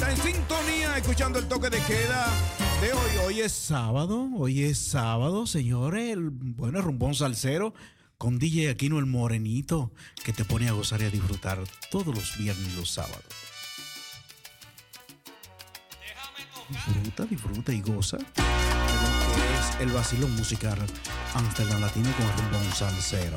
Está en sintonía escuchando el toque de queda de hoy. Hoy es sábado, hoy es sábado, señores. El, bueno, rumbón salsero con DJ Aquino el Morenito que te pone a gozar y a disfrutar todos los viernes y los sábados. Disfruta, disfruta y goza es el vacilón musical Amsterdam Latino con el rumbón salsero.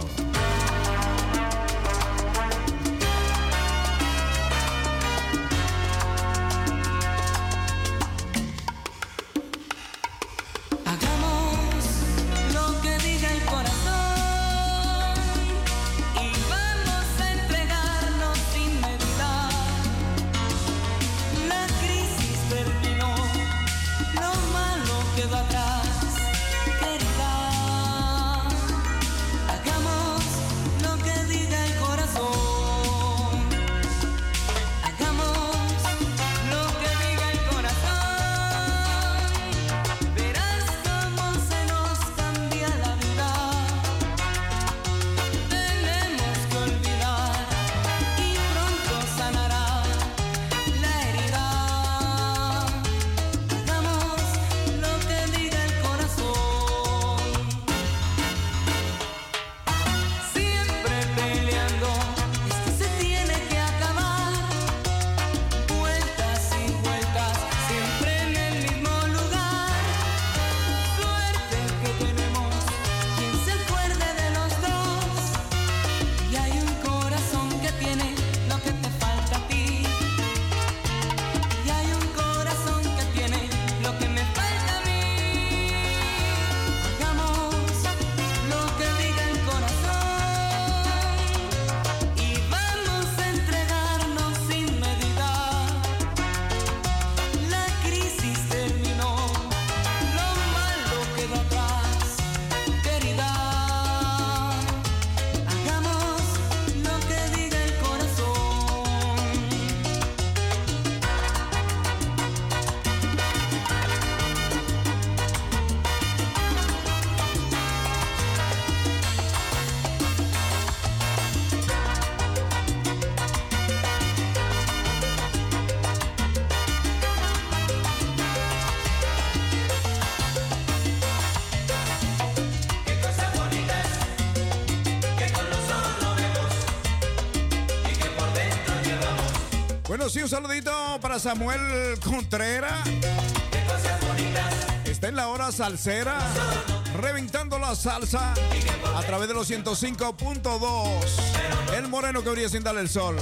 Samuel Contreras. Está en la hora salsera, reventando la salsa a través de los 105.2. El moreno que brilla sin darle el sol.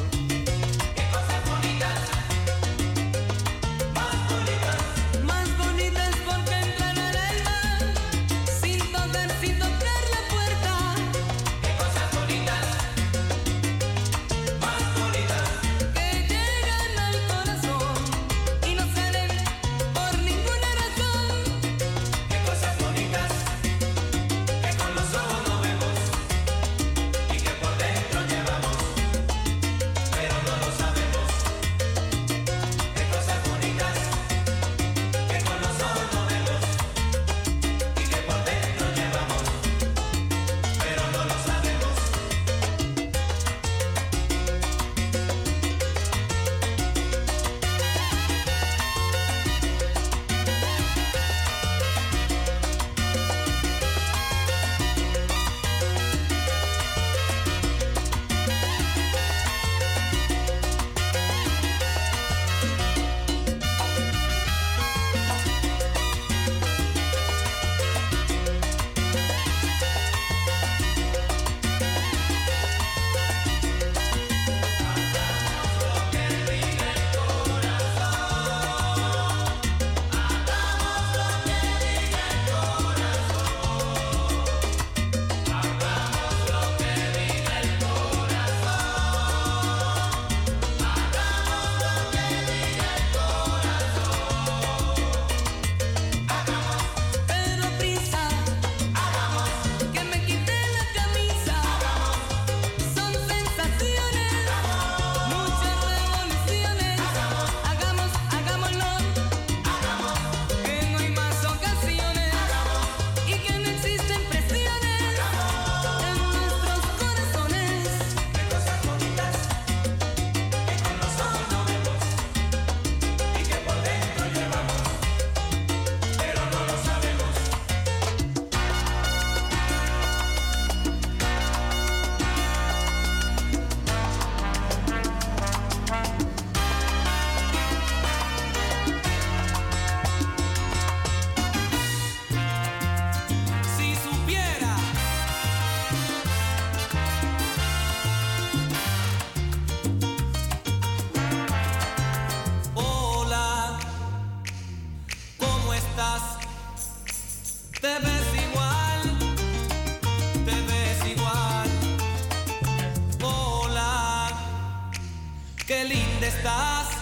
estás.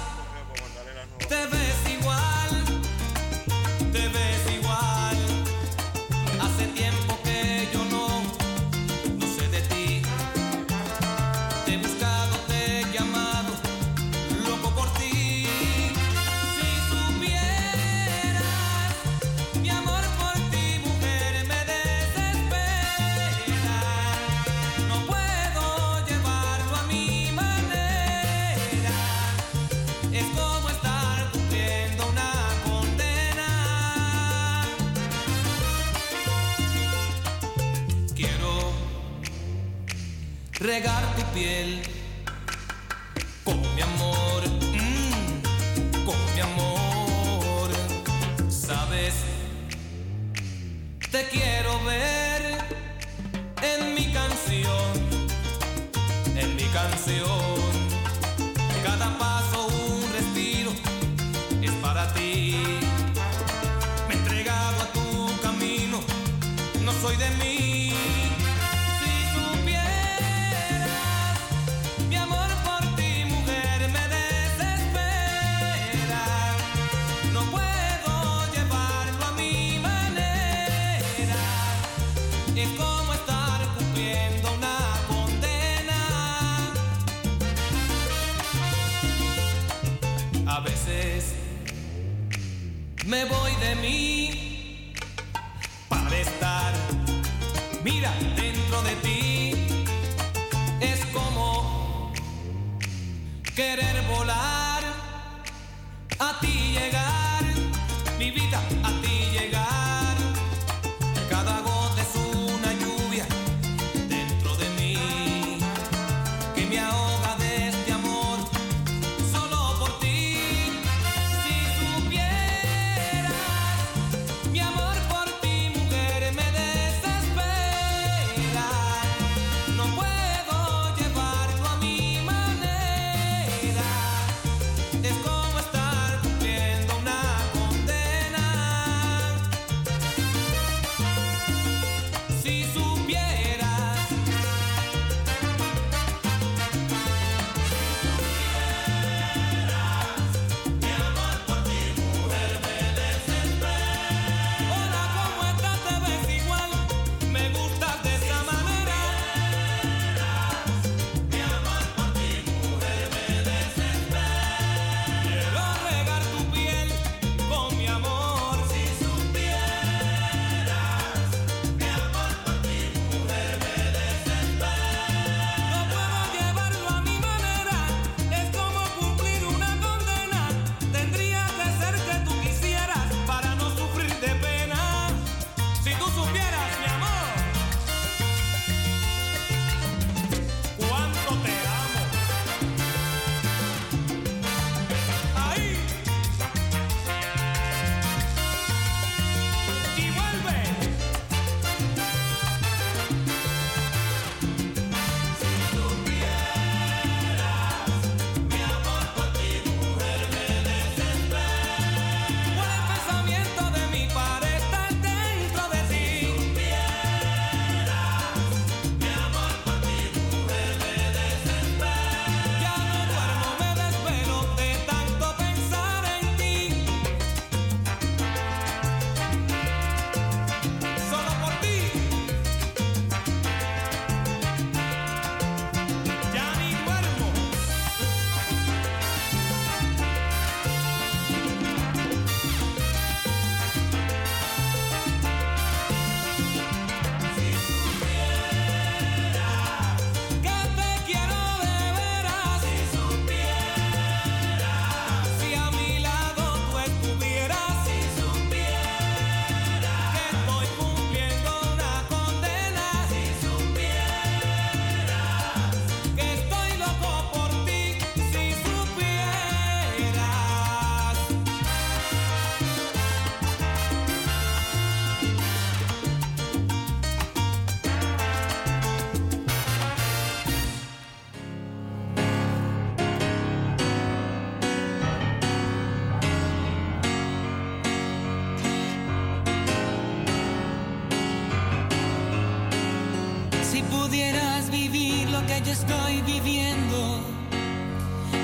que estoy viviendo,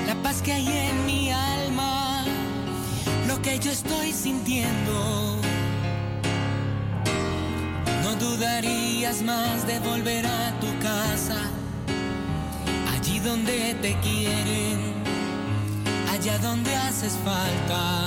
la paz que hay en mi alma, lo que yo estoy sintiendo. No dudarías más de volver a tu casa, allí donde te quieren, allá donde haces falta.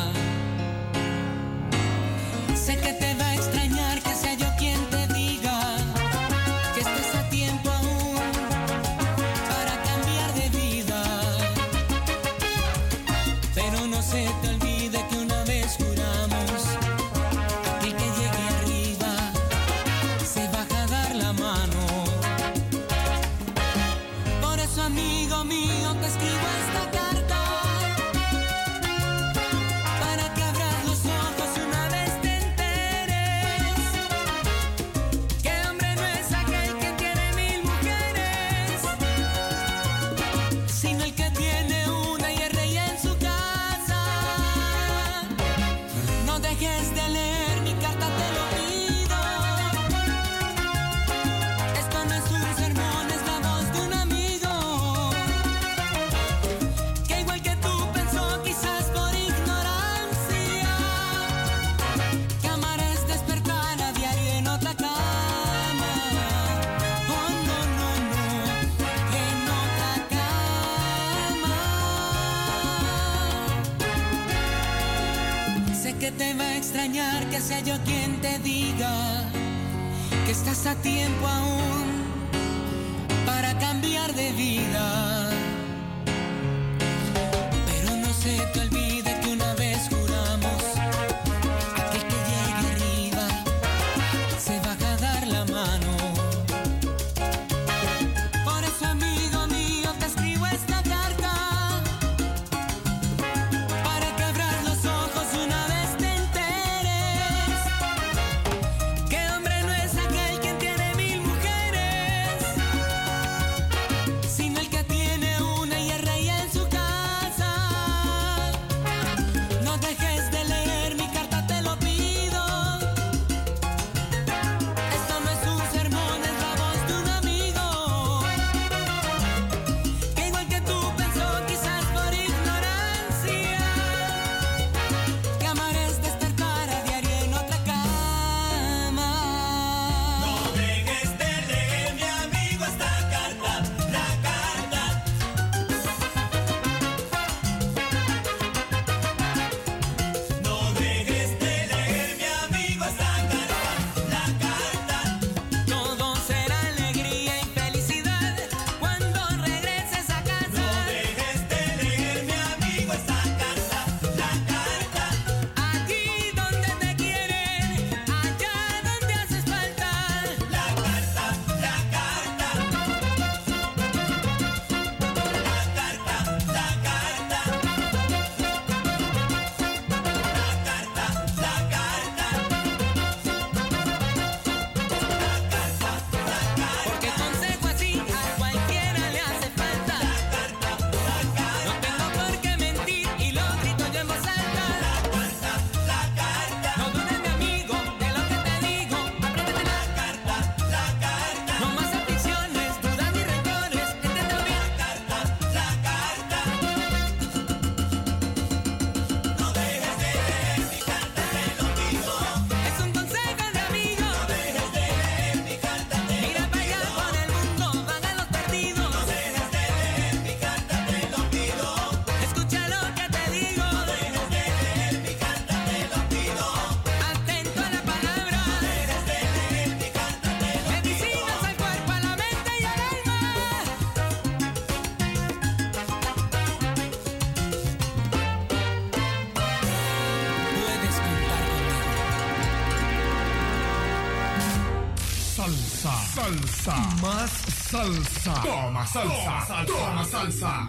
Salsa, más salsa. Toma salsa, toma salsa. Estos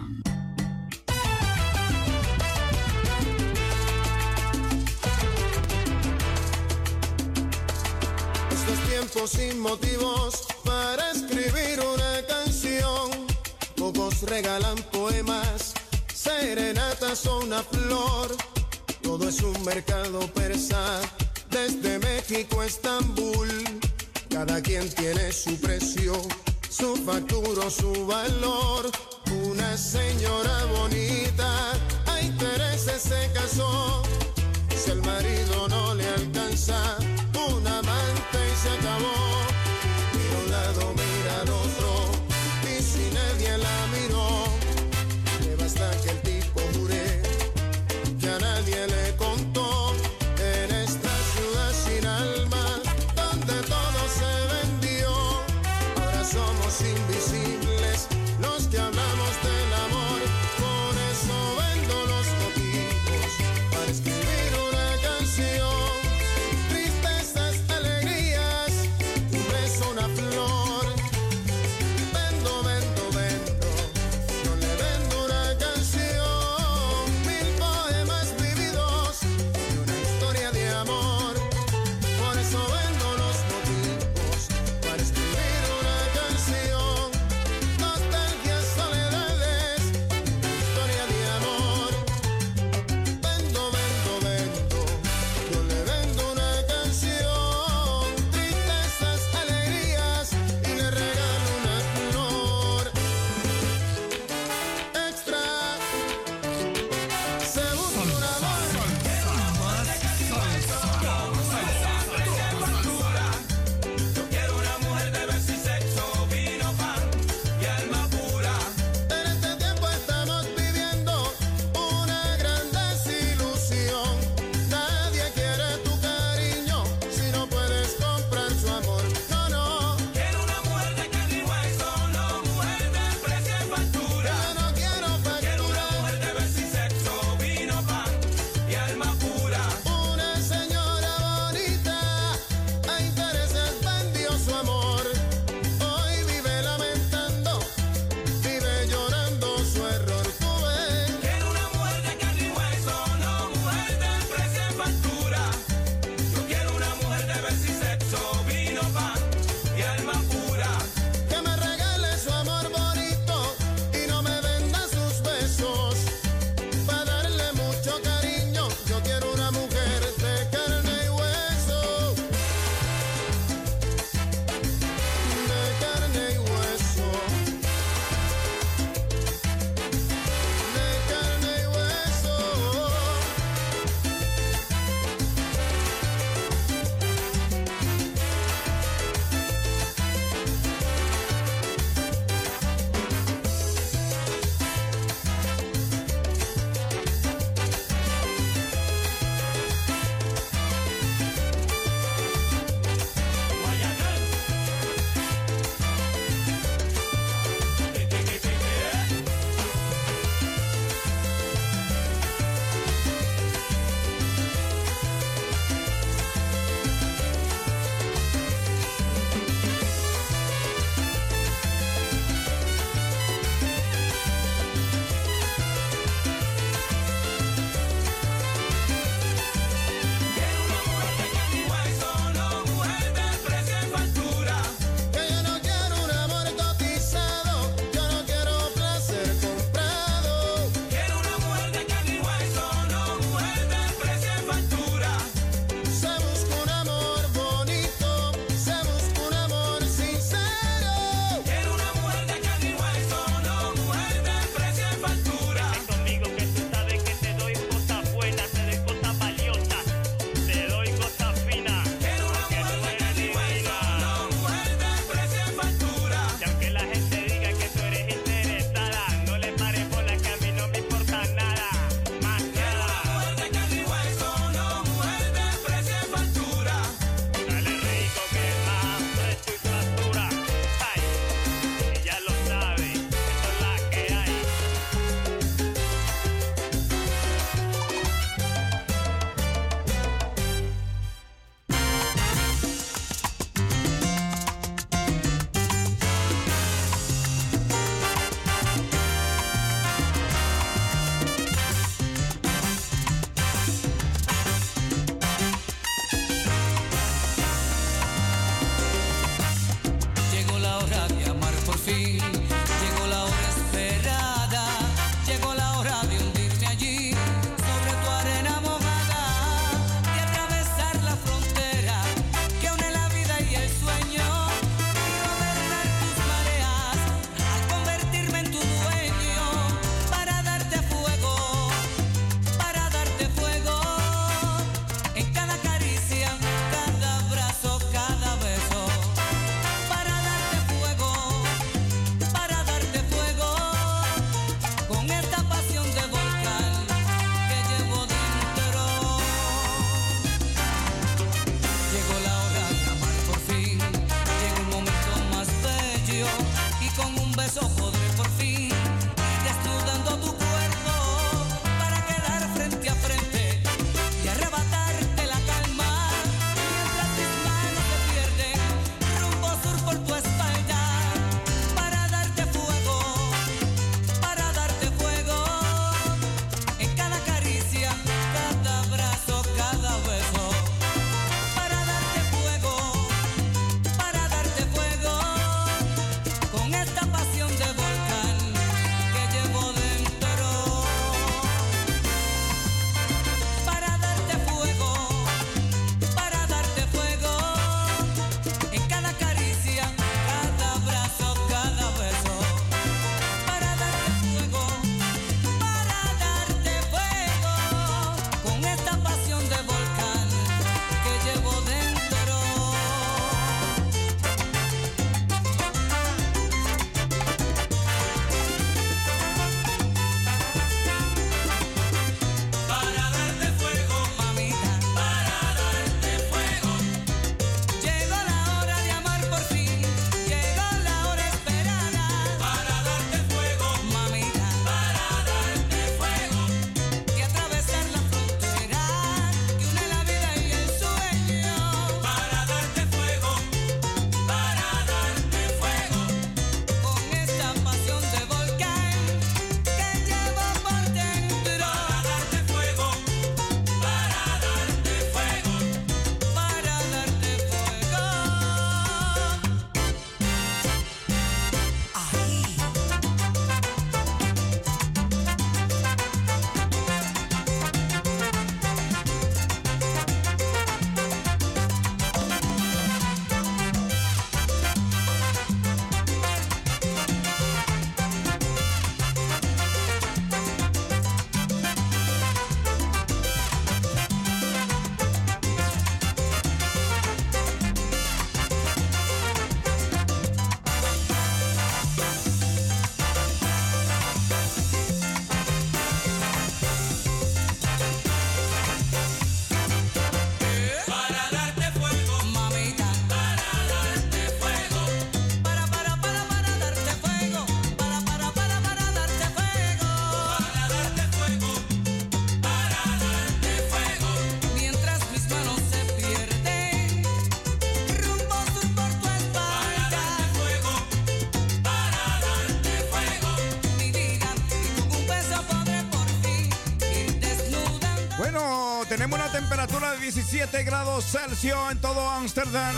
temperatura de 17 grados Celsius en todo Ámsterdam.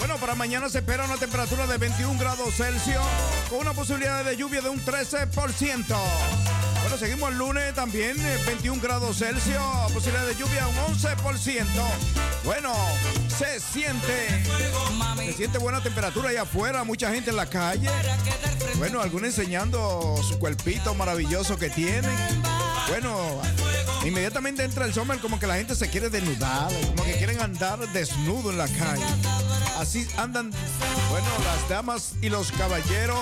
Bueno, para mañana se espera una temperatura de 21 grados Celsius con una posibilidad de lluvia de un 13%. Bueno, seguimos el lunes también, eh, 21 grados Celsius, posibilidad de lluvia un 11%. Bueno, se siente. Se siente buena temperatura allá afuera, mucha gente en la calle. Bueno, algunos enseñando su cuerpito maravilloso que tienen. Bueno, Inmediatamente entra el summer como que la gente se quiere desnudar, como que quieren andar desnudo en la calle. Así andan, bueno, las damas y los caballeros.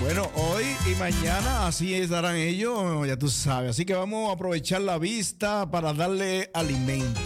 Bueno, hoy y mañana así estarán ellos, ya tú sabes. Así que vamos a aprovechar la vista para darle alimento.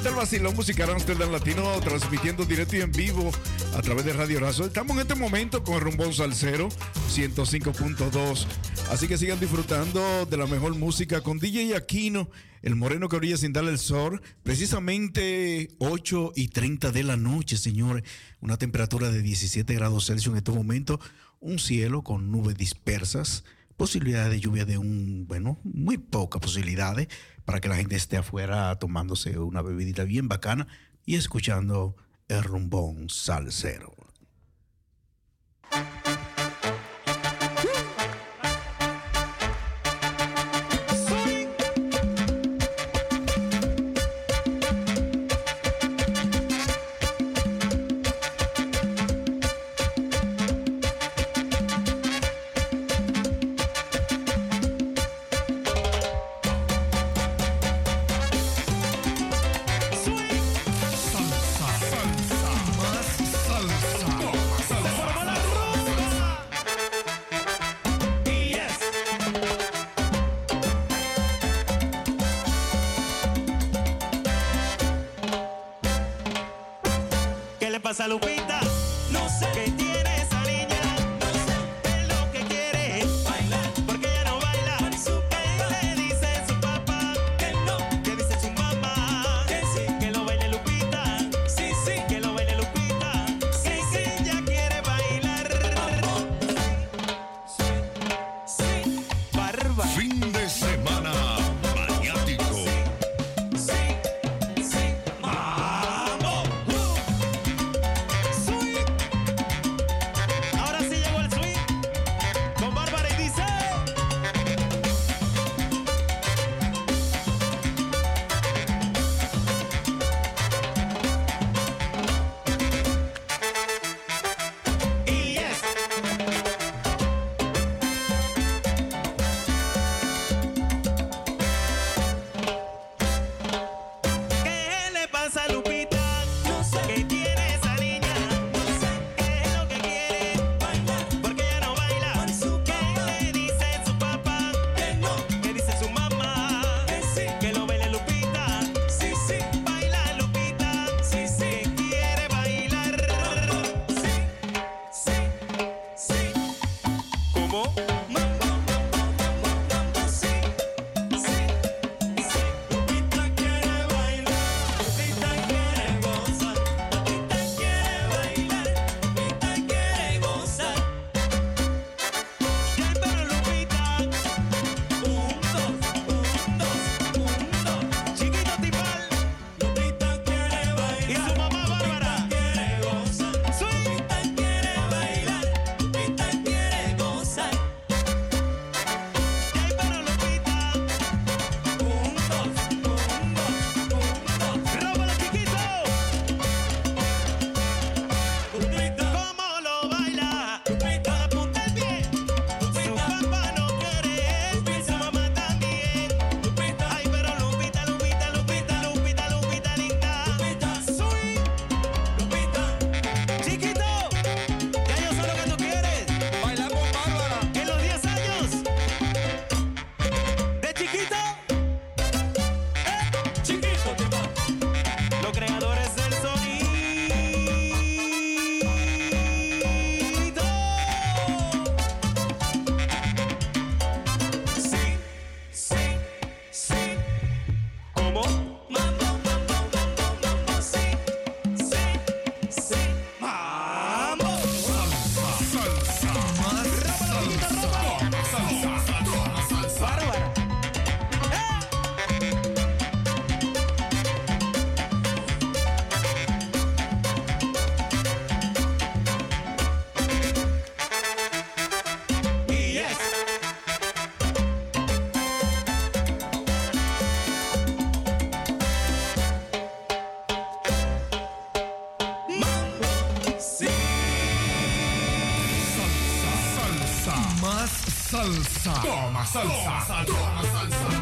¿qué tal vacilón musical Amsterdam Latino? Transmitiendo directo y en vivo a través de Radio Razo. Estamos en este momento con el Rumbón Salcero 105.2. Así que sigan disfrutando de la mejor música con DJ Aquino, el moreno que brilla sin darle el sol. Precisamente 8 y 30 de la noche, señores. Una temperatura de 17 grados Celsius en este momento. Un cielo con nubes dispersas. Posibilidad de lluvia de un, bueno, muy pocas posibilidades. ¿eh? para que la gente esté afuera tomándose una bebidita bien bacana y escuchando el rumbón salsero. salsa. Toma salsa. Toma salsa. Toma salsa.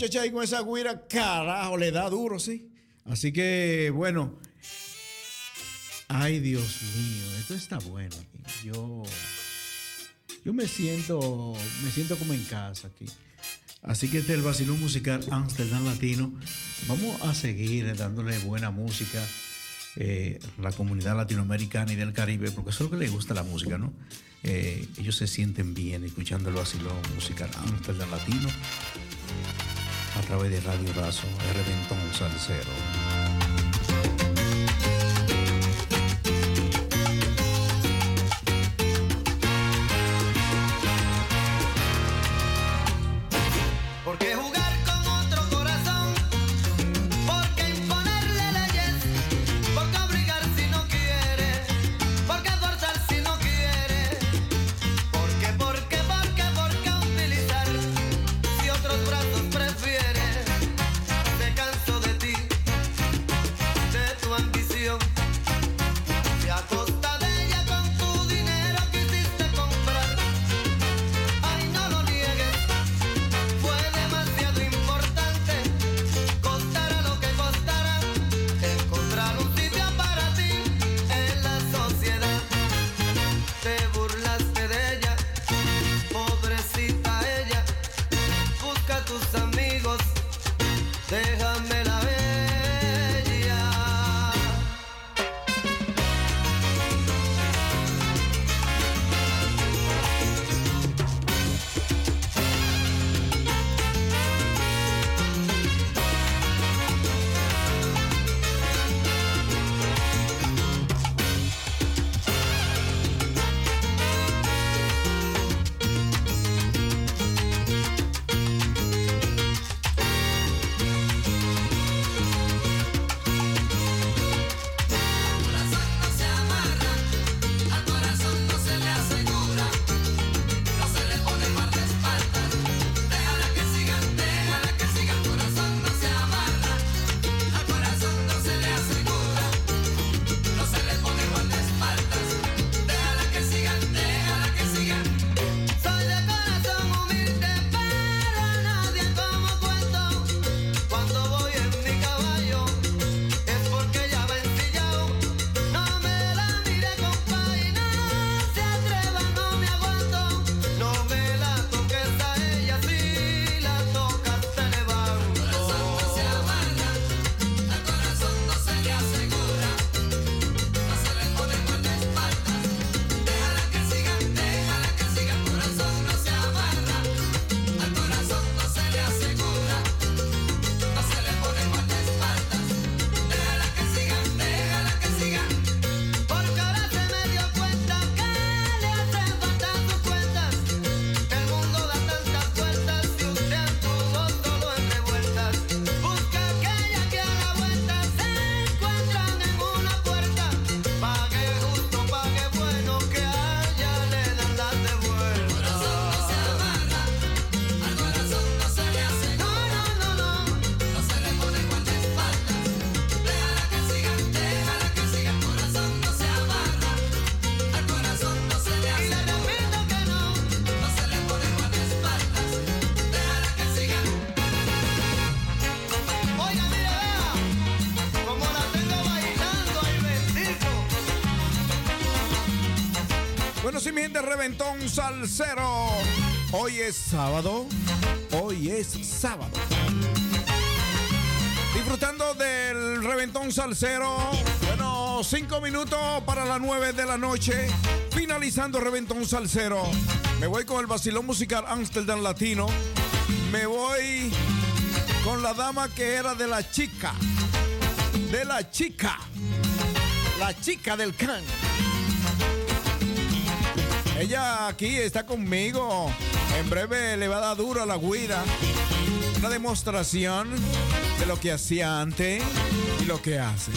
Muchacha ahí con esa guira, carajo, le da duro, sí. Así que, bueno. Ay, Dios mío, esto está bueno. Yo, yo me siento, me siento como en casa aquí. Así que este es el vacilón musical Amsterdam Latino. Vamos a seguir dándole buena música eh, a la comunidad latinoamericana y del Caribe, porque eso es lo que les gusta la música, ¿no? Eh, ellos se sienten bien escuchando el vacilón musical Amsterdam Latino a través de Radio Razo, Reventón Salcero. Reventón Salcero. Hoy es sábado. Hoy es sábado. Disfrutando del Reventón Salcero. Bueno, cinco minutos para las nueve de la noche. Finalizando Reventón Salcero. Me voy con el vacilón musical Amsterdam Latino. Me voy con la dama que era de la chica. De la chica. La chica del can. Ella aquí está conmigo. En breve le va a dar duro a la guira. Una demostración de lo que hacía antes y lo que hace.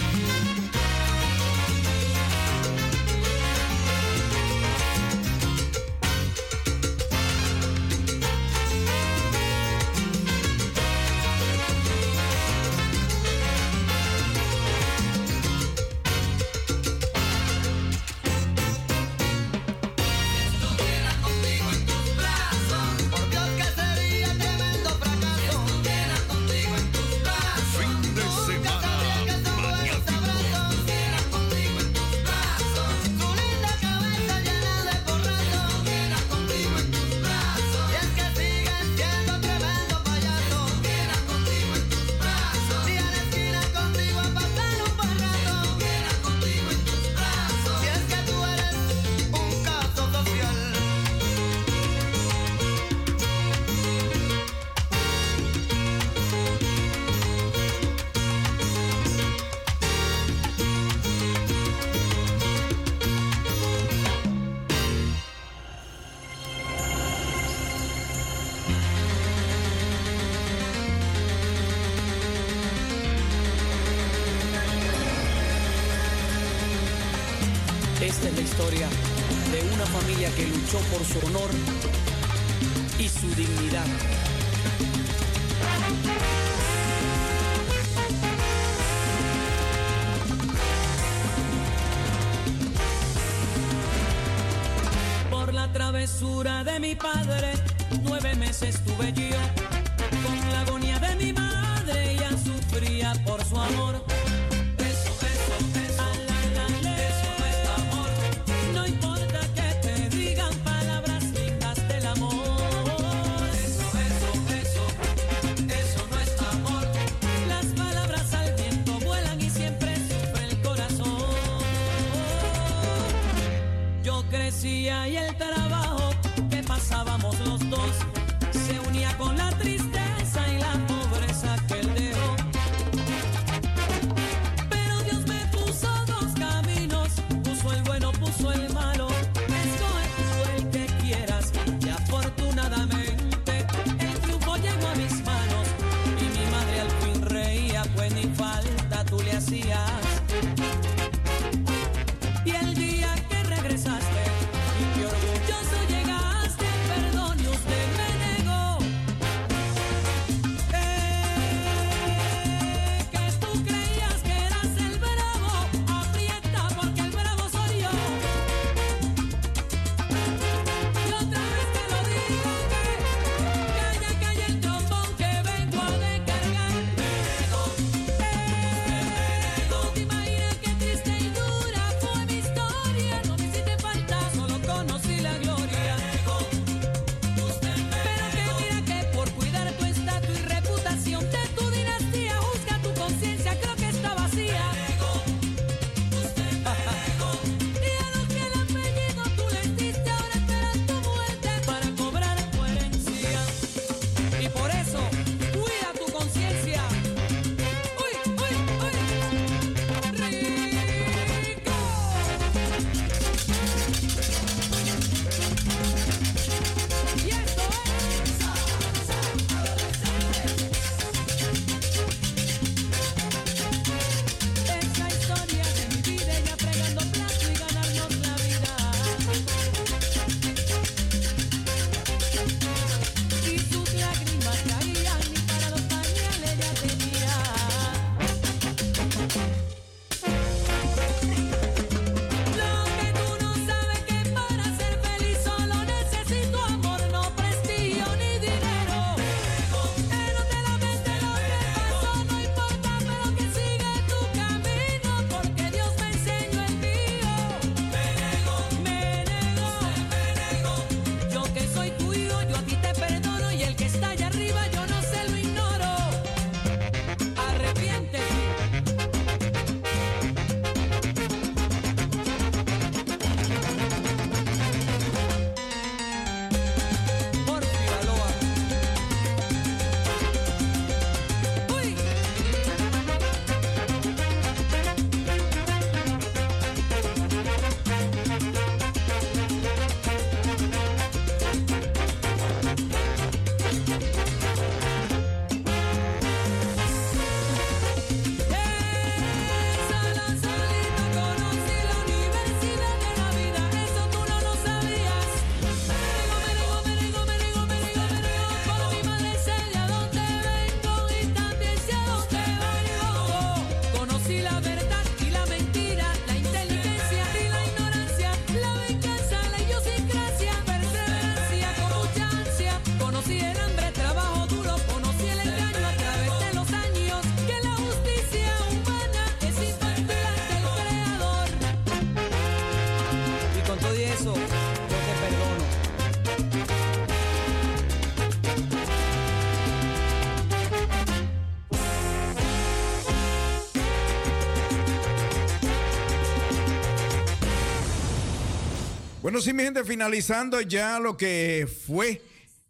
Bueno, sí, mi gente, finalizando ya lo que fue.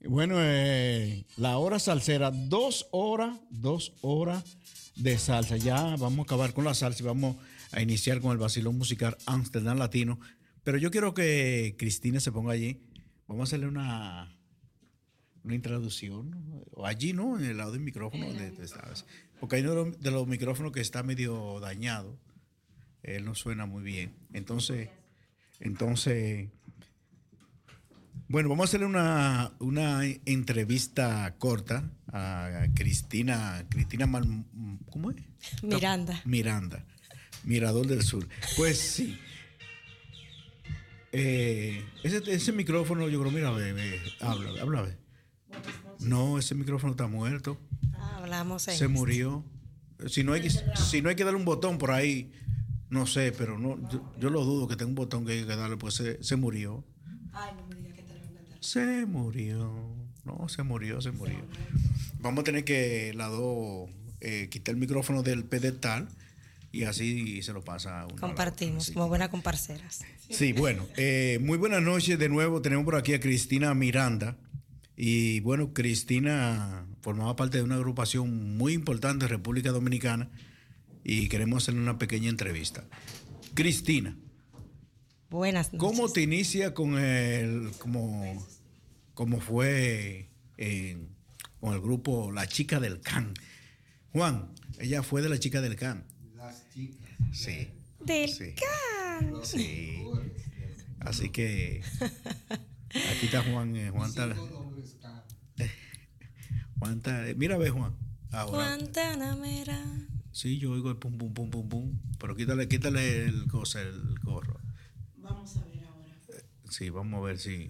Bueno, eh, la hora salsera, dos horas, dos horas de salsa. Ya vamos a acabar con la salsa y vamos a iniciar con el vacilón musical Amsterdam Latino. Pero yo quiero que Cristina se ponga allí. Vamos a hacerle una, una introducción. O allí, ¿no? En el lado del micrófono. De, de, ¿sabes? Porque hay uno de los micrófonos que está medio dañado. Él no suena muy bien. Entonces... Entonces, bueno, vamos a hacerle una, una entrevista corta a Cristina, Cristina Mal- ¿cómo es? Miranda. Miranda, Mirador del Sur. Pues sí. Eh, ese, ese micrófono, yo creo, mira, ve, habla, habla. No, ese micrófono está muerto. Ah, hablamos Se murió. Si no hay que, si no hay que darle un botón por ahí, no sé, pero no, yo, yo lo dudo que tenga un botón que hay que darle, pues se, se murió. Se murió. No, se murió, se murió. Vamos a tener que la dos eh, quitar el micrófono del pedestal y así se lo pasa a uno. Compartimos, como buenas comparceras. Sí, bueno, eh, muy buenas noches de nuevo. Tenemos por aquí a Cristina Miranda. Y bueno, Cristina formaba parte de una agrupación muy importante de República Dominicana y queremos hacerle una pequeña entrevista. Cristina, Buenas noches. ¿cómo te inicia con el, como, como fue en- con el grupo La Chica del Can? Juan, ella fue de La Chica del Can. Las chicas. Sí. Del Sí. can. Sí. Así que aquí está Juan. eh, Juan está. Juan está. Mira, ve Juan. Ahora. Guantanamera. Sí, yo oigo el pum, pum, pum, pum, pum. Pero quítale, quítale el, cosa, el gorro. Vamos a ver ahora. Sí, vamos a ver si.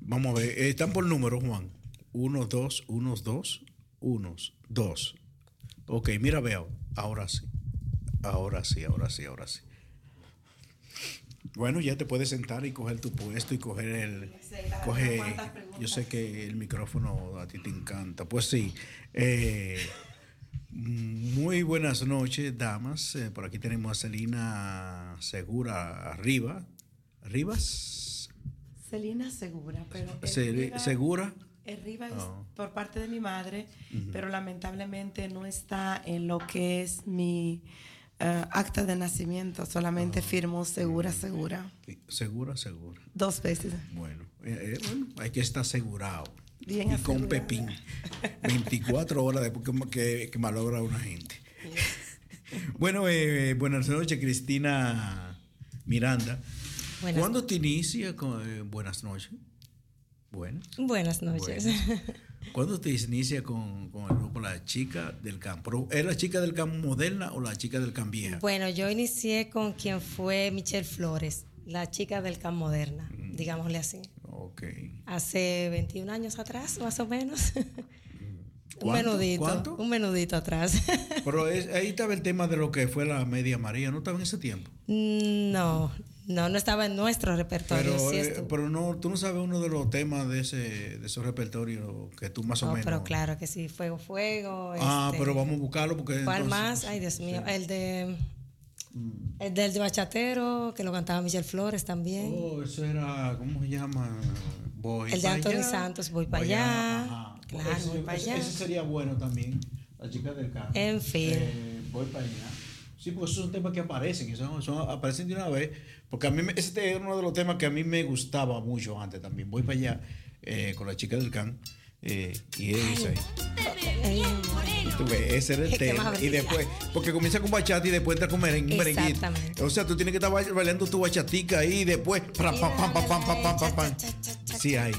Vamos a ver. eh, están por número, Juan. Uno, dos, unos, dos, unos, dos. Ok, mira, veo. Ahora sí. Ahora sí, ahora sí, ahora sí. Bueno, ya te puedes sentar y coger tu puesto y coger el. Coge, yo sé que el micrófono a ti te encanta. Pues sí. eh, muy buenas noches, damas. Eh, por aquí tenemos a Celina Segura arriba. ¿Rivas? Celina Segura, pero Se- Herriba- ¿Segura? Es Oh. por parte de mi madre, pero lamentablemente no está en lo que es mi eh, acta de nacimiento. Solamente firmo Segura Segura. Segura, segura. Dos veces. Bueno, eh, eh, bueno, hay que estar asegurado. Bien y con. Pepín. 24 horas después que, que, que malogra una gente. Bueno, eh, buenas noches, Cristina Miranda. Buenas ¿Cuándo te inicia con eh, Buenas noches? Buenas. Buenas noches. Buenas. ¿Cuándo te inicia con, con el grupo La Chica del Campo? ¿Es la chica del campo moderna o la chica del campo vieja? Bueno, yo inicié con quien fue Michelle Flores, la chica del Can Moderna, Mm. digámosle así. Ok. Hace 21 años atrás, más o menos. un menudito. ¿Cuánto? Un menudito atrás. Pero es- ahí estaba el tema de lo que fue la Media María, ¿no estaba en ese tiempo? no, no, no estaba en nuestro repertorio. Pero, sí eh, pero no, tú no sabes uno de los temas de ese de esos repertorios que tú más o No, menos. pero claro que sí, Fuego, Fuego. Ah, este, pero vamos a buscarlo porque. ¿Cuál entonces- más? Ay, Dios mío. El de. El del de Bachatero, que lo cantaba Michelle Flores también. Oh, eso era, ¿cómo se llama? Voy el de Anthony allá. Santos, Voy para allá. ajá. Claro, Ese- voy para ese- allá. Ese sería bueno también, la chica del campo. En fin. Eh, voy para allá. Sí, porque esos son temas que aparecen, que son, son- aparecen de una vez. Porque a mí, me- ese era uno de los temas que a mí me gustaba mucho antes también. Voy para allá eh, con la chica del can. eh, y tú ves, ese era el Qué tema. Y después, porque comienza con bachata y después entra con merengue, merenguito. Exactamente. O sea, tú tienes que estar ba- bailando tu bachatica ahí y después. pam, pam, pam, pam, pam, pam, pam, pam, pam. Sí, ahí.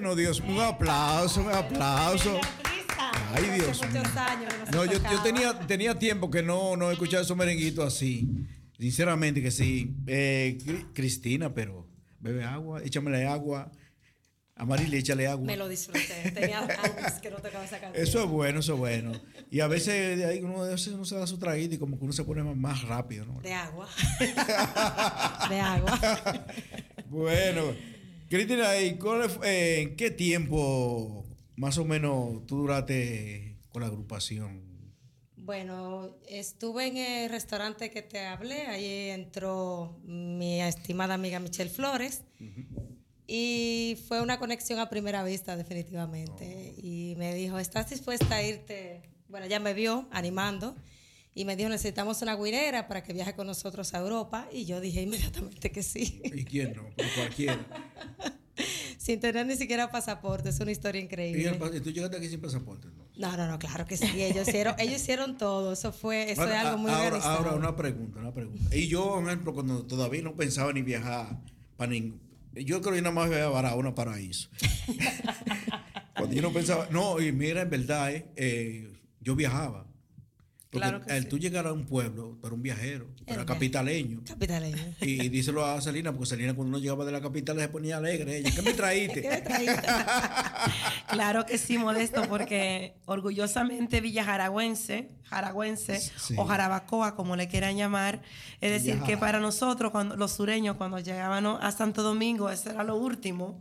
Bueno, Dios, un aplauso, un aplauso. Ay, Dios mío. No yo, yo tenía, tenía tiempo que no, no escuchaba esos merenguitos así. Sinceramente que sí. Eh, Cri- Cristina, pero bebe agua, échamele agua. A Marily, échale agua. Me lo disfruté. Tenía años que no tocaba esa canción. Eso es bueno, eso es bueno. Y a veces de ahí uno, a veces uno se da su traguito y como que uno se pone más, más rápido, ¿no? De agua. de agua. Cristina, ¿y cuál eh, ¿en qué tiempo más o menos tú duraste con la agrupación? Bueno, estuve en el restaurante que te hablé, ahí entró mi estimada amiga Michelle Flores y fue una conexión a primera vista definitivamente y me dijo, ¿estás dispuesta a irte? Bueno, ella me vio animando y me dijo, necesitamos una guirera para que viaje con nosotros a Europa y yo dije inmediatamente que sí, ¿Y quién no? Cualquiera. sin tener ni siquiera pasaporte, es una historia ¿Y increíble. el y tú llegaste aquí sin pasaporte? ¿no? No, no, no, claro que sí, ellos hicieron, ellos hicieron todo, eso fue, eso Ahora, es algo muy ahora, organizado. ahora una pregunta, una pregunta. Y yo, por ejemplo, cuando todavía no pensaba ni viajar para ningún... Yo creo que nada más viajaba para una paraíso. cuando yo no pensaba... No, y mira, en verdad, eh, eh, yo viajaba. Porque Claro que el sí. tú llegar a un pueblo, tú eras un viajero, un capitaleño. Capitaleño. Y, y díselo a Salina, porque Salina cuando uno llegaba de la capital se ponía alegre. Ella, ¿qué me traíste? Claro que sí, modesto, porque orgullosamente Villa Jaragüense, Sí. o Jarabacoa, como le quieran llamar, es decir, que para nosotros, cuando los sureños, cuando llegábamos a Santo Domingo, eso era lo último,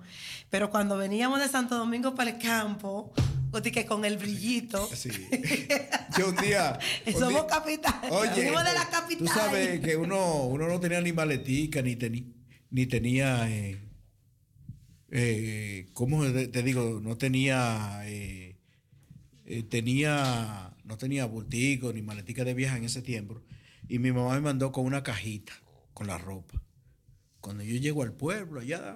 pero cuando veníamos de Santo Domingo para el campo, o que con el brillito, Sí. Yo un día. un somos día- capital, Oye, venimos de la capital. Tú sabes que uno, uno no tenía ni maletica, ni, teni- ni tenía. Eh, eh, ¿Cómo te digo? No tenía. eh, eh, tenía. No tenía bultico ni maletica de viaje en ese tiempo. Y mi mamá me mandó con una cajita con la ropa. Cuando yo llego al pueblo, allá,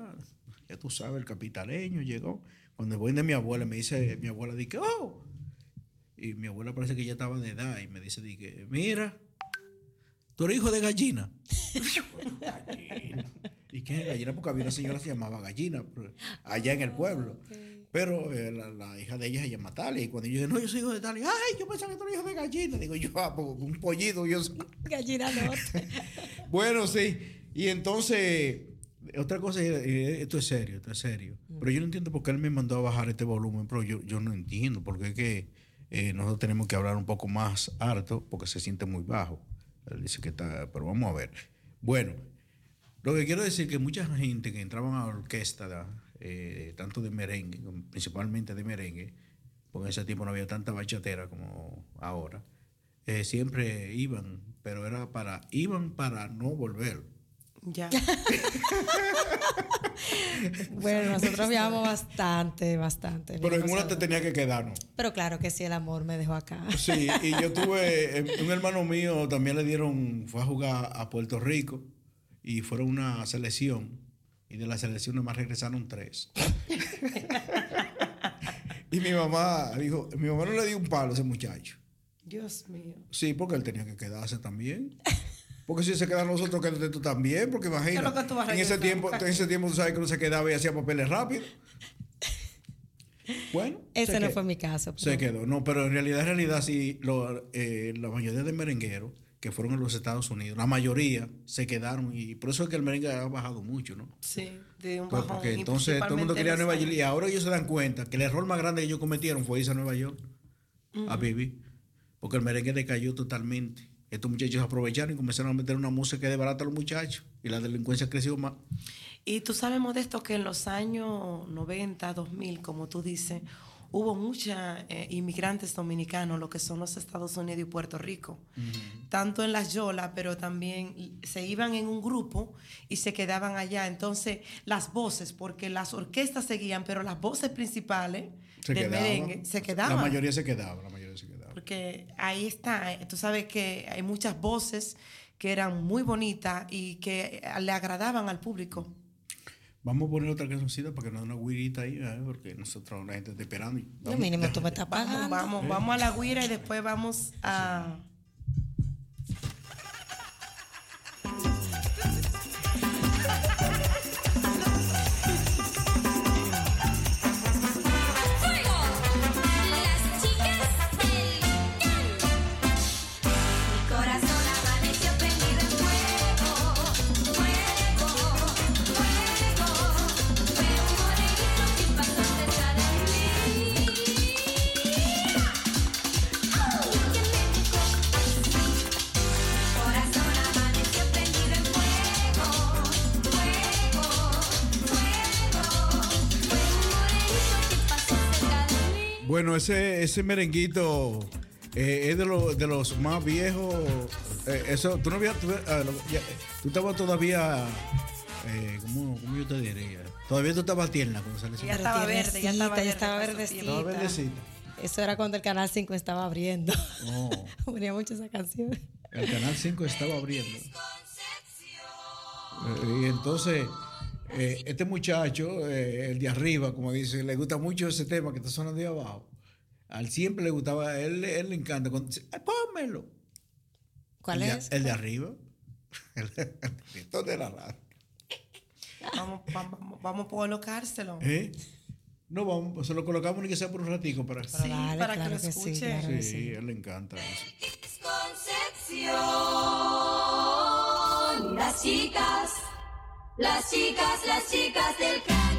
ya tú sabes, el capitaleño llegó. Cuando voy de mi abuela, me dice mi abuela, dije, oh. Y mi abuela parece que ya estaba de edad y me dice, dije, mira, tú eres hijo de gallina. gallina. ¿Y qué es gallina? Porque había una señora que se llamaba gallina, allá en el pueblo. Pero eh, la, la hija de ella se llama Talia. Y cuando yo dije, no, yo soy hijo de Talia, ay, yo pensaba que tú eres hijo de gallina. Digo, yo, ah, pues, un pollito, yo soy. Gallina norte. Bueno, sí. Y entonces, otra cosa, eh, esto es serio, esto es serio. Pero yo no entiendo por qué él me mandó a bajar este volumen, pero yo, yo no entiendo, porque es que eh, nosotros tenemos que hablar un poco más alto, porque se siente muy bajo. Él dice que está, pero vamos a ver. Bueno, lo que quiero decir es que mucha gente que entraban a la orquesta, eh, tanto de merengue, principalmente de merengue, porque en ese tiempo no había tanta bachatera como ahora, siempre iban, pero era para, iban para no volver. Ya. Bueno, nosotros viajamos bastante, bastante. Pero en una te tenía que quedar, ¿no? Pero claro que sí, el amor me dejó acá. Sí, y yo tuve, eh, un hermano mío también le dieron, fue a jugar a Puerto Rico y fueron una selección y de la selección nomás regresaron tres. y mi mamá dijo, mi mamá no le dio un palo a ese muchacho. Dios mío. Sí, porque él tenía que quedarse también. Porque si se quedan nosotros, quédate tú también, porque ¿Qué es lo imagina, que tú vas a en ese tiempo, en ese tiempo tú sabes que uno se quedaba y hacía papeles rápido. Bueno, Ese se no quedó. fue mi caso. Se pero- quedó. No, pero en realidad, en realidad, sí, lo- eh, la mayoría de merengueros que fueron a los Estados Unidos, la mayoría se quedaron y por eso es que el merengue ha bajado mucho, ¿no? Sí, de un Pues bajón. porque entonces todo el mundo quería Nueva York y ahora ellos se dan cuenta que el error más grande que ellos cometieron fue irse a Nueva York a vivir, porque el merengue decayó totalmente. Estos muchachos aprovecharon y comenzaron a meter una música de barata a los muchachos y la delincuencia creció más. Y tú sabes, Modesto, que en los años 90, 2000, como tú dices, hubo muchos inmigrantes dominicanos, lo que son los Estados Unidos y Puerto Rico. Tanto en las yolas, pero también se iban en un grupo y se quedaban allá. Entonces, las voces, porque las orquestas seguían, pero las voces principales Se del quedaban. merengue se quedaban. La mayoría se quedaba, la mayoría se quedaba. Porque ahí está, eh, tú sabes que hay muchas voces que eran muy bonitas y que eh, le agradaban al público. Vamos a poner otra cancioncita para que nos dé una guirita ahí, ¿eh? porque nosotros la gente está esperando. y mínimo tú me estás Vamos, pagando. vamos, vamos a la guira y después vamos a... ese, ese merenguito eh, es de, lo, de, los más viejos. Eh, eso, tú no habías. Ah, tú, estabas todavía. Eh, ¿cómo, ¿cómo, yo te diría? Todavía tú estabas tierna cuando sale Ya estaba verde, ya estaba, ya estaba Eso era cuando el Canal 5 estaba abriendo. Oh. Mucho esa canción. El Canal 5 estaba abriendo. Eh, y entonces. Este muchacho, el de arriba, como dice, le gusta mucho ese tema que está sonando de abajo al siempre le gustaba, él, él le encanta. Cuando dice, ah, pónmelo. ¿Cuál el es? De, el de arriba. El, el de la radio. Vamos, vamos, vamos a colocárselo. ¿Eh? No, vamos, se lo colocamos ni que sea por un ratico para, sí, Dale, para claro que lo escuche. Sí, claro sí, sí, él le encanta eso. Concepción, las chicas, las chicas, las chicas del campo.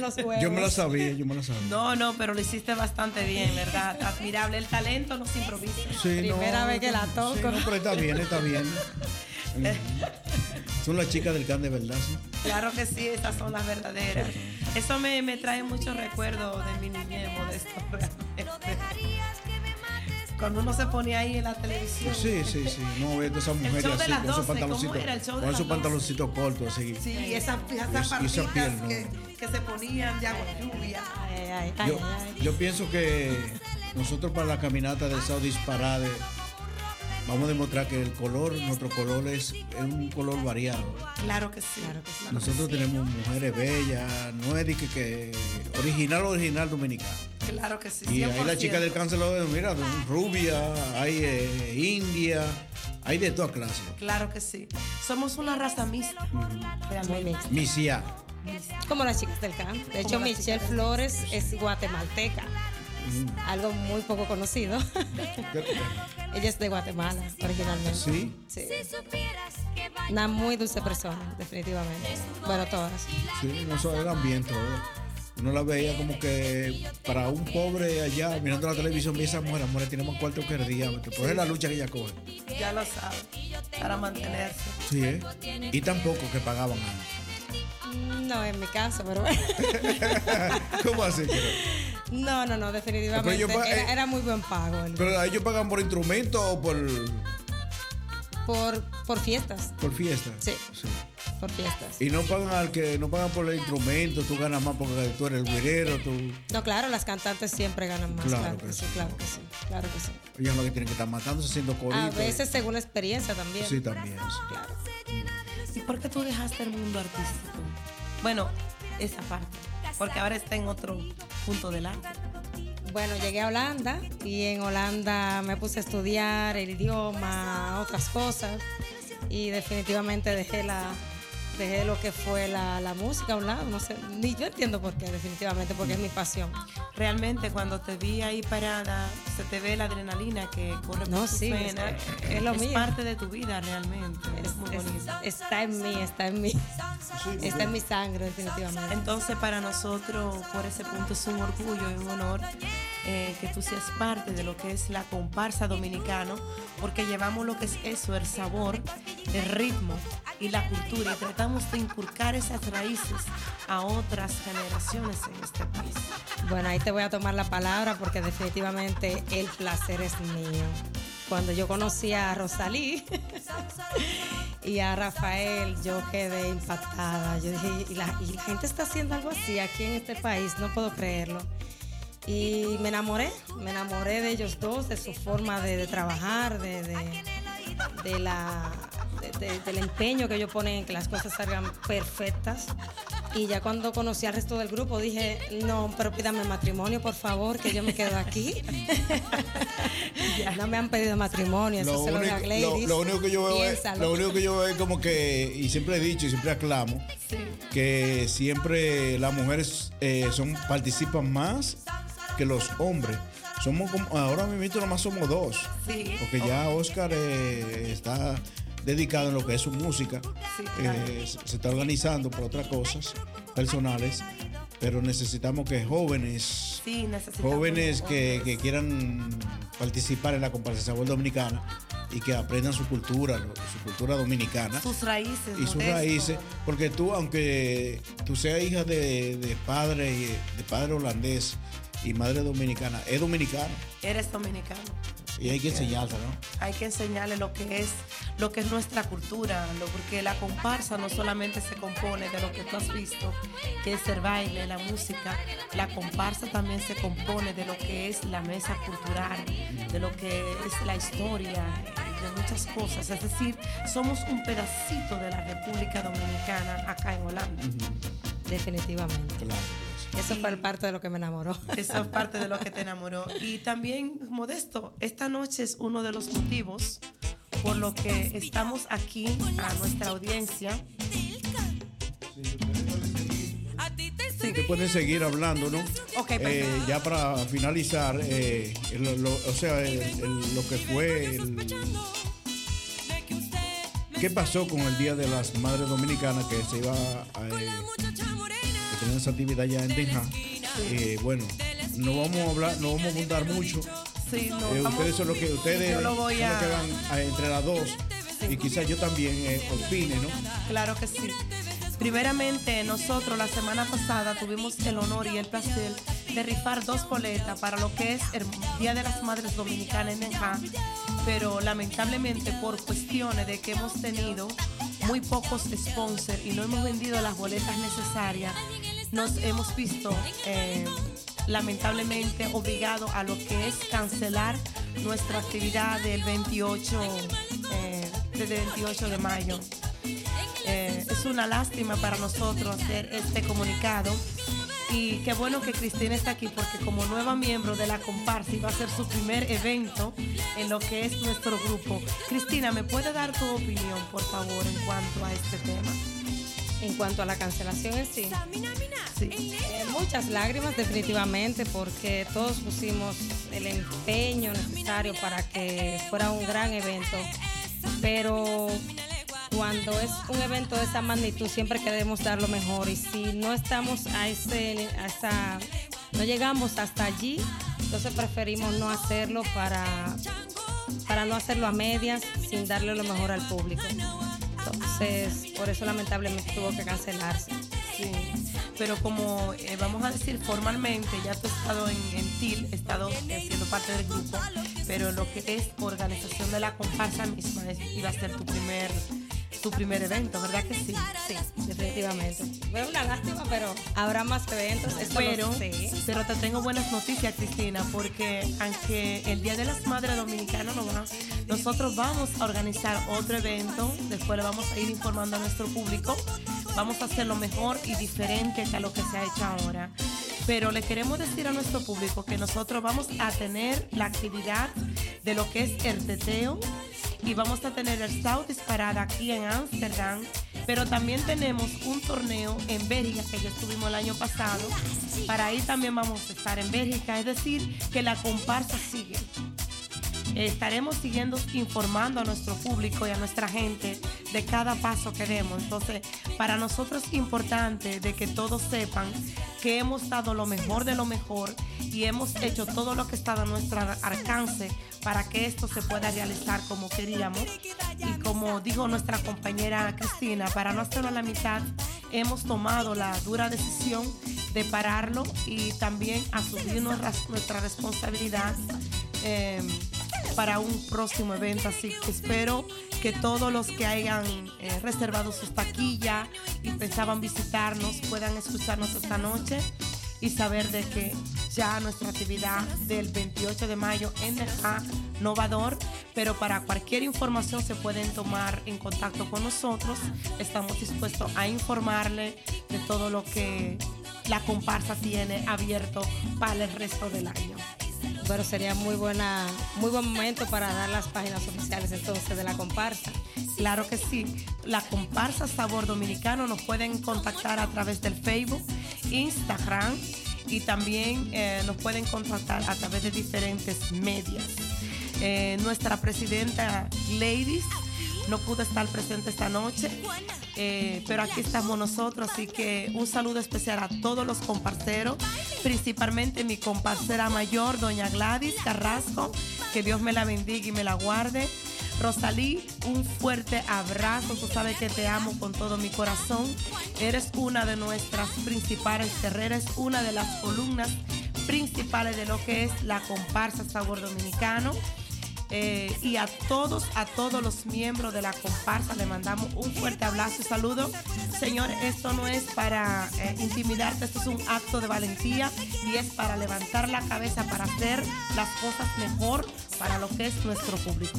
Los huevos. yo me la sabía, yo me la sabía. No, no, pero lo hiciste bastante bien, ¿verdad? Admirable. El talento no se improvisa. Sí, Primera no, vez que la sí, toco. no, pero está bien, está bien. Son las chicas del can de verdad, sí. Claro que sí, esas son las verdaderas. Eso me, me trae muchos recuerdos de mi niñez, Modesto. Cuando uno se ponía ahí en la televisión. Sí, sí, sí. No, viendo esas mujeres de así, con esos 12, ¿cómo pantaloncitos. de Con esos 12? pantaloncitos cortos, así. Sí, esas, esas esa- y que, que se ponían de agua lluvia. Yo, pienso que nosotros para la caminata del Saudi Disparade vamos a demostrar que el color, nuestro color es, es un color variado. Claro que sí. Claro que Nosotros tenemos mujeres bellas, no es de que, que original, original dominicano. Claro que sí. Y ahí la 100%. chica del cáncer, mira, rubia, hay eh, india, hay de toda clase. Claro que sí. Somos una raza mixta. Realmente. Misia. Como las chicas del camp. De hecho, Michelle. Flores es guatemalteca. Mm. Algo muy poco conocido. Ella es de Guatemala, originalmente. Sí. Sí. Una muy dulce persona, definitivamente. Bueno, todas. Sí, no eso eran bien todos. Uno la veía como que para un pobre allá mirando la televisión, ve esa mujer, mujer tiene más cuarto que el diablo. Por es la lucha que ella coge. Ya lo sabes. Para mantenerse. Sí, ¿eh? Y tampoco que pagaban antes. No en mi caso, pero bueno. ¿Cómo así? No, no, no, definitivamente. Era, eh, era muy buen pago. el- Pero ellos pagan por instrumento o por, Por, por fiestas. por fiesta. Sí. Por fiestas. Y no pagan al que no pagan por el instrumento, tú ganas más porque tú eres el güirero, tú. No, claro, las cantantes siempre ganan más. Claro Claro, que que sí, sí. claro que sí. Claro que sí. Ellos lo que tienen que estar matándose haciendo coritos. A veces según la experiencia también. Sí, también. sí. ¿Y por qué tú dejaste el mundo artístico? Bueno, esa parte. Porque ahora está en otro punto del arte. Bueno, llegué a Holanda y en Holanda me puse a estudiar el idioma, otras cosas y definitivamente dejé la dejé lo que fue la, la música a un lado, no sé, ni yo entiendo por qué, definitivamente, porque es mi pasión. Realmente cuando te vi ahí parada, se te ve la adrenalina que corre No, por tus sí, es, venas. es lo es mío. parte de tu vida realmente. Es, muy Es- bonito. está en mí, está en mí, está en mi sangre, definitivamente. Entonces para nosotros por ese punto es un orgullo y un honor eh, que tú seas parte de lo que es la comparsa dominicano, porque llevamos lo que es eso, el sabor, el ritmo y la cultura y tratamos de inculcar esas raíces a otras generaciones en este país. Bueno, ahí te voy a tomar la palabra porque definitivamente el placer es mío. Cuando yo conocí a Rosalí y a Rafael, yo quedé impactada. Yo dije, ¿y la, y la gente está haciendo algo así aquí en este país, no puedo creerlo. Y me enamoré, me enamoré de ellos dos, de su forma de, de trabajar, de, de- de la, de- de- del empeño que ellos ponen en que las cosas salgan perfectas. Y ya cuando conocí al resto del grupo dije, no, pero pídame matrimonio, por favor, que yo me quedo aquí. no me han pedido matrimonio, eso Lo se lo único, lo- Gladys. lo único que yo veo es, lo único que yo veo es como que, y siempre he dicho y siempre aclamo, que siempre las mujeres eh, son, participan más que los hombres. Somos como, ahora mismo nomás somos dos. Sí. Porque ya Oscar eh, está dedicado en lo que es su música. Sí, claro. Eh, se está organizando por otras cosas personales. Pero necesitamos que jóvenes Sí, necesitamos jóvenes que, quieran participar en la comparsa sabor dominicana y que aprendan su cultura, su cultura dominicana sus raíces. y sus raíces, porque tú, aunque tú seas hija de, de padre de padre holandés y madre dominicana, es dominicano Eres dominicano. y hay que enseñarla, ¿no? hay que enseñarle lo que es lo que es nuestra cultura, lo- porque la comparsa no solamente se compone de lo que tú has visto, que es el baile, la música, la comparsa también se compone de lo que es la mesa cultural, de lo que es la historia, de muchas cosas. Es decir, somos un pedacito de la República Dominicana acá en Holanda. Definitivamente. Claro. Eso fue parte de lo que me enamoró. Eso es parte de lo que te enamoró. Y también, Modesto, esta noche es uno de los motivos por lo que estamos aquí a nuestra audiencia. Sí, que pueden seguir hablando, ¿no? Ok, Eh, perfecto. ya para finalizar, eh, lo, lo- o sea, el- el- lo que fue el- ¿Qué pasó con el Día de las Madres Dominicanas que se iba a, eh, tener esa actividad ya en. Eh, bueno, no vamos a hablar, no vamos a abundar mucho. Sí, no, Eh, vamos- ustedes son los que ustedes lo voy son los a- que van a- entre las dos y quizás yo también eh, opine, ¿no? Claro que sí. Primeramente, nosotros la semana pasada tuvimos el honor y el placer de rifar dos boletas para lo que es el Día de las Madres Dominicanas en Nenja, pero lamentablemente por cuestiones de que hemos tenido muy pocos sponsors y no hemos vendido las boletas necesarias, nos hemos visto eh, lamentablemente obligados a lo que es cancelar nuestra actividad del 28, eh, desde el 28 de mayo. Eh, es una lástima para nosotros hacer este comunicado. Y qué bueno que Cristina está aquí porque como nueva miembro de la comparsa va a ser su primer evento en lo que es nuestro grupo. Cristina, ¿me puede dar tu opinión, por favor, en cuanto a este tema? En cuanto a la cancelación en sí. Sí. Eh, muchas lágrimas definitivamente porque todos pusimos el empeño necesario para que fuera un gran evento. Pero cuando es un evento de esa magnitud siempre queremos dar lo mejor y si no estamos a ese, no llegamos hasta allí, entonces preferimos no hacerlo para, para no hacerlo a medias sin darle lo mejor al público. Entonces, por eso lamentablemente tuvo que cancelarse. Pero como eh, vamos a decir formalmente, ya tú has estado en, en TIL, he estado eh, siendo parte del grupo, pero lo que es organización de la comparsa misma es- iba a ser tu primer, tu primer evento, ¿verdad que sí? Sí, definitivamente. Fue una lástima, pero habrá más eventos. Eso Pero, lo sé. pero te tengo buenas noticias, Cristina, porque aunque el Día de las Madres Dominicanas no va, nosotros vamos a organizar otro evento, después le vamos a ir informando a nuestro público, vamos a hacerlo mejor y diferente que a lo que se ha hecho ahora. Pero le queremos decir a nuestro público que nosotros vamos a tener la actividad de lo que es el teteo y vamos a tener el South Disparada aquí en Ámsterdam, pero también tenemos un torneo en Bélgica que ya estuvimos el año pasado. Para ahí también vamos a estar en Bélgica, es decir, que la comparsa sigue. Estaremos siguiendo informando a nuestro público y a nuestra gente de cada paso que demos. Entonces, para nosotros es importante de que todos sepan que hemos dado lo mejor de lo mejor y hemos hecho todo lo que está a nuestro alcance para que esto se pueda realizar como queríamos. Y como dijo nuestra compañera Cristina, para no hacerlo a la mitad, hemos tomado la dura decisión de pararlo y también asumirnos ras- nuestra responsabilidad eh, para un próximo evento. Así que espero que todos los que hayan eh, reservado sus taquillas y pensaban visitarnos puedan escucharnos esta noche y saber de que ya nuestra actividad del 28 de mayo en el A Novador, pero para cualquier información se pueden tomar en contacto con nosotros. Estamos dispuestos a informarle de todo lo que la comparsa tiene abierto para el resto del año. Pero sería muy buena, muy buen momento para dar las páginas oficiales entonces de la comparsa. Claro que sí. La comparsa Sabor Dominicano nos pueden contactar a través del Facebook, Instagram y también eh, nos pueden contactar a través de diferentes medios. Eh, nuestra presidenta Ladies no pudo estar presente esta noche, eh, pero aquí estamos nosotros, así que un saludo especial a todos los comparceros, principalmente mi comparcera mayor, doña Gladys Carrasco, que Dios me la bendiga y me la guarde. Rosalí, un fuerte abrazo. Tú sabes que te amo con todo mi corazón. Eres una de nuestras principales guerreras, una de las columnas principales de lo que es la comparsa Sabor Dominicano. Eh, y a todos, a todos los miembros de la comparsa le mandamos un fuerte abrazo y saludo. Señor, esto no es para eh, intimidarte, esto es un acto de valentía y es para levantar la cabeza, para hacer las cosas mejor para lo que es nuestro público.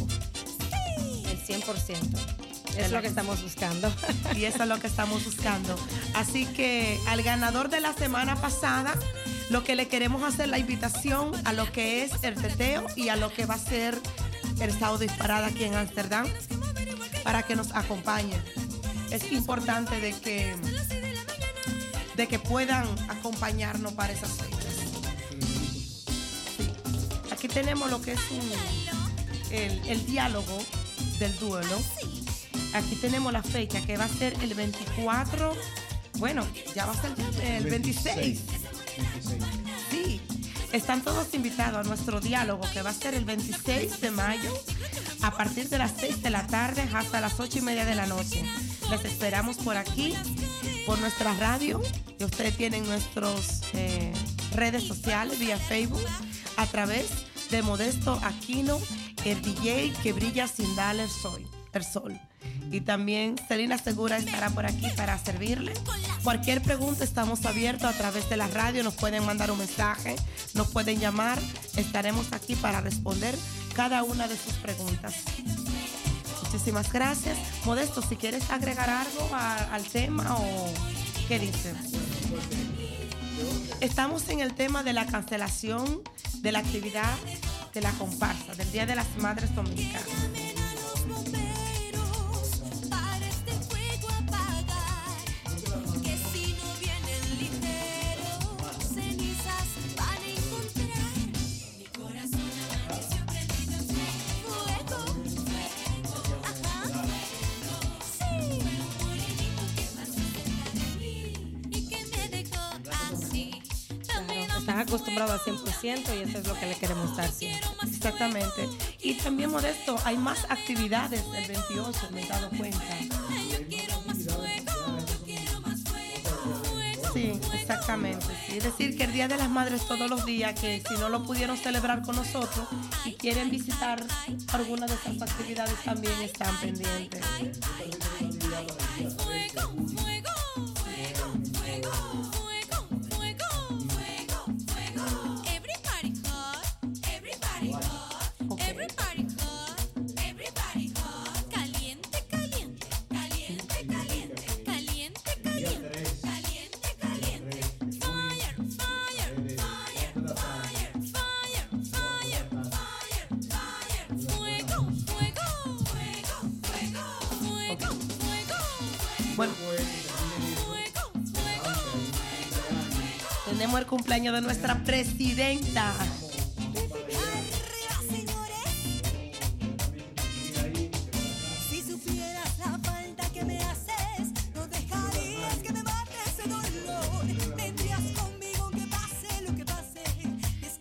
El 100%. Es lo que estamos buscando. Y eso es lo que estamos buscando. Así que al ganador de la semana pasada, lo que le queremos hacer la invitación a lo que es el teteo y a lo que va a ser el estado disparada aquí en Ámsterdam para que nos acompañen. Es importante de que, de que puedan acompañarnos para esas fechas. Aquí tenemos lo que es el, el diálogo del duelo. Aquí tenemos la fecha que va a ser el 24 Bueno, ya va a ser el 26. Sí, están todos invitados a nuestro diálogo que va a ser el 26 de mayo a partir de las 6 de la tarde hasta las 8 y media de la noche. Les esperamos por aquí, por nuestra radio, que ustedes tienen nuestras redes sociales vía Facebook, a través de Modesto Aquino, el DJ que brilla sin darle. El sol. Y también Celina Segura estará por aquí para servirle. Cualquier pregunta estamos abiertos a través de la radio. Nos pueden mandar un mensaje, nos pueden llamar. Estaremos aquí para responder cada una de sus preguntas. Muchísimas gracias. Modesto, si quieres agregar algo al tema o qué dices. Estamos en el tema de la cancelación de la actividad de la comparsa del Día de las Madres Dominicanas. Están acostumbrados al 100% y eso es lo que le queremos dar. siempre. Exactamente. Y también, Modesto, hay más actividades el 28, me he dado cuenta. Sí, exactamente. Es decir, que el Día de las Madres todos los días, que si no lo pudieron celebrar con nosotros y quieren visitar alguna de esas actividades, también están pendientes. Que pase lo que pase.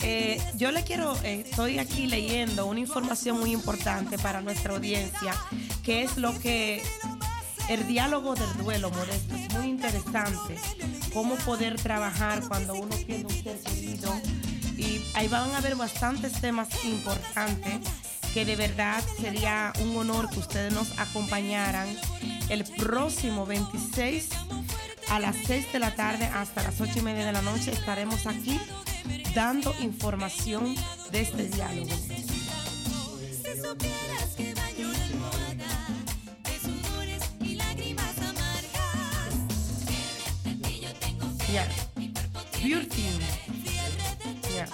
Eh, yo le quiero, eh, estoy aquí leyendo una información muy importante para nuestra audiencia, que es lo que el diálogo del duelo, Modesto, es muy interesante. Cómo poder trabajar cuando uno pierde un ser querido. Y ahí van a haber bastantes temas importantes que de verdad sería un honor que ustedes nos acompañaran el próximo 26 a las 6 de la tarde hasta las 8 y media de la noche. Estaremos aquí dando información de este diálogo. Yeah. Beauty. Yeah.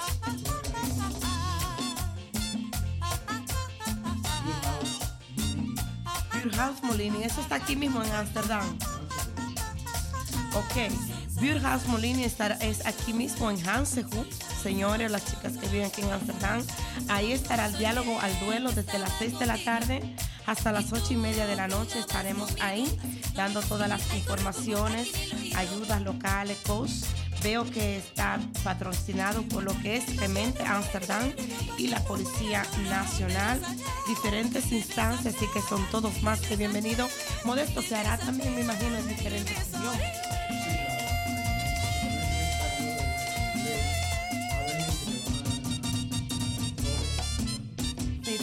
Beer Molini, eso está aquí mismo en Amsterdam. Ok, Beer Molini estará, es aquí mismo en Hansehoek. Señores, las chicas que viven aquí en Amsterdam, ahí estará el diálogo al duelo desde las 6 de la tarde hasta las 8 y media de la noche. Estaremos ahí dando todas las informaciones, ayudas locales, coach. Veo que está patrocinado por lo que es Gemente Amsterdam y la Policía Nacional, diferentes instancias, así que son todos más que bienvenidos. Modesto se hará también, me imagino, en diferentes idiomas.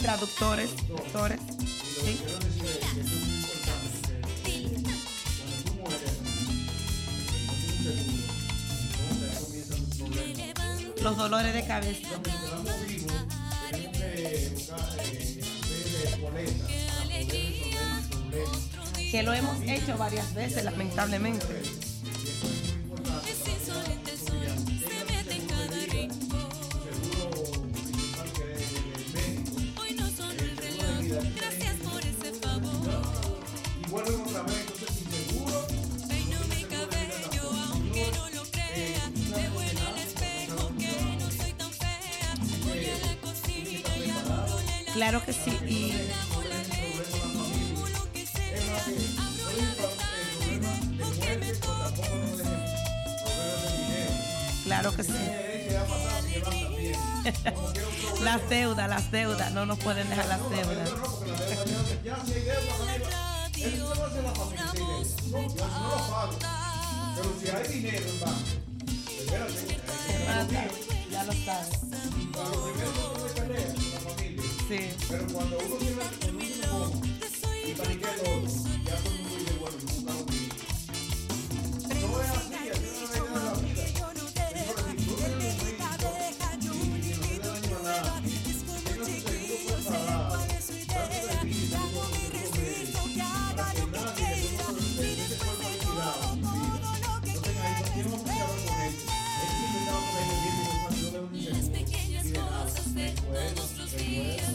Traductores, doctores. Los dolores de cabeza. Que lo hemos hecho varias veces, lamentablemente. Claro que sí. Y Claro que sí. las deudas, las deudas, no nos pueden dejar las deudas. Pero si hay dinero en banco, Ya lo sabes. Sí. Pero cuando uno tiene cuando uno tiene poco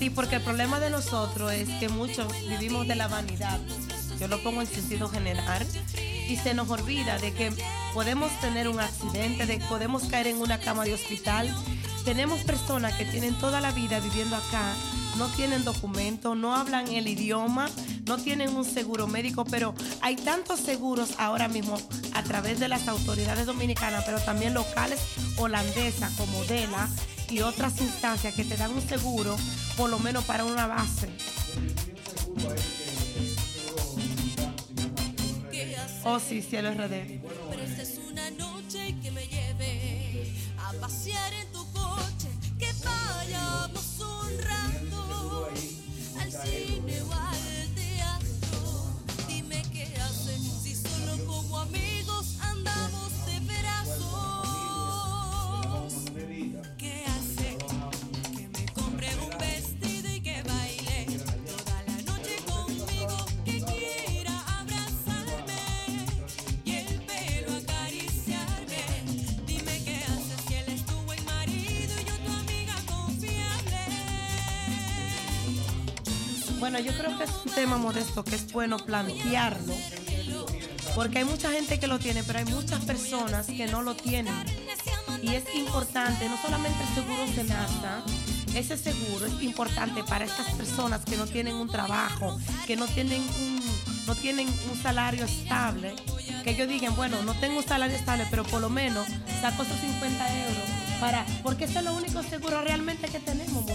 Sí, porque el problema de nosotros es que muchos vivimos de la vanidad. Yo lo pongo en sentido general. Y se nos olvida de que podemos tener un accidente, de que podemos caer en una cama de hospital. Tenemos personas que tienen toda la vida viviendo acá, no tienen documento, no hablan el idioma, no tienen un seguro médico, pero hay tantos seguros ahora mismo a través de las autoridades dominicanas, pero también locales holandesas como DELA y otras instancias que te dan un seguro por lo menos para una base. Oh, sí, cielo RD. Pero esta es una noche que Bueno, yo creo que es un tema modesto que es bueno plantearlo. Porque hay mucha gente que lo tiene, pero hay muchas personas que no lo tienen. Y es importante, no solamente el seguro de NASA, ese seguro es importante para estas personas que no tienen un trabajo, que no tienen un, no tienen un salario estable. Que ellos digan, bueno, no tengo un salario estable, pero por lo menos saco esos 50 euros para, porque ese es lo único seguro realmente que tenemos.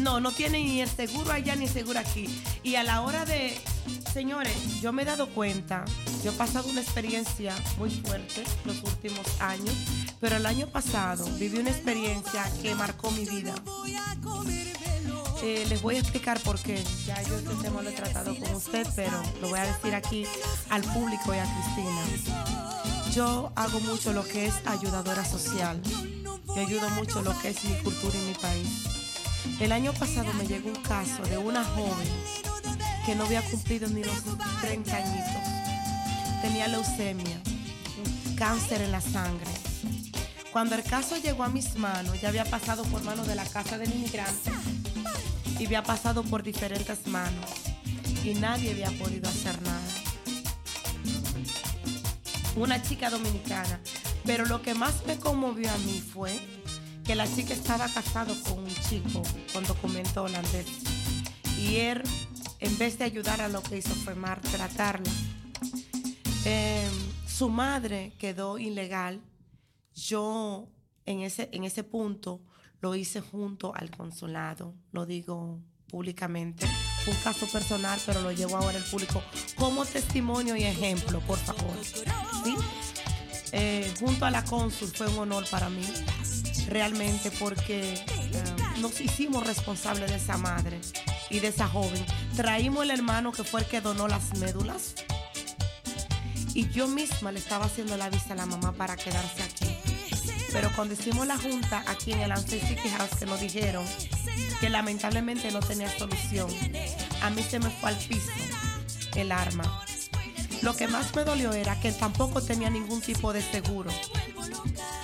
No, no tienen ni el seguro allá ni seguro aquí. Y a la hora de, señores, yo me he dado cuenta, yo he pasado una experiencia muy fuerte los últimos años, pero el año pasado viví una experiencia que marcó mi vida. Eh, les voy a explicar por qué. Ya yo este tema lo he tratado con usted, pero lo voy a decir aquí al público y a Cristina. Yo hago mucho lo que es ayudadora social. Yo ayudo mucho lo que es mi cultura y mi país. El año pasado me llegó un caso de una joven que no había cumplido ni los 30 añitos. Tenía leucemia, cáncer en la sangre. Cuando el caso llegó a mis manos, ya había pasado por manos de la Casa del Inmigrante y había pasado por diferentes manos y nadie había podido hacer nada. Una chica dominicana. Pero lo que más me conmovió a mí fue que la chica estaba casada con un chico con documento holandés. Y él, en vez de ayudar a lo que hizo fue maltratarla. Eh, su madre quedó ilegal. Yo en ese, en ese punto lo hice junto al consulado, lo digo públicamente. Un caso personal, pero lo llevo ahora al público como testimonio y ejemplo, por favor. ¿Sí? Eh, junto a la cónsul fue un honor para mí, realmente, porque eh, nos hicimos responsables de esa madre y de esa joven. Traímos el hermano que fue el que donó las médulas y yo misma le estaba haciendo la visa a la mamá para quedarse aquí. Pero cuando hicimos la junta aquí en el Ancestry House, que nos dijeron que lamentablemente no tenía solución, a mí se me fue al piso el arma. Lo que más me dolió era que tampoco tenía ningún tipo de seguro.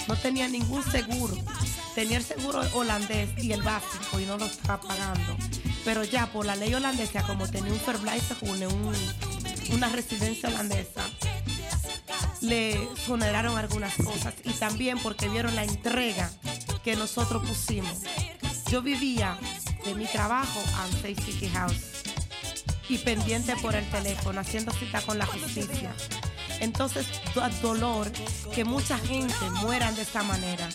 No tenía ningún seguro. Tenía el seguro holandés y el básico y no lo estaba pagando. Pero ya por la ley holandesa, como tenía un verblijfsvergunning, un, una residencia holandesa, le exoneraron algunas cosas y también porque vieron la entrega que nosotros pusimos. Yo vivía de mi trabajo a Safety House y pendiente por el teléfono, haciendo cita con la justicia. Entonces, dolor que mucha gente mueran de esta manera.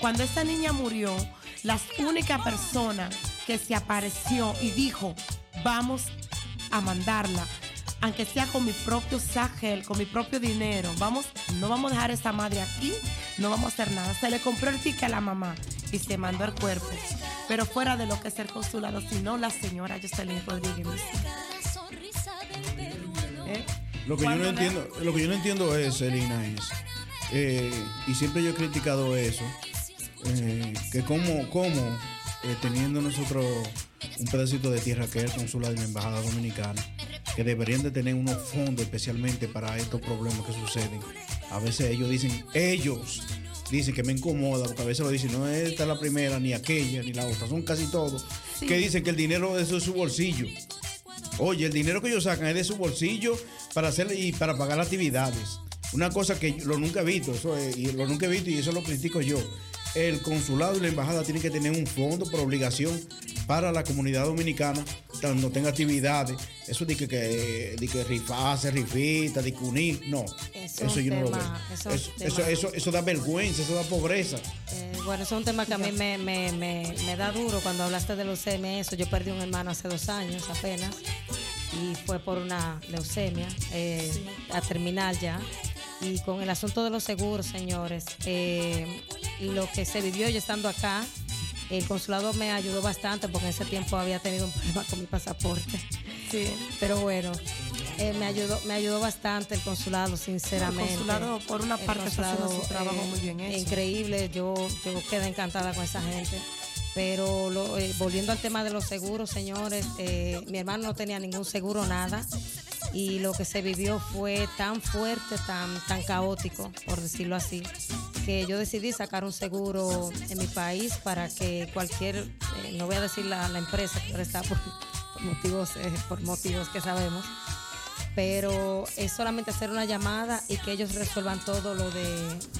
Cuando esta niña murió, la única persona que se apareció y dijo, vamos a mandarla, aunque sea con mi propio sagel, con mi propio dinero, vamos, no vamos a dejar a esta madre aquí, no vamos a hacer nada. Se le compró el ticket a la mamá y se mandó el cuerpo. Pero fuera de lo que es el consulado, sino la señora Jocelyn Rodríguez. ¿Eh? Lo que yo no entiendo, lo que yo no entiendo es, Selina, es, eh, y siempre yo he criticado eso, eh, que como, como eh, teniendo nosotros un pedacito de tierra que es el consulado de la embajada dominicana, que deberían de tener unos fondos especialmente para estos problemas que suceden. A veces ellos dicen, ellos dicen que me incomoda, porque a veces lo dicen, no esta es la primera, ni aquella, ni la otra, son casi todos, Sí. que dicen que el dinero eso es su bolsillo. Oye, el dinero que ellos sacan es de su bolsillo para hacer y para pagar actividades. Una cosa que yo lo nunca he visto, eso es- y lo nunca he visto y eso lo critico yo. El consulado y la embajada tienen que tener un fondo por obligación para la comunidad dominicana cuando tenga actividades. Eso de que, que, de que rifa, hacer rifitas, de que unir. No, Eso eso, es yo no lo veo. eso Eso, es eso, tema- eso, eso da vergüenza, eso da pobreza. Eh, bueno, eso es un tema que a mí me, me- me- me da duro cuando hablaste de leucemia. Eso, yo perdí un hermano hace dos años apenas y fue por una leucemia eh, a terminal ya. Y con el asunto de los seguros, señores, eh, lo que se vivió yo estando acá, el consulado me ayudó bastante porque en ese tiempo había tenido un problema con mi pasaporte. Sí. Pero bueno, eh, me ayudó me ayudó bastante el consulado, sinceramente. El consulado, por una parte, está haciendo su trabajo muy bien hecho. Increíble, yo, yo quedé encantada con esa gente. Pero lo- eh, volviendo al tema de los seguros, señores, eh, mi hermano no tenía ningún seguro, nada. Y lo que se vivió fue tan fuerte, tan, tan caótico, por decirlo así, que yo decidí sacar un seguro en mi país para que cualquier, eh, no voy a decir la, empresa, pero está por, por motivos, eh, por motivos que sabemos, pero es solamente hacer una llamada y que ellos resuelvan todo lo, de,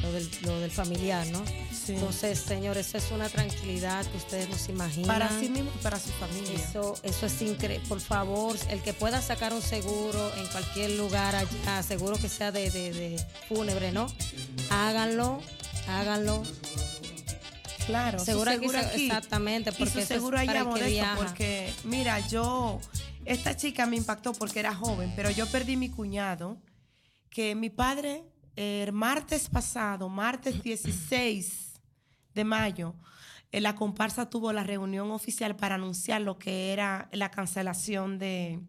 lo, del, lo del familiar, ¿no? Entonces, señores, eso es una tranquilidad que ustedes no se imaginan. Para sí mismo y para su familia. Eso, eso es increíble. Por favor, el que pueda sacar un seguro en cualquier lugar allá, seguro que sea de, de, de fúnebre, ¿no? Háganlo, háganlo. Claro, seguro, su aquí, aquí. exactamente, Y porque su eso es seguro para allá modesto, porque mira, yo, esta chica me impactó porque era joven, pero yo perdí mi cuñado, que mi padre, el martes pasado, martes 16 de mayo, eh, la comparsa tuvo la reunión oficial para anunciar lo que era la cancelación de,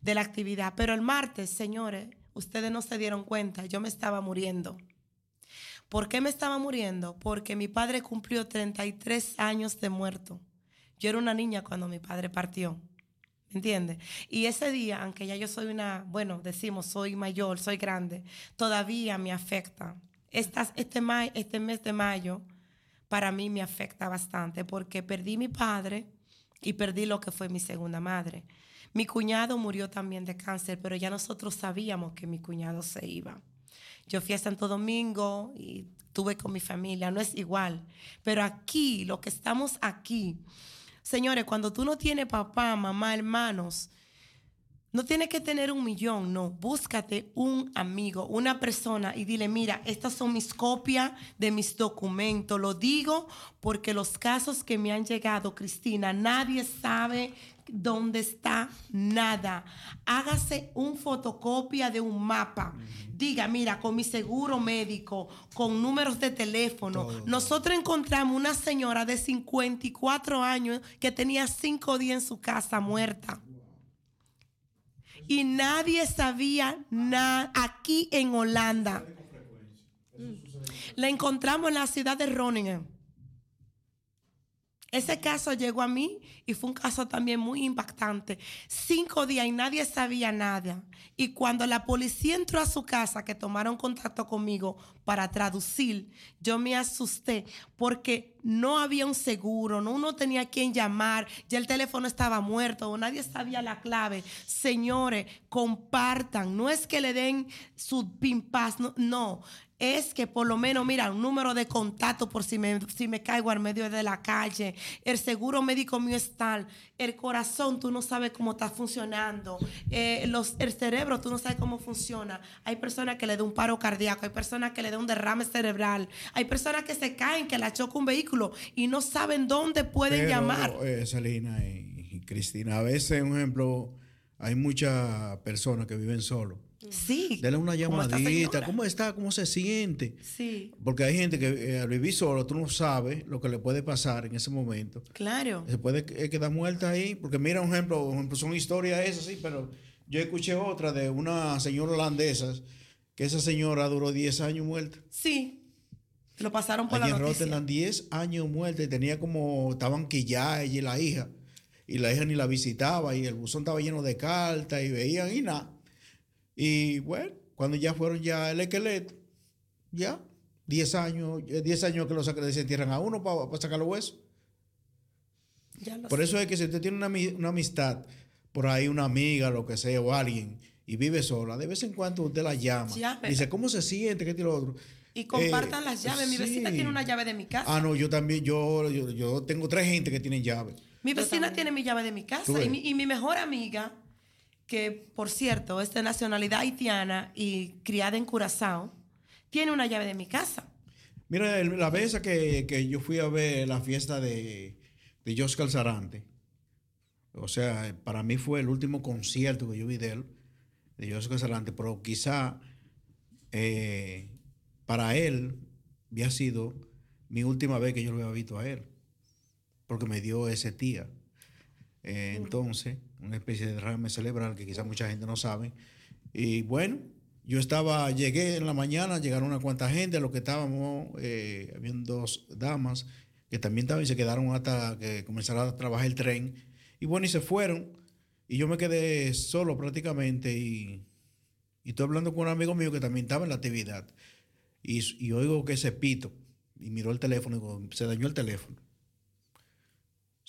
de la actividad. Pero el martes, señores, ustedes no se dieron cuenta, yo me estaba muriendo. ¿Por qué me estaba muriendo? Porque mi padre cumplió 33 años de muerto. Yo era una niña cuando mi padre partió. ¿Me entiendes? Y ese día, aunque ya yo soy una, bueno, decimos, soy mayor, soy grande, todavía me afecta. Este, este mes de mayo, para mí me afecta bastante porque perdí mi padre y perdí lo que fue mi segunda madre. Mi cuñado murió también de cáncer, pero ya nosotros sabíamos que mi cuñado se iba. Yo fui a Santo Domingo y estuve con mi familia, no es igual. Pero aquí, lo que estamos aquí, señores, cuando tú no tienes papá, mamá, hermanos, no tienes que tener un millón, no. Búscate un amigo, una persona y dile, mira, estas son mis copias de mis documentos. Lo digo porque los casos que me han llegado, Cristina, nadie sabe dónde está nada. Hágase un fotocopia de un mapa. Diga, mira, con mi seguro médico, con números de teléfono. Nosotros encontramos una señora de 54 años que tenía cinco días en su casa muerta y nadie sabía nada aquí en Holanda. La encontramos en la ciudad de Groningen. Ese caso llegó a mí y fue un caso también muy impactante. Cinco días y nadie sabía nada. Y cuando la policía entró a su casa, que tomaron contacto conmigo para traducir, yo me asusté porque no había un seguro, no uno tenía quien llamar, ya el teléfono estaba muerto o nadie sabía la clave. Señores, compartan, no es que le den su pin no. Es que por lo menos, mira, un número de contacto por si me, si me caigo al medio de la calle, el seguro médico mío es tal, el corazón tú no sabes cómo está funcionando, eh, los, el cerebro tú no sabes cómo funciona. Hay personas que le da un paro cardíaco, hay personas que le da un derrame cerebral, hay personas que se caen, que la choca un vehículo y no saben dónde pueden Pero, llamar. eh, Salina y, y Cristina, a veces, un ejemplo, hay muchas personas que viven solos. Sí. Dele una llamadita. ¿cómo está? ¿Cómo se siente? Sí, Porque hay gente que eh, al vivir solo, tú no sabes lo que le puede pasar en ese momento. claro. Se puede eh, quedar muerta ahí. Porque mira, un ejemplo, un ejemplo, son historias esas, sí, pero yo escuché otra de una señora holandesa, que esa señora duró 10 años muerta. Sí. Lo pasaron por Allí la en noticia. Rotterdam, 10 años muerta y tenía como, estaban que ya ella y la hija. Y la hija ni la visitaba y el buzón estaba lleno de cartas y veían y nada. Y bueno, cuando ya fueron ya el esqueleto, ya, 10 años, eh, 10 años que lo sacan, desentierran a uno para sacar los huesos. Ya lo Por sé. eso es que si usted tiene una, una amistad, por ahí una amiga, lo que sea, o alguien, y vive sola, de vez en cuando usted la llama. Llámela. Dice, ¿cómo se siente? ¿Qué tiene lo otro? Y compartan Eh, las llaves. Mi vecina tiene una llave de mi casa. Ah, no, yo también, yo, yo, yo tengo tres gente que tienen llave. Mi vecina tiene mi llave de mi casa. ves. Y mi, y mi mejor amiga, que por cierto es de nacionalidad haitiana y criada en Curazao, tiene una llave de mi casa. Mira, la vez que, que yo fui a ver la fiesta de, de Joscar o sea, para mí fue el último concierto que yo vi de él, de Joscar Sarante, pero quizá eh, para él había sido mi última vez que yo lo había visto a él, porque me dio ese tía. Eh, entonces, una especie de derrame cerebral que quizá mucha gente no sabe. Y bueno, yo estaba, llegué en la mañana, llegaron una cuanta gente, lo que estábamos, eh, habían dos damas que también estaban y se quedaron hasta que comenzara a trabajar el tren. Y bueno, y se fueron. Y yo me quedé solo prácticamente y, y estoy hablando con un amigo mío que también estaba en la actividad. Y, y oigo que ese pito. Y miró el teléfono y digo, se dañó el teléfono.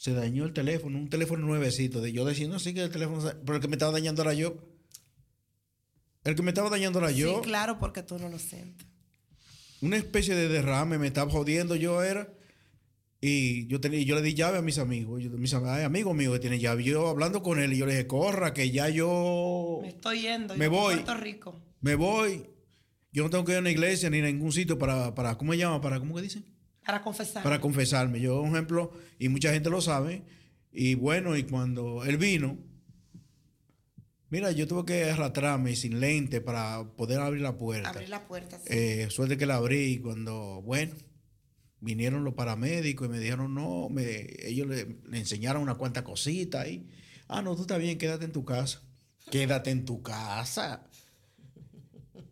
Se dañó el teléfono, un teléfono nuevecito. De yo diciendo así que el teléfono, pero el que me estaba dañando era yo. El que me estaba dañando era yo. Sí, claro, porque tú no lo sientes. Una especie de derrame, me estaba jodiendo yo era. Y yo, tenía, yo le di llave a mis amigos. Yo, mis am- hay amigos míos que tienen llave. Yo hablando con él y yo le dije, corra, que ya yo Me estoy yendo. Me yo voy. Puerto Rico. me voy. Yo no tengo que ir a una iglesia ni a ningún sitio para, para ¿cómo se llama? Para, ¿cómo que dicen? Para confesar. para confesarme. Yo, un ejemplo, y mucha gente lo sabe, y bueno, y cuando él vino, mira, yo tuve que arrastrarme sin lente para poder abrir la puerta. Abrir la puerta. sí. Eh, suerte que la abrí y cuando, bueno, vinieron los paramédicos y me dijeron, no, me, ellos le, le enseñaron una cuanta cosita ahí. Ah, no, tú estás bien, quédate en tu casa. Quédate en tu casa.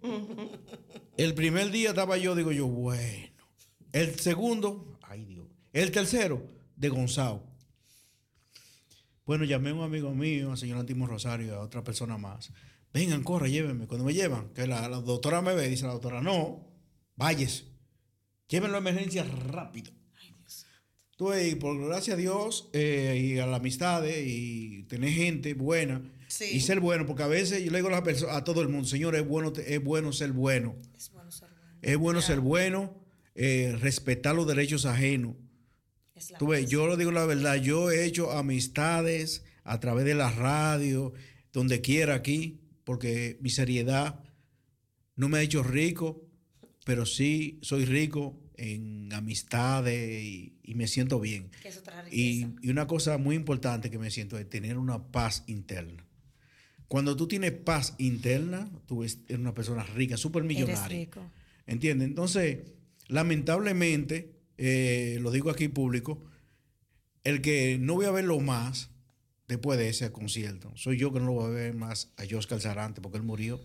El primer día estaba yo, digo yo, bueno. El segundo, ay Dios. El tercero, de Gonzalo. Bueno, llamé a un amigo mío, al señor Antimo Rosario, a otra persona más. Vengan, corre, llévenme. Cuando me llevan, que la, la doctora me ve, dice la doctora, no, váyese. Llévenlo a emergencia rápido. Tú, ves, y por gracias a Dios eh, y a la amistad eh, y tener gente buena Sí. y ser bueno, porque a veces yo le digo a, perso- a todo el mundo, señor, es bueno, es bueno ser bueno. Es bueno ser bueno. Es bueno ser bueno, eh, respetar los derechos ajenos. Tú ves, yo lo digo la verdad, yo he hecho amistades a través de la radio, donde quiera aquí, porque mi seriedad no me ha hecho rico, pero sí soy rico en amistades y, y me siento bien. Que es otra Y, y una cosa muy importante que me siento es tener una paz interna. Cuando tú tienes paz interna, tú eres una persona rica, súper millonaria. ¿Entiendes? Entonces, lamentablemente, eh, lo digo aquí público, el que no voy a verlo más después de ese concierto, soy yo que no lo voy a ver más a Joscar Sarante porque él murió.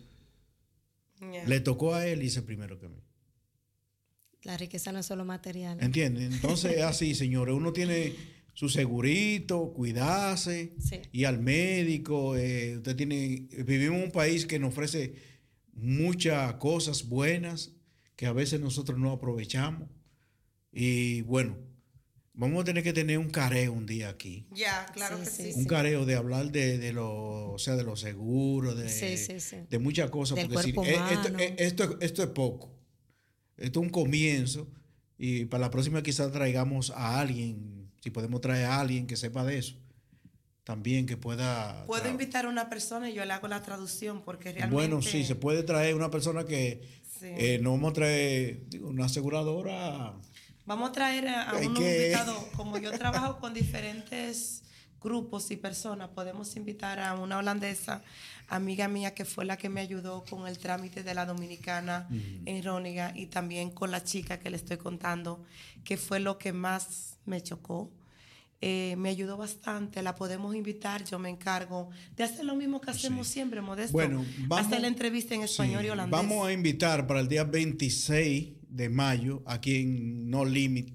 Yeah. Le tocó a él y hice primero que a mí. La riqueza no es solo material. ¿Entiendes? Entonces es así, señores. Uno tiene su segurito, cuidarse, Sí. y al médico. eh, usted tiene, vivimos en un país que nos ofrece muchas cosas buenas que a veces nosotros no aprovechamos. Y bueno, vamos a tener que tener un careo un día aquí. Ya, claro Sí, que sí, sí. Un careo de hablar de, de lo, o sea, de los seguros, de, Sí, sí, sí. de muchas cosas. Del porque si- eh, esto, eh, esto, esto es poco. Esto es un comienzo y para la próxima quizás traigamos a alguien, si podemos traer a alguien que sepa de eso, también que pueda... Puedo invitar a una persona y yo le hago la traducción porque realmente... Bueno, sí, se puede traer una persona que Sí. eh, no vamos a traer digo, una aseguradora. Vamos a traer a, a que- invitados, como yo trabajo con diferentes grupos y personas, podemos invitar a una holandesa, amiga mía, que fue la que me ayudó con el trámite de la dominicana en Róniga y también con la chica que le estoy contando, que fue lo que más me chocó. Eh, me ayudó bastante, la podemos invitar, yo me encargo de hacer lo mismo que hacemos siempre, Modesto. Bueno, vamos- hacer la entrevista en español Sí, y holandés. Vamos a invitar para el día 26 de mayo, aquí en No Limit,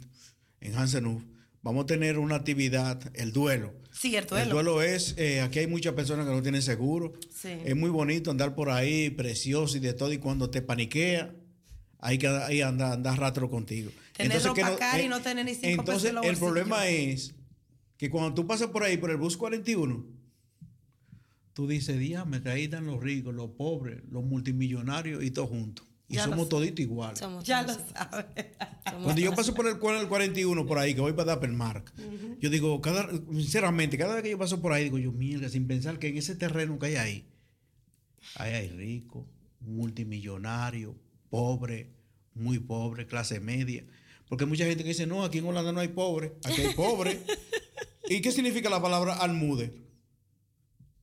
en Hansenhof, vamos a tener una actividad, el duelo. Sí, el El duelo. duelo es, eh, aquí hay muchas personas que no tienen seguro. Sí. Es muy bonito andar por ahí, precioso y de todo, y cuando te paniquea, hay que ahí anda, andar rastro contigo. Tener ropa que y no tener ni cinco pesos Entonces, el problema es que cuando tú pasas por ahí, por el bus 41, tú dices, dígame que ahí están los ricos, los pobres, los multimillonarios y todos juntos. Y Ya somos toditos iguales. Somos Ya todos lo sabes. Cuando yo paso por el, el 41 por ahí, que voy para Dappermark, yo digo, cada, sinceramente, cada vez que yo paso por ahí, digo yo, mierda, sin pensar que en ese terreno que hay ahí, ahí hay ricos, multimillonarios, pobres, muy pobres, clase media. Porque hay mucha gente que dice, no, aquí en Holanda no hay pobres, aquí hay pobres. ¿Y qué significa la palabra almude?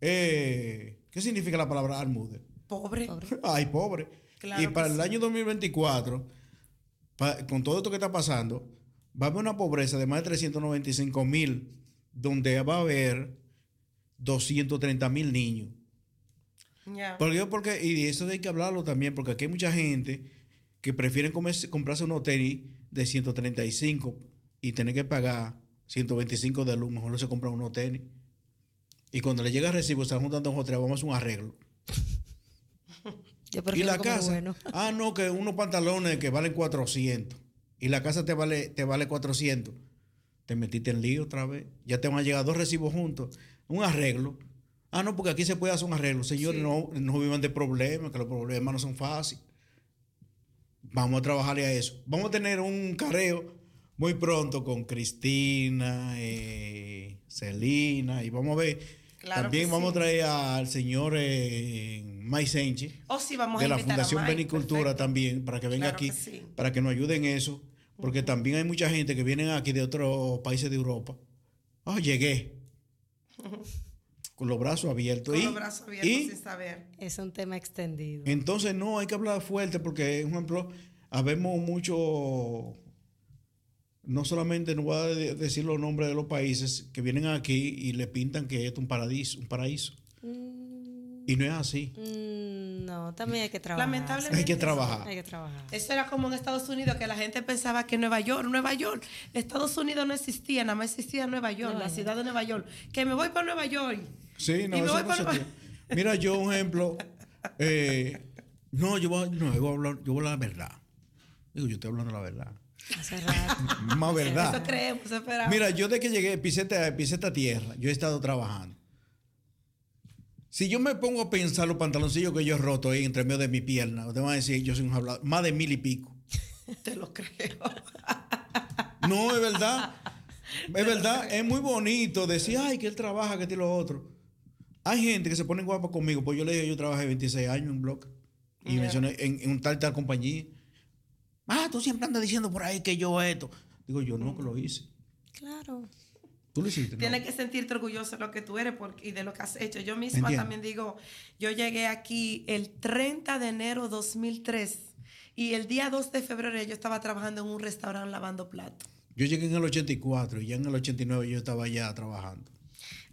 Eh, ¿Qué significa la palabra almude? Pobre. Ay, pobre. Claro y para el sí. año 2024, pa- con todo esto que está pasando, va a haber una pobreza de más de 395 mil, donde va a haber 230 mil niños. Ya. Porque, porque, y de eso hay que hablarlo también, porque aquí hay mucha gente que prefieren comerse- comprarse unos tenis de 135 y tener que pagar 125 de luz, mejor no se compran unos tenis. Y cuando le llega el recibo, están juntando dos o tres, vamos a hacer un arreglo. Yo Y la casa. bueno. Ah, no, que unos pantalones que valen 400. Y la casa te vale, te vale 400. Te metiste en lío otra vez. Ya te van a llegar dos recibos juntos. Un arreglo. Ah, no, porque aquí se puede hacer un arreglo. Señores, no, no vivan de problemas, que los problemas no son fáciles. Vamos a trabajarle a eso. Vamos a tener un careo muy pronto con Cristina, eh, Celina, y vamos a ver. Claro También vamos sí. a traer al señor eh, Mike Senchi Oh, sí, vamos de a la Fundación Benicultura también, para que venga Claro aquí, que sí. para que nos ayuden en eso, porque también hay mucha gente que vienen aquí de otros países de Europa. Oh, llegué. Con los brazos abiertos. Con y, los brazos abiertos y sin saber. Es un tema extendido. entonces no, hay que hablar fuerte porque, por ejemplo, habemos mucho, no solamente, no voy a de- decir los nombres de los países que vienen aquí y le pintan que esto es un paraíso, un paraíso. Y no es así. Mm, no, también hay que trabajar. Lamentablemente. Hay que trabajar. Hay que trabajar. Eso era como en Estados Unidos, que la gente pensaba que Nueva York, Nueva York, Estados Unidos no existía, nada más existía Nueva York, Nueva la York. ciudad de Nueva York. Que me voy para Nueva York. Sí, no, Y me eso voy no para se Nueva- tiene. Mira, yo un ejemplo. eh, no, yo voy, a- no, yo voy a hablar, yo voy a hablar la verdad. Digo, yo estoy hablando la verdad. Hace rato. Más Eso verdad. creemos, eso esperamos. Mira, yo de que llegué, pisé esta, pisé esta tierra, yo he estado trabajando. Si yo me pongo a pensar los pantaloncillos que yo he roto ahí entre medio de mi pierna, te van a decir, yo soy un hablador, más de mil y pico. Te lo creo. No, es verdad. Es verdad, es muy bonito decir, ay, que él trabaja, que tiene lo otro. Hay gente que se pone guapa conmigo, pues yo le digo, yo trabajé 26 años en Block y Ya. mencioné en, en un tal tal compañía. Ah, tú siempre andas diciendo por ahí que yo esto. Digo, yo no que lo hice. Claro. Tú lo hiciste. ¿no? Tienes que sentirte orgulloso de lo que tú eres porque- y de lo que has hecho. Yo misma Entiendo. también digo, yo llegué aquí el 30 de enero 2003 y el día 2 de febrero yo estaba trabajando en un restaurante lavando platos. Yo llegué en el 84 y ya en el 89 yo estaba ya trabajando.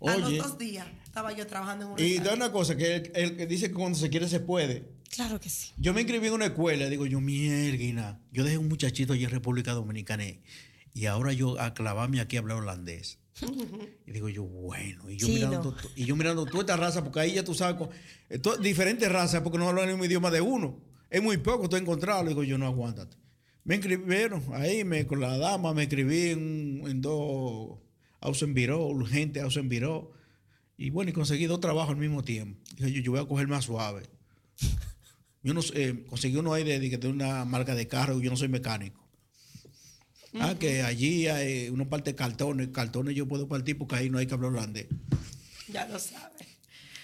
A los Oye, dos días estaba yo trabajando en un y da restaurante. una cosa, que el, el que dice que cuando se quiere se puede. Claro que sí. Yo me inscribí en una escuela, digo yo, mierda, yo dejé un muchachito allí en República Dominicana y- ahora yo a clavarme aquí a hablar holandés. Y digo yo, bueno, y yo, Chino. mirando, y yo mirando toda esta raza, porque ahí ya tú sabes, eh, diferentes razas, porque no hablan el mismo idioma de uno. Es muy poco tú encontrarlo. Digo yo, no, aguántate. Me inscribieron ahí, me, con la dama, me escribí en, en dos Ausenviró, urgente Ausenviró. Y bueno, y conseguí dos trabajos al mismo tiempo. Dije yo, yo voy a coger más suave. Yo no sé, eh, conseguí uno ahí de, de, de una marca de carro, yo no soy mecánico. Ah, que allí hay uno parte cartones, cartones yo puedo partir porque ahí no hay que hablar holandés. Ya lo sabes.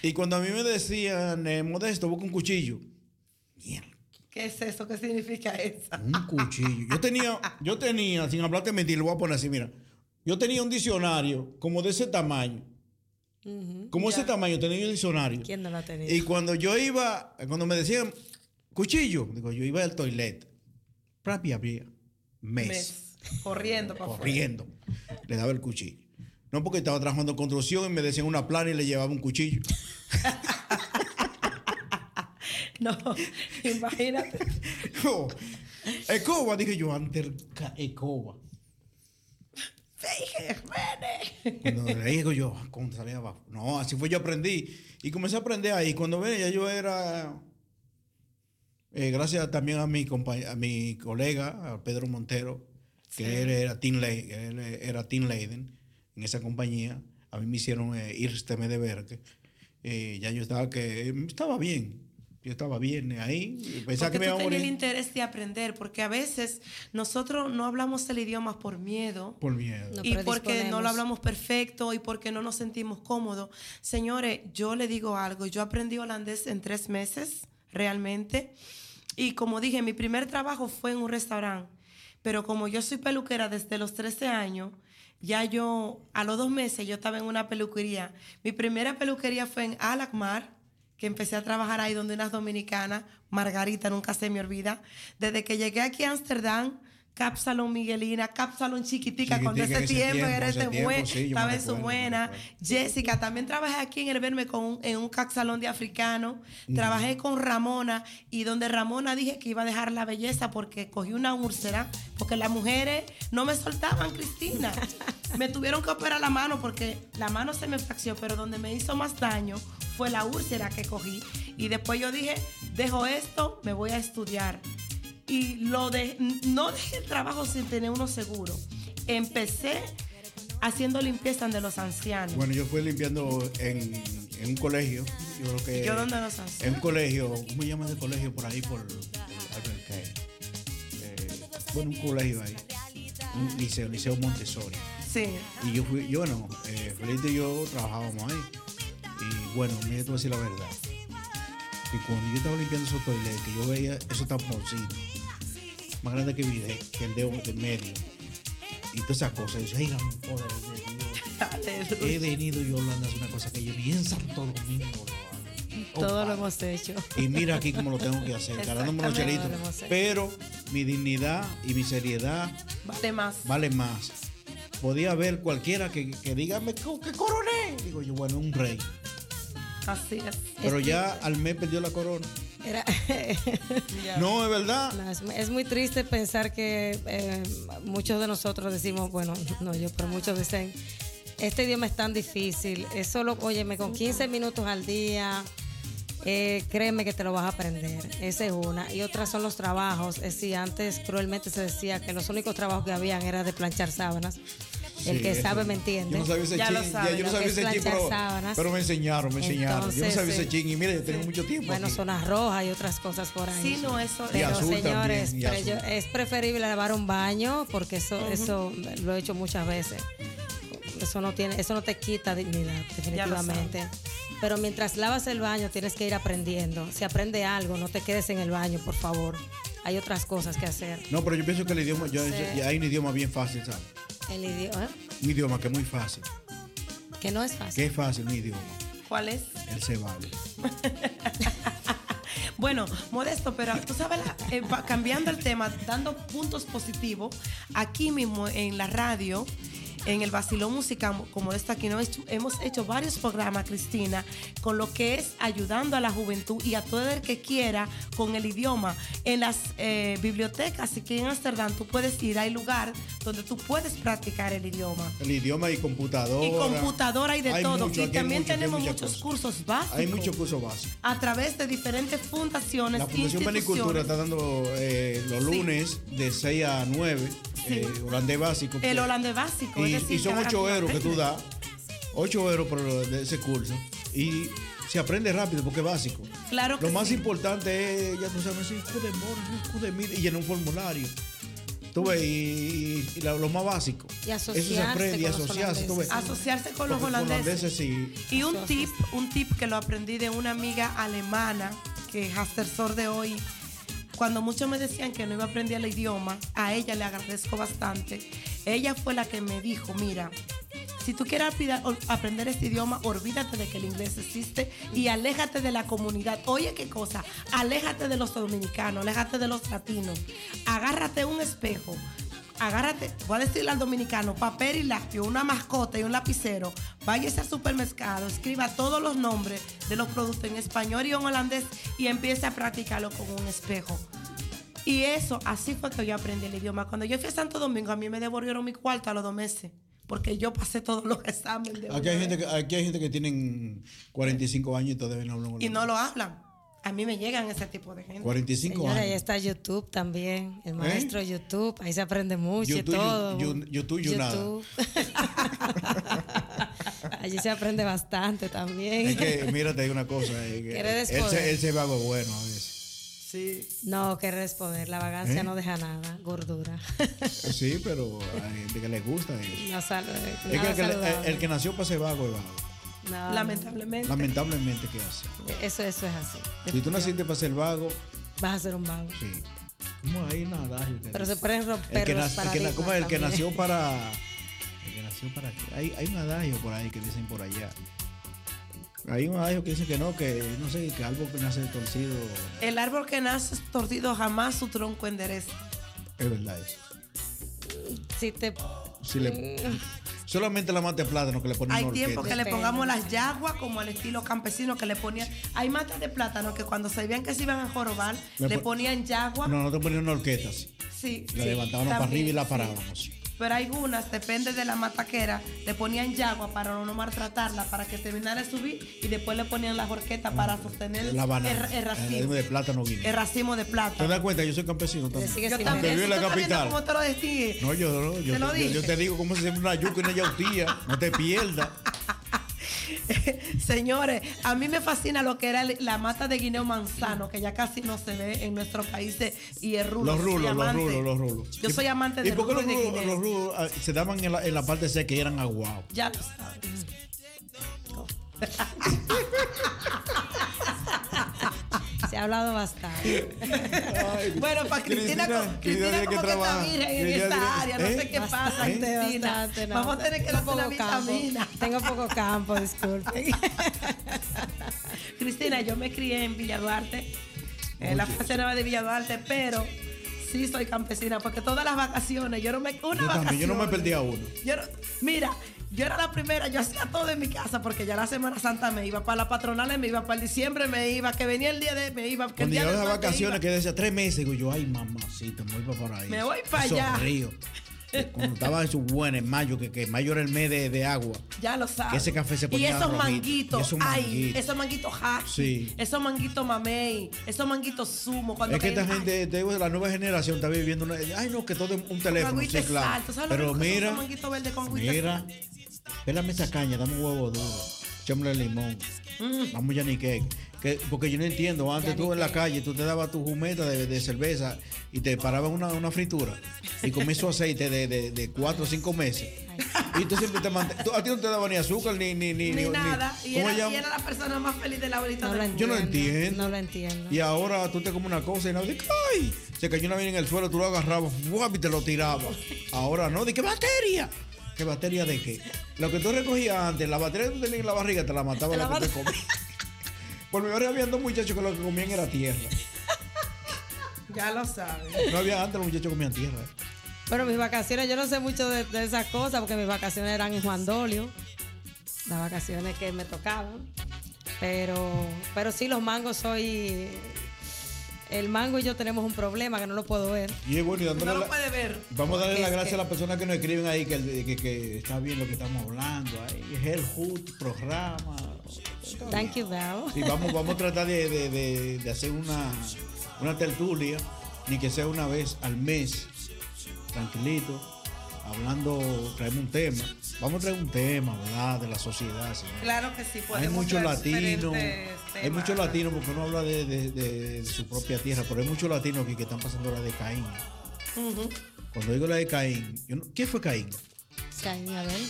Y cuando a mí me decían, eh, Modesto, busca un cuchillo. ¿Qué es eso? ¿Qué significa eso? Un cuchillo. Yo tenía, yo tenía, sin hablarte de mentir, lo voy a poner así, mira. Yo tenía un diccionario como de ese tamaño. Como ese tamaño tenía un diccionario. ¿Quién no lo ha tenido? Y cuando yo iba, cuando me decían cuchillo, digo, yo iba al toilet. Propia abría. Mes. Mes. Corriendo para. Corriendo. Le daba el cuchillo. No porque estaba trabajando en construcción y me decían una plana y le llevaba un cuchillo. No, imagínate. No. Ecoba, dije yo, antes Ecoba. Vene. Cuando le digo yo, ¿cómo salía abajo? No, así fue yo aprendí. Y comencé a aprender ahí. Cuando ven, ya yo era. Eh, gracias también a mi, compa- a mi colega, a Pedro Montero, que él era Team, él era team Leiden en esa compañía. A mí me hicieron eh, irme de ver que eh, ya yo estaba que estaba bien. Yo estaba bien ahí. Pensaba Porque que me tú iba a tenías el morir interés de aprender, porque a veces nosotros no hablamos el idioma por miedo. por miedo. No, y porque no lo hablamos perfecto y porque no nos sentimos cómodos. Señores, yo le digo algo, yo aprendí holandés en tres meses, realmente. Y como dije, mi primer trabajo fue en un restaurante. Pero como yo soy peluquera desde los 13 años, ya yo, a los dos meses, yo estaba en una peluquería. Mi primera peluquería fue en Alakmar, que empecé a trabajar ahí donde unas dominicanas, Margarita, nunca se me olvida. Desde que llegué aquí a Ámsterdam, Capsalón Miguelina, Capsalón Chiquitica, cuando Chiquitica ese en ese tiempo, tiempo, era ese tiempo, buen, sí, estaba en su buena. Jessica, también trabajé aquí en el Verme con un- en un Capsalón de africano. Trabajé con Ramona y donde Ramona dije que iba a dejar la belleza porque cogí una úlcera, porque las mujeres no me soltaban, Cristina. me tuvieron que operar la mano porque la mano se me fracció, pero donde me hizo más daño fue la úlcera que cogí. Y después yo dije, dejo esto, me voy a estudiar. Y lo de, no dejé el trabajo sin tener uno seguro. Empecé haciendo limpieza de los ancianos. Bueno, yo fui limpiando en, en un colegio. Yo creo que. ¿Yo dónde los ancianos? En un colegio, ¿cómo se llama ese colegio por ahí? Por Albert. Eh, bueno, un colegio ahí. Un liceo, Liceo Montessori. Sí. Y yo fui, yo bueno, eh, Felipe y yo trabajábamos ahí. Y bueno, mira, te voy a decir la verdad. Que cuando yo estaba limpiando esos toiletes, que yo veía esos tamponcitos, más grande que, vide- que el dedo del medio, y todas esas cosas, yo decía, ay, la poder de Dios. He venido yo hablando de una cosa que yo ni en Santo Domingo lo hago. Todo lo hemos hecho. Y mira aquí cómo lo tengo que hacer, ganándome los chelitos. Pero mi dignidad y mi seriedad Vale más. vale más. Podía haber cualquiera que, que diga, "Me co- que coroné. Digo yo, bueno, un rey. Así es. Pero ya al mes perdió la corona. Era- No, es verdad. No, es, es muy triste pensar que eh, muchos de nosotros decimos, bueno, no yo, pero muchos dicen, este idioma es tan difícil, es solo, óyeme, con 15 minutos al día, eh, créeme que te lo vas a aprender. Esa es una. Y otras son los trabajos. Es decir, antes cruelmente se decía que los únicos trabajos que habían era de planchar sábanas. El que sabe me entiende. Yo no sabía ese Ya lo chin, sabe, ya yo no lo sabía ese chin, pero, me enseñaron, me enseñaron. yo no sabía ese chin y mira, yo tengo mucho tiempo. Bueno, aquí. zonas rojas y otras cosas por ahí. Sí, no, eso- Y Pero azul señores, también, y pero azul. yo- es preferible lavar un baño porque eso, eso lo he hecho muchas veces. Eso no tiene, eso no te quita dignidad, definitivamente. Pero mientras lavas el baño tienes que ir aprendiendo. Si aprende algo, no te quedes en el baño, por favor. Hay otras cosas que hacer. No, pero yo pienso que el idioma, yo- hay un idioma bien fácil, ¿sabes? El idioma, Un idioma que es muy fácil. que no es fácil. Que es fácil un idioma. ¿Cuál es? Se vale. Bueno, modesto, pero tú sabes, la- eh, cambiando el tema, dando puntos positivos, aquí mismo en la radio, en el Basilón Musical, como esta aquí, ¿no? hemos hecho, varios programas, Cristina, con lo que es ayudando a la juventud y a todo el que quiera con el idioma. En las eh, bibliotecas, así que en Amsterdam tú puedes ir, hay lugar donde tú puedes practicar el idioma. El idioma y computadora. Y computadora y de Hay todo. mucho, y aquí también mucho, aquí tenemos muchos cosas. cursos básicos. Hay muchos cursos básicos. A través de diferentes fundaciones, La Fundación Panicultura está dando eh, los lunes de 6 a 9, eh, holandés básico. El holandés básico. Y, es y son que 8 ahora euros que tú das, 8 euros por de ese curso. Y se aprende rápido porque es básico. Claro que Lo más sí. importante es, ya tú sabes, decir Cudemore, Cudemide, y llenar un formulario. Tú ves, y, y- lo más básico. Y Eso se asociarse aprende y asociarse. tú ves. Asociarse con los holandeses. sí. Y un tip, un tip que lo aprendí de una amiga alemana, que es Hastersor de hoy. Cuando muchos me decían que no iba a aprender el idioma, a ella le agradezco bastante. Ella fue la que me dijo, mira, si tú quieres aprender este idioma, olvídate de que el inglés existe y aléjate de la comunidad. Oye, qué cosa, aléjate de los dominicanos, aléjate de los latinos. Agárrate un espejo, agárrate, voy a decirle al dominicano, papel y lápiz, una mascota y un lapicero, váyase al supermercado, escriba todos los nombres de los productos en español y en holandés y empiece a practicarlo con un espejo. Y eso, así fue que yo aprendí el idioma. Cuando yo fui a Santo Domingo, a mí me devolvieron mi cuarto a los dos meses, porque yo pasé todos los exámenes. de Aquí hay, gente que, aquí hay gente que tienen 45 años y todavía no hablan Y no lo hablan. A mí me llegan ese tipo de gente. 45 Señora, ahí años. está YouTube también, el maestro YouTube, ahí se aprende mucho y YouTube, todo. you- you- YouTube, you nada. Allí se aprende bastante también. Es que, mira, te digo una cosa. es que Quiere él, se, él se vago bueno a veces. Sí. No, que responder, la vagancia ¿Eh? no deja nada, gordura. Sí, pero hay gente que le gusta eso. No sal- Es que el, que saludable. el que nació para ser vago es vago. No, Lamentablemente. Lamentablemente, ¿qué hace? Eso, eso es así. Si tú naciste para ser vago, Vas a ser un vago. sí. ¿Cómo hay nada? Pero se pueden el romper que, los el que ¿cómo es? El que nació para. El que nació para qué? Hay, hay un adagio por ahí que dicen por allá. Hay un adagio que dice que no, que no sé, que algo que nace torcido. El árbol que nace torcido jamás su tronco endereza. Es verdad eso. Si te Si le, solamente la mata de plátano que le ponen Hay tiempo que le pongamos las yaguas como al estilo campesino que le ponían. Hay matas de plátano que cuando sabían que se iban a jorobar, Le le pon- ponían yagua. No, no te ponían una horqueta así. Sí, La sí, levantábamos para arriba y la sí. parábamos. Pero hay unas, depende de la mataquera, le ponían yagua para no maltratarla, para que terminara de subir y después le ponían la jorqueta para sostener La banana. el, el El racimo, de plátano guineo. el racimo de ¿Te plata. das cuenta? Yo soy campesino también. Yo también, Viví en la ¿tú estás viendo capital. cómo te lo distingue? No, yo no. Yo, Te lo yo- yo te digo cómo se siembra una yuca y una yautía. No te pierdas. Señores, a mí me fascina lo que era la mata de guineo manzano, que ya casi no se ve en nuestros países, y el rulo. Los rulos, los rulos, los rulos. Yo soy amante ¿Y del por qué los y de rulos, los rulos, ah, se daban en la, en la parte seca y eran aguados? Ya lo sabes. se ha hablado bastante. Bueno, para Cristina, Cristina, Cristina, como que que está virgen en esta área, no ¿eh? sé qué pasa, Cristina. bastante, no. Vamos a tener que una poco campo. Tengo poco campo, disculpen. Cristina, yo me crié en Villa Duarte, en la fase nueva de Villa Duarte, pero sí soy campesina, porque todas las vacaciones, yo no me... Una Yo también, yo no me vacaciones, perdí a uno. Yo no- mira, yo era la primera, yo hacía todo en mi casa porque ya la Semana Santa me iba para la patronal, me iba para el diciembre, me iba, que venía el día de, me iba, que el Cuando día yo de vacaciones que decía tres meses, digo yo, ay mamacita, me voy para ahí. Me voy pa' allá. Río. Cuando estaba en su buena, en mayo, que, que mayo era el mes de, de agua. Ya lo sabes. Que ese café se Y ponía esos rojito. manguitos, Y esos ay, manguitos. esos manguitos hack. Sí. Esos manguitos mamey, esos manguitos sumo. Cuando Es que esta gente, te digo, la nueva generación está viviendo una. Ay, no, que todo es un teléfono. agüita Sí, claro. sal, ¿tú sabes lo Pero son mira, esos manguitos verdes con mira? Pélame esa caña, dame un huevo duro, echámosle limón, Mm. vamos ya ni cake. Que, porque yo no entiendo, antes tú en la calle, tú te dabas tu jumeta de, de cerveza y te parabas una, una fritura y comías su aceite de, de, de cuatro o cinco meses. Y tú siempre te mant- tú- A ti no te daba ni azúcar ni. Ni, ni, Ni nada. Y ¿Cómo era, y era la persona más feliz de la abuelita No del. Yo no entiendo. No lo entiendo. Y ahora tú te comes una cosa y no dices, ¡ay! Se cayó una vaina en el suelo, tú lo agarrabas ¡guap! y te lo tirabas. Ahora no, ¿de qué batería? ¿Qué batería de qué? Lo que tú recogías antes, la batería que tú tenías en la barriga te la mataba la, que te comías. Por mi barrio había dos muchachos que lo que comían era tierra. Ya lo sabes. No había antes, los muchachos comían tierra. Pero mis vacaciones, yo no sé mucho de, de esas cosas porque mis vacaciones eran en Juan Dolio. Las vacaciones que me tocaban. Pero, pero sí, los mangos soy. El mango y yo tenemos un problema que no lo puedo ver. Y es bueno, y dándole No lo la- puede ver. Vamos a darle es gracias que- a las personas que nos escriben ahí que, que, que está bien lo que estamos hablando. Ahí, Hell Hood, programa. Thank you, Val. Y vamos, vamos a tratar de, de- de- de hacer una, una tertulia, ni que sea una vez al mes, tranquilito, hablando, traemos un tema vamos a traer un tema, ¿verdad? De la sociedad, señor. Claro que sí, Hay podemos muchos traer latinos, hay muchos latinos, porque uno habla de, de- de su propia tierra, pero hay muchos latinos aquí que están pasando la de Caín. Cuando digo la de Caín, yo no- ¿quién fue Caín? Caín, a ver.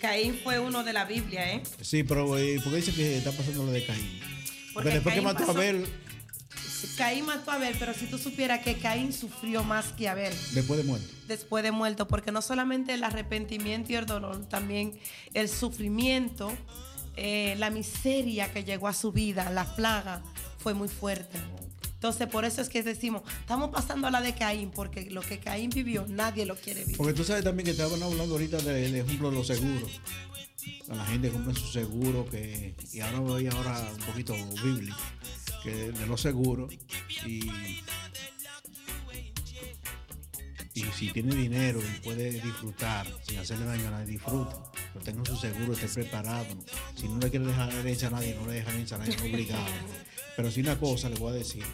Caín fue uno de la Biblia, ¿eh? Sí, pero eh, ¿por qué dice que está pasando la de Caín? Porque, Porque después que mató a Abel, Caín mató a Abel, pero si tú supieras que Caín sufrió más que Abel después de muerto. después de muerto, porque no solamente el arrepentimiento y el dolor, también el sufrimiento, eh, la miseria que llegó a su vida, la plaga, fue muy fuerte. Entonces, por eso es que decimos, estamos pasando a la de Caín, porque lo que Caín vivió, nadie lo quiere vivir. Porque tú sabes también que estaban hablando ahorita de, de ejemplo de los seguros. La gente compra su seguro que y ahora voy ahora un poquito bíblico que de los seguros y y si tiene dinero y puede disfrutar sin hacerle daño a nadie, disfruta. Pero tenga su seguro, esté preparado. Si no le quiere dejar herencia a nadie, no le dejan herencia a nadie, obligado. Pero sí una cosa le voy a decir,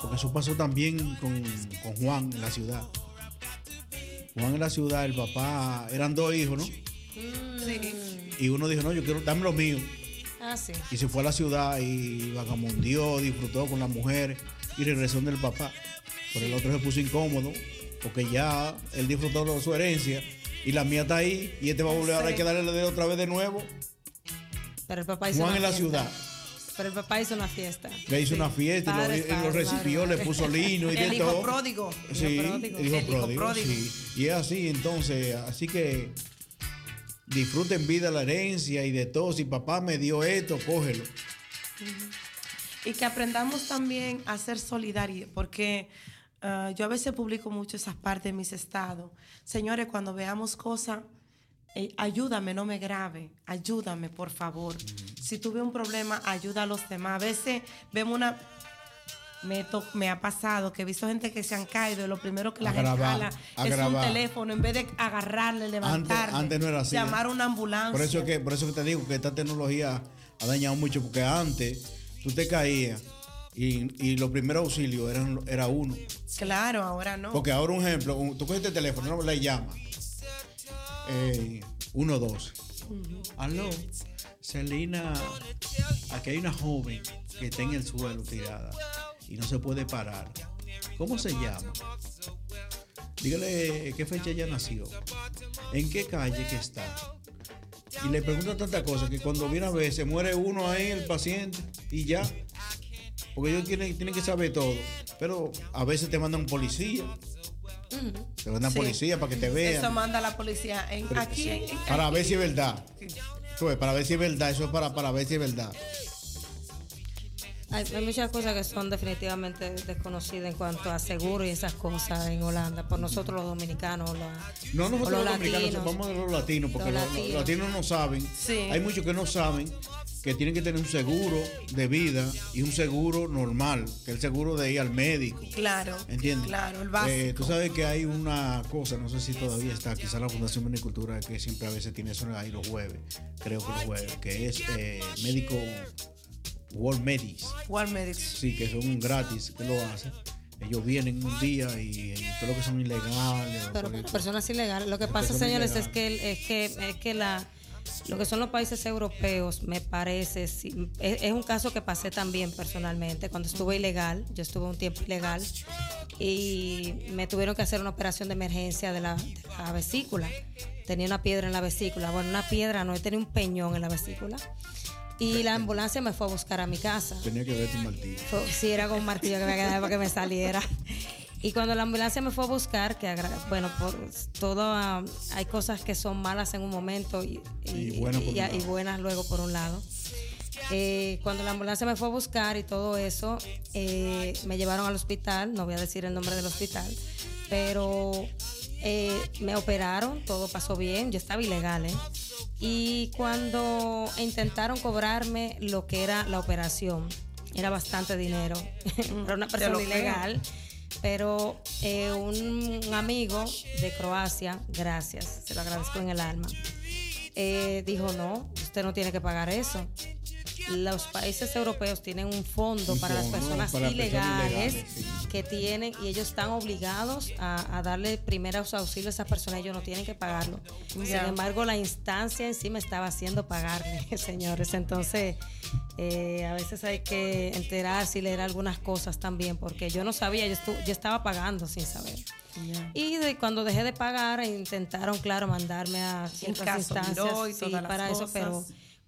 porque eso pasó también con, con Juan en la ciudad. Juan en la ciudad, el papá, eran dos hijos, ¿no? Sí. Y uno dijo, no, yo quiero, dame lo mío. Ah, sí. Y se fue a la ciudad y vagamundió, disfrutó con las mujeres y regresó del papá. Pero el otro se puso incómodo porque ya él disfrutó de su herencia y la mía está ahí y este va a volver, ahora hay que darle de otra vez de nuevo. Pero el papá hizo Juan una en la fiesta. ciudad. Pero el papá hizo una fiesta. Le hizo una fiesta y lo- Padre, y lo, padre, recibió, padre. le puso lino y de El hijo todo. pródigo. Sí, El hijo pródigo. el hijo El hijo pródigo, pródigo. sí. Y es así, entonces, así que disfruten vida la herencia y de todo. Si papá me dio esto, cógelo. Y que aprendamos también a ser solidarios, porque ah, yo a veces publico mucho esas partes de mis estados. Señores, cuando veamos cosas, eh, ayúdame, no me grave, ayúdame, por favor. Si tuve un problema, ayuda a los demás. A veces vemos una... Me, to- me ha pasado que he visto gente que se han caído y lo primero que la gente jala es un teléfono en vez de agarrarle, levantarle, antes no era así, llamar ¿eh? a una ambulancia. Por eso, que, por eso que te digo que esta tecnología ha dañado mucho, porque antes tú te caías y, y los primeros auxilios eran, era uno. Claro, ahora no. Porque ahora, un ejemplo, un- tú coges este teléfono, no le llamas. Eh, 112. Aló, Celina, aquí hay una joven que está en el suelo tirada y no se puede parar. ¿Cómo se llama? Dígale qué fecha ella nació, en qué calle que está. Y le preguntan tantas cosas que cuando viene a ver se muere uno ahí, el paciente, y ya. Porque ellos tienen, tienen que saber todo. Pero a veces te mandan un policía. Te mandan Sí. policía para que te vean. Eso manda la policía en- Pero- aquí. en- en- Para ver si es verdad. Ves, para ver si es verdad. Eso es para, para ver si es verdad. Hay, hay muchas cosas que son definitivamente desconocidas en cuanto a seguro y esas cosas en Holanda, por nosotros los dominicanos. los- No nosotros los, dominicanos, latinos. vamos a los latinos, porque Los latinos. no saben. Sí. Hay muchos que no saben que tienen que tener un seguro de vida y un seguro normal, que es el seguro de ir al médico. Claro. ¿Entiendes? Claro, el básico. Eh, tú sabes que hay una cosa, no sé si todavía está, quizá la Fundación Menicultura, que siempre a veces tiene eso ahí los jueves, creo que los jueves, que es eh, médico World Medis. World Medics. Sí, que son gratis, que lo hacen. Ellos vienen un día y, y todo lo que son ilegales. Pero personas ilegales. Lo que pasa, señores, es que, el- es que, es que la, lo que son los países europeos, me parece, sí, es, es un caso que pasé también personalmente. Cuando estuve ilegal, yo estuve un tiempo ilegal y me tuvieron que hacer una operación de emergencia de la, de la vesícula. Tenía una piedra en la vesícula. Bueno, una piedra no, tenía un peñón en la vesícula. Y la ambulancia me fue a buscar a mi casa. Tenía que ver tu martillo. Fue- sí, era con un martillo que me quedaba para que me saliera. Y cuando la ambulancia me fue a buscar, que bueno, por todo ah, hay cosas que son malas en un momento y buenas luego por un lado. Eh, cuando la ambulancia me fue a buscar y todo eso, eh, me llevaron al hospital, no voy a decir el nombre del hospital, pero eh, me operaron, todo pasó bien, yo estaba ilegal, ¿eh? Y cuando intentaron cobrarme lo que era la operación, era bastante dinero, era una persona creo. ilegal, pero eh, un amigo de Croacia, gracias, se lo agradezco en el alma, eh, dijo, no, usted no tiene que pagar eso. Los países europeos tienen un fondo Un para las personas para personas ilegales ilegales, sí. que tienen y ellos están obligados a, a darle primeros auxilios a esas personas, ellos no tienen que pagarlo. Sin embargo, la instancia en sí me estaba haciendo pagarle, señores. Entonces, eh, a veces hay que enterarse y leer algunas cosas también, porque yo no sabía, yo, estu- yo estaba pagando sin saber. Y de, cuando dejé de pagar, intentaron, claro, mandarme a ciertas instancias sí, para eso, pero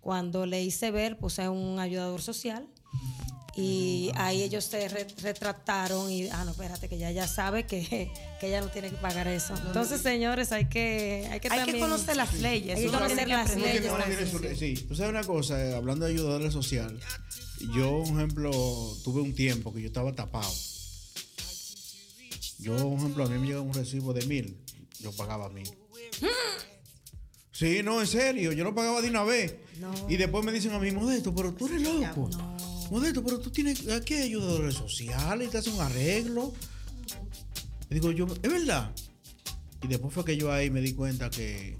cuando le hice ver, puse un ayudador social y ahí ellos se re- retractaron y, ah, no, espérate, que ya ya sabe que, que ella no tiene que pagar eso. Entonces, señores, hay que hay que, Hay que también- conocer las leyes, Hay que conocer que las leyes. Sí. tú sabes una cosa, eh, hablando de ayudadores social, yo, por ejemplo, tuve un tiempo que yo estaba tapado. Yo, por ejemplo, a mí me llega un recibo de mil, yo pagaba mil. Sí, no, en serio, yo lo pagaba de una vez. Y después me dicen a mí, Modesto, pero tú eres loco. Modesto, pero tú tienes aquí hay ayudadores sociales y te hacen un arreglo. Y digo yo, es verdad. Y después fue que yo ahí me di cuenta que,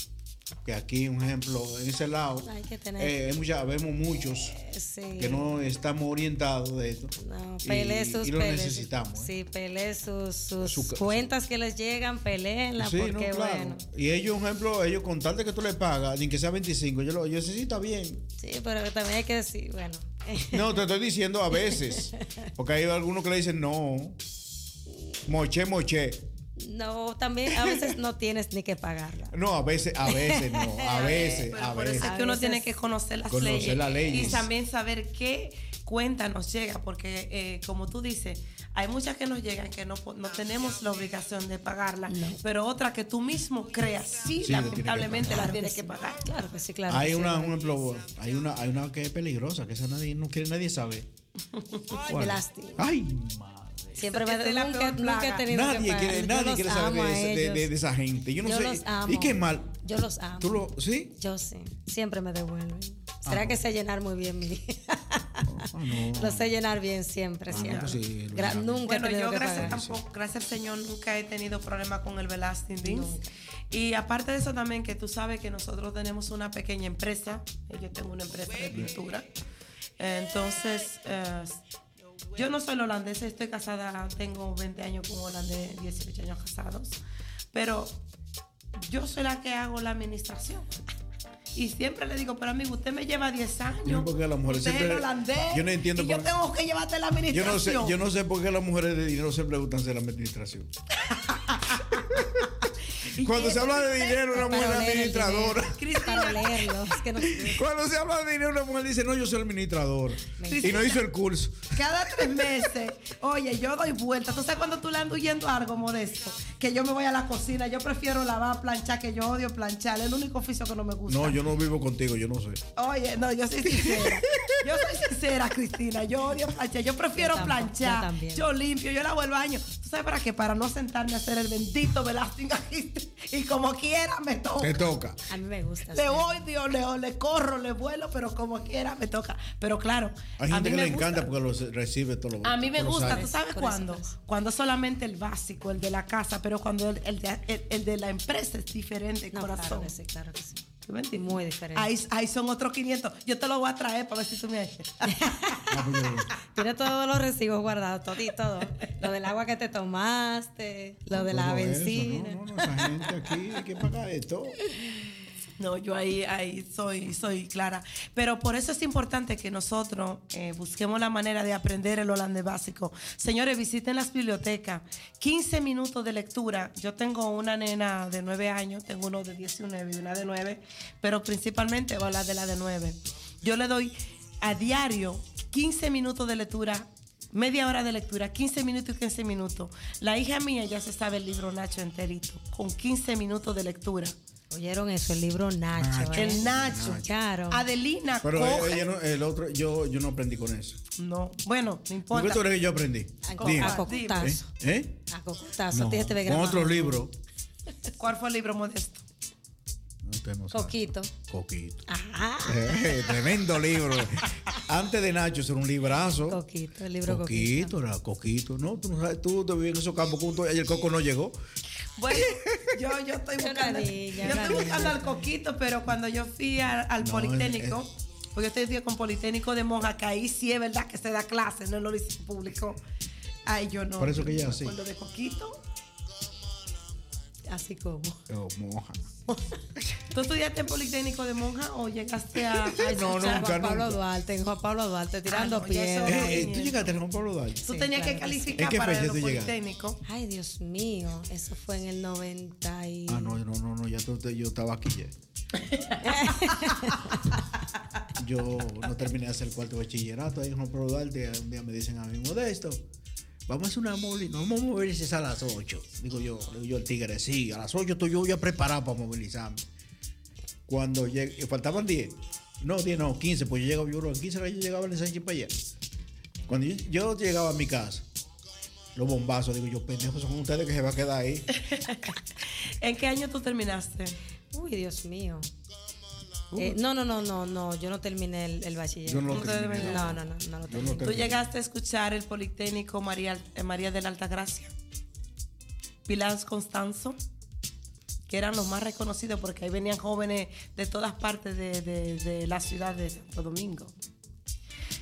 que aquí, un ejemplo, en ese lado, Hay que tener- eh, mucha- vemos muchos Sí. que no estamos orientados de esto. No, y, pelee sus y lo necesitamos. ¿eh? Sí, pelee sus, sus Su- cuentas que les llegan, peleenla, Sí, no, porque claro. bueno. Y ellos, un ejemplo, ellos con tal de que tú le pagas, ni que sea 25, yo, lo, yo sé, sí, está bien. Sí, pero también hay que decir, bueno. No, te estoy diciendo a veces. Porque hay algunos que le dicen, no, moché, moché. No, también a veces no tienes ni que pagarla. No, a veces, a veces no, a veces, Pero a por eso veces. es que uno tiene que conocer las Conocer leyes. las leyes. Y también saber qué cuenta nos llega, porque eh, como tú dices, hay muchas que nos llegan que no, no tenemos la obligación de pagarla, pero otras que tú mismo creas, sí, Sí, lamentablemente pagar. la tienes que pagar. Claro que sí, claro. hay que sí. una, un ejemplo, hay una, hay una que es peligrosa, que esa nadie, no quiere, nadie sabe. Ay, lástima. Ay, Siempre me nunca, he tenido nadie quiere, nadie quiere saber de, esa gente. Yo no Yo sé. los amo. ¿Y qué mal? Yo los amo. ¿Tú lo, sí? Yo sí. Siempre me devuelven. ¿Será Ah, que sé llenar muy bien mi Lo sé llenar bien siempre, Ah, no, siempre. pues sí, lo Gra- nunca Bueno, he tenido yo que gracias, pagar. tampoco, gracias al Señor nunca he tenido problema con el Belasting Beans. Y aparte de eso también que tú sabes que nosotros tenemos una pequeña empresa, eh, yo tengo una empresa de pintura. Entonces, eh, yo no soy la holandesa, estoy casada, tengo 20 años con un holandés, 18 años casados, pero yo soy la que hago la administración. Y siempre le digo, pero amigo, usted me lleva 10 años. Yo no sé por qué las mujeres siempre- holandés. yo no entiendo Y yo por- tengo que llevarte la Yo administración. no, sé, yo no sé por qué las mujeres de dinero siempre gustan ser la administración. Cuando se habla de dinero, una mujer administradora. Para leerlo. Cuando se habla de dinero, una mujer dice, no, yo soy administrador. Y no hizo el curso. Cada tres meses, oye, yo doy vuelta. ¿Tú sabes cuando tú le andas huyendo algo modesto? Que yo me voy a la cocina. Yo prefiero lavar, planchar, que yo odio planchar. Es el único oficio que no me gusta. No, yo no vivo contigo, yo no sé. Oye, no, yo soy sincera. Yo soy sincera, Cristina. Yo odio planchar. Yo prefiero Yo tampoco, planchar. Yo limpio, yo lavo el baño. ¿Tú sabes para qué? Para no sentarme a hacer el bendito velasting y como quiera me toca. Te toca. A mí me gusta. Le sí. odio, le, le corro, le vuelo, pero como quiera me toca. Pero claro, Hay a gente mí que me le encanta porque lo recibe todos los A mí me los gusta, años. ¿tú sabes Por cuándo? Cuando solamente el básico, el de la casa, pero cuando el, el de, el- el de la empresa es diferente, No, corazón. claro que sí, claro que sí. ¿Tú me entiendes? Muy diferente. Ahí, ahí son otros 500. Yo te lo voy a traer para ver si tú me echas. Tiene todos los recibos guardados, todo y todo. Lo del agua que te tomaste, lo de la Todo eso, benzina. No, no, no, esa gente aquí hay que pagar esto. No, yo ahí, ahí soy, soy clara. Pero por eso es importante que nosotros eh, busquemos la manera de aprender el holandés básico. Señores, visiten las bibliotecas. 15 minutos de lectura. Yo tengo una nena de 9 años, tengo uno de 19 y una de 9, pero principalmente voy a hablar de la de 9. Yo le doy a diario 15 minutos de lectura Media hora de lectura, 15 minutos y 15 minutos. La hija mía ya se sabe el libro Nacho enterito, con 15 minutos de lectura. Oyeron eso, el libro Nacho. Nacho. ¿eh? El Nacho. Claro. Adelina Pero coge- ella no- el otro, yo, yo no aprendí con eso. No, bueno, no ¿Por qué importa. tú eres que yo aprendí? A, co- Dime. a cocotazo. ¿Eh? ¿Eh? A cocotazo. No, Tienes con otro libro. ¿Cuál fue el libro modesto? No. Coquito. Coquito. Ajá. Eh, tremendo libro. Antes de Nacho, eso era un librazo. Coquito, el libro Coquito. Coquito, era Coquito. No, tú no sabes, tú te vivías en esos campos juntos y el coco no llegó. Bueno, yo, yo estoy buscando, yo estoy buscando al coquito, pero cuando yo fui al, al No, Politécnico, Pues yo estoy con Politécnico de Monja, que ahí sí es verdad que se da clase, no el liceo público. Ay, yo no. Por eso que me sí. acuerdo de Coquito. Así como. Oh. ¿Tú estudiaste en Politécnico de Monja o llegaste a, a No, escuchar? nunca, Juan Pablo nunca. Duarte, en Juan Pablo Duarte, tirando Ah, no, ya eso- piedras. Eh, eh, ¿Tú llegaste a Juan Pablo Duarte? Tú Sí, tenías claro que que sí. calificar ¿En qué para llegaste? Politécnicos. Ay, Dios mío, eso fue en el 90 y... Ah, no, no, no, no, ya yo estaba aquí ya. Yo no terminé de hacer el cuarto bachillerato ahí en Juan Pablo Duarte. Un día me dicen a mí, Modesto, vamos a hacer una movilización. Vamos a movilizar a las 8. Digo yo, digo yo el tigre, sí, a las 8 estoy yo ya preparado para movilizarme. Cuando llegué, faltaban 10. No, 10 no, 15, pues yo llegaba, yo creo, en 15 horas yo llegaba al Sánchez para allá. Cuando yo, yo llegaba a mi casa, los bombazos, digo yo, pendejos son ustedes que se va a quedar ahí. ¿En qué año tú terminaste? Uy, Dios mío. Eh, no, no, no, no, no, yo no terminé el, el bachiller. Yo no lo No te terminé. No, no, no, no lo terminé. no ¿Tú llegaste a escuchar el Politécnico María, eh, María de la Altagracia? Pilar Constanzo, que eran los más reconocidos porque ahí venían jóvenes de todas partes de, de- de la ciudad de Santo Domingo.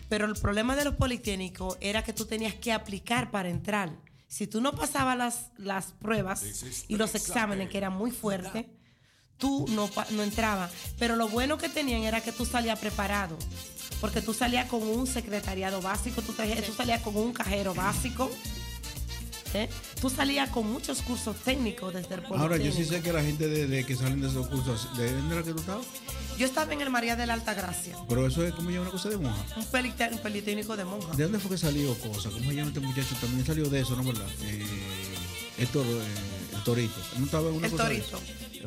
Pero el problema de los politécnicos era que tú tenías que aplicar para entrar. Si tú no pasabas las, las pruebas y los exámenes, que eran muy fuertes, tú no, pa- no entrabas. Pero lo bueno que tenían era que tú salías preparado. Porque tú salías con un secretariado básico, tú, traje- tú salías con un cajero básico. ¿eh? Tú salías con muchos cursos técnicos desde el Ahora, yo sí sé que la gente de, de que salen de esos cursos, ¿de dónde era que tú estabas? Yo estaba en el María de la Altagracia, Pero eso es como llama una cosa de monja. un, pelite- un politécnico de monja. ¿De dónde fue que salió cosa? ¿Cómo se llama este muchacho? También salió de eso, ¿no verdad? Eh, eh, el Torito. ¿No estaba en una El cosa de- Torito.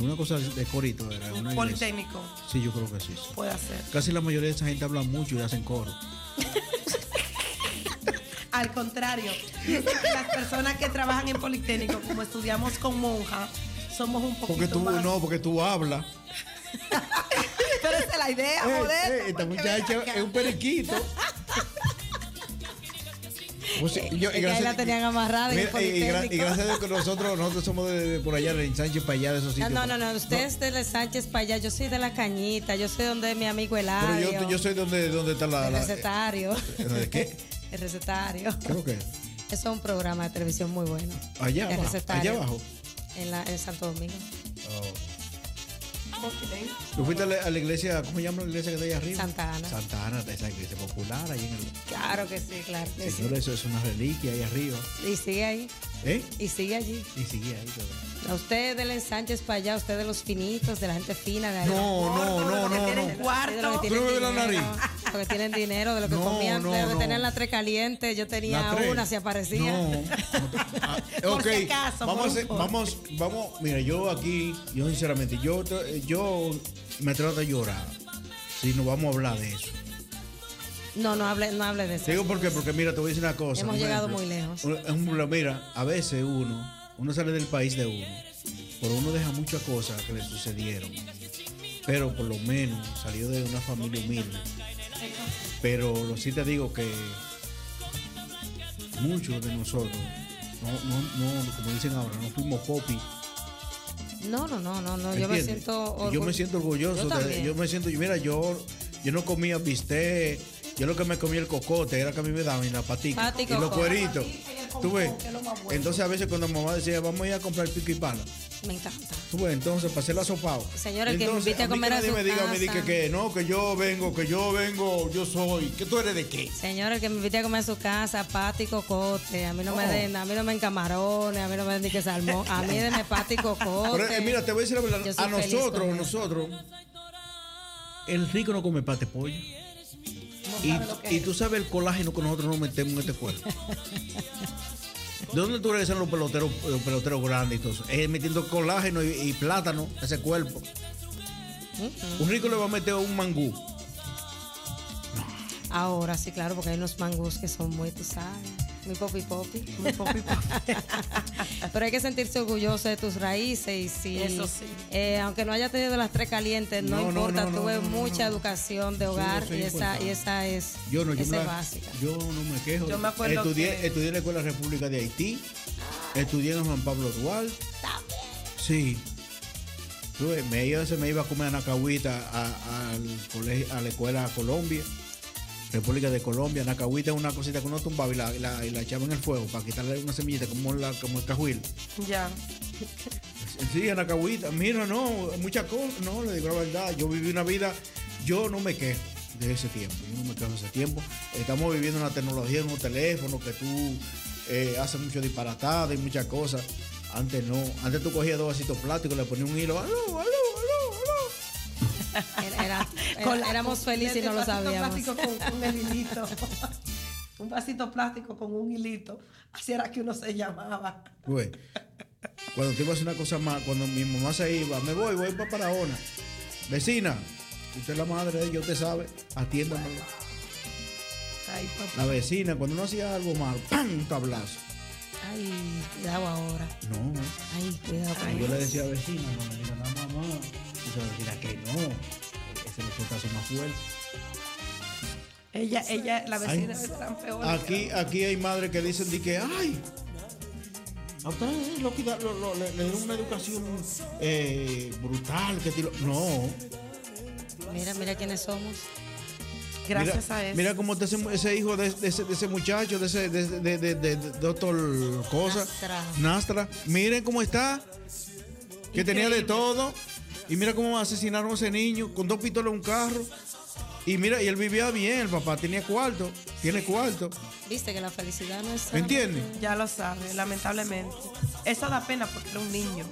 Una cosa de Corito, era una. Politécnico, Sí, yo creo que sí. sí. puede ser. Casi la mayoría de esa gente habla mucho y hacen coro. Al contrario, las personas que trabajan en Politécnico, como estudiamos con monja, somos un poquito Porque tú, más. no, porque tú hablas. Pero esa es la idea, Eh, joder. eh, esta muchacha es un periquito. Pues, sí, yo- y que ahí la tenían amarrada en el Mira, y, y gra- y gracias a Dios que nosotros, nosotros somos de, de por allá, de Sánchez para allá, de esos sitios. no, no, no, usted es de Sánchez para allá, yo soy de la cañita, yo soy donde mi amigo Pero Eladio. yo, yo soy donde, donde está la. el la- recetario. ¿De qué? El recetario. Creo que. Eso es un programa de televisión muy bueno. Allá El abajo. recetario. Allá abajo. En, la, en Santo Domingo. ¿Tú fuiste a la, a la iglesia, ¿cómo se llama la iglesia que está ahí arriba? Santa Ana. Santa Ana, esa iglesia popular ahí en el. Claro que sí, claro que Señor, eso es una reliquia ahí arriba. sí. Y sigue ahí. ¿Eh? Y sigue allí. Y sigue ahí todo. A usted de los Sánchez para allá, usted de los finitos, de la gente fina de allá. No, no, no, no, tienen no. cuarto. De los que ¿Tú no la nariz? Los que tienen dinero, de lo que No, comían, no, de lo que no. tenían la tres caliente. Yo tenía una, si aparecía. No. Por ok, si acaso, vamos, a hacer- un vamos, vamos, mira, yo aquí, yo sinceramente, yo, yo me trato de llorar. Si no vamos a hablar de eso. No, no hable, no hable de eso. Digo por qué, porque mira, te voy a decir una cosa. Hemos un llegado ejemplo. muy lejos. Un ejemplo, mira, a veces uno, uno sale del país de uno, pero uno deja muchas cosas que le sucedieron. Pero por lo menos salió de una familia humilde. Pero lo sí te digo que muchos de nosotros, no, no, no, como dicen ahora, no fuimos popi. No, no, no, no, no. Yo me siento Y Yo me siento orgulloso. Yo de- yo me siento, mira, yo, yo no comía bistec, yo lo que me comía el cocote era que a mí me daban y la patica Pati y los cueritos. ¿Tú ves? Entonces a veces cuando mamá decía, vamos a ir a comprar pico y pala. Me encanta. Tú ves, entonces para hacerla sopao. Señora, el que me invite a mí comer que a nadie su me diga, me diga casa. que no, que yo vengo, que yo vengo, yo soy. ¿Que tú eres de qué? Señora, el que me invite a comer a su casa, pati y cocote. A mí no me Oh. den, a mí no me den camarones, a mí no me den ni que salmón. A mí denme pati y cocote. Pero eh, mira, te voy a decir la verdad. A nosotros, a nosotros, el rico no come pate pollo. Y, y tú sabes el colágeno que nosotros nos metemos en este cuerpo. ¿De dónde tú regresan los peloteros, los peloteros grandes y todo eso? Eh, metiendo colágeno y, y plátano a ese cuerpo. Un rico le va a meter un mangú. Ahora sí, claro, porque hay unos mangos que son muy, tú sabes, muy popi popi. Muy popi popi. Pero hay que sentirse orgulloso de tus raíces y si, Eso sí. eh, aunque no haya tenido las tres calientes, no, importa, no, no, tuve no, no, mucha no. educación de Sí, hogar y, es esa, y esa es, Yo no, yo, esa me es la- básica. yo no me quejo. Yo me acuerdo estudié, que- estudié en la Escuela República de Haití. Estudié en Juan Pablo Dual. Sí. Tú ves, me iba, se me iba a comer a Nacahuita a, al colegio, a la escuela Colombia, República de Colombia. Nacahuita es una cosita que uno tumbaba y la, y la, y la echaba en el fuego para quitarle una semillita como, la, como el cajuil. Ya. Sí, en Nacahuita. Mira, no, muchas cosas. No, le digo la verdad. Yo viví una vida, yo no me quejo de ese tiempo. Yo no me quejo de ese tiempo. Estamos viviendo una tecnología, unos teléfonos que tú eh, haces mucho disparatado y muchas cosas. Antes no. Antes tú cogías dos vasitos plásticos, le ponías un hilo. ¡Aló, aló, aló, aló! Era- era- Con la- éramos felices y no lo sabíamos. plástico con, con el hilito. un vasito plástico con un hilito. Así era que uno se llamaba. Güey, cuando te ibas a hacer una cosa más, cuando mi mamá se iba, me voy, voy para Paraona. Vecina, usted es la madre de ella, usted sabe, atiéndamelo. Ay, papá. La vecina, cuando uno hacía algo mal, ¡pam! Un tablazo. Ay, cuidado ahora. No, Ay, cuidado con yo le decía a vecina, no me diga nada, mamá. Y se vecina que no, ese le fue más fuerte. Ella, ella, la vecina Ay. es campeona. Aquí, aquí hay madres que dicen de que, ay, a ustedes lo, quita- lo- lo- le, le dieron una educación eh, brutal. Que tiro- No. Mira, mira quiénes somos. Gracias mira, a eso. Mira cómo está ese, ese hijo de, de ese, de ese muchacho, de ese de, de, de, de- de doctor Cosa, Nastra. Nastra. Miren cómo está, que tenía de todo. Y mira cómo asesinaron a ese niño con dos pistolas en un carro. Y mira, y él vivía bien, el papá tenía cuarto, tiene cuarto. Viste que la felicidad no es. ¿Me entiendes? Ya lo sabe, lamentablemente. Eso da pena porque era un niño.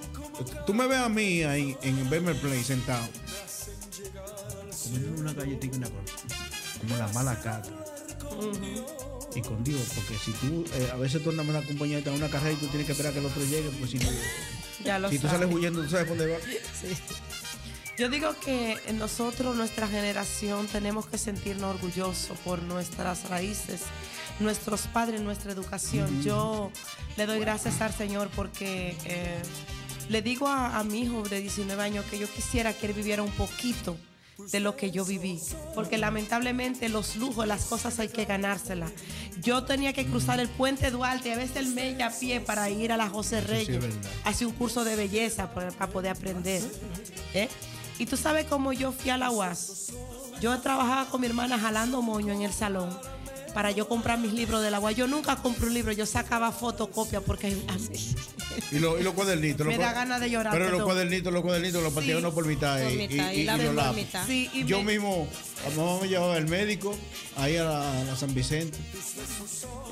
Tú me ves a mí ahí en Bemer Play sentado. Comiendo una galletita y una cosa. Como la mala cara. Y con Dios, porque si tú, eh, a veces tú andas en una compañía en una carrera y tú tienes que esperar que el otro llegue, pues si no. Ya lo Si tú sales huyendo, tú sabes dónde va. Yo digo que nosotros, nuestra generación, tenemos que sentirnos orgullosos por nuestras raíces, nuestros padres, nuestra educación. Yo le doy gracias al Señor porque eh, le digo a, a mi hijo de 19 años que yo quisiera que él viviera un poquito de lo que yo viví, porque lamentablemente los lujos, las cosas hay que ganárselas. Yo tenía que cruzar el puente Duarte, y a veces el Mella a pie para ir a la José Reyes, verdad. hacer un curso de belleza para, para poder aprender. ¿eh? Y tú sabes cómo yo fui a la UAS. Yo trabajaba con mi hermana jalando moño en el salón para yo comprar mis libros de la UAS. Yo nunca compré un libro, yo sacaba fotocopias porque Y, lo- y los cuadernitos. Me los da ganas de llorar, Pero los cuadernitos, los cuadernitos los partían Sí. uno por mitad. Por y- mitad, y y, la y por mitad. Sí, y Yo me- mismo, a mamá me llevaba al médico, ahí a, la, a San Vicente.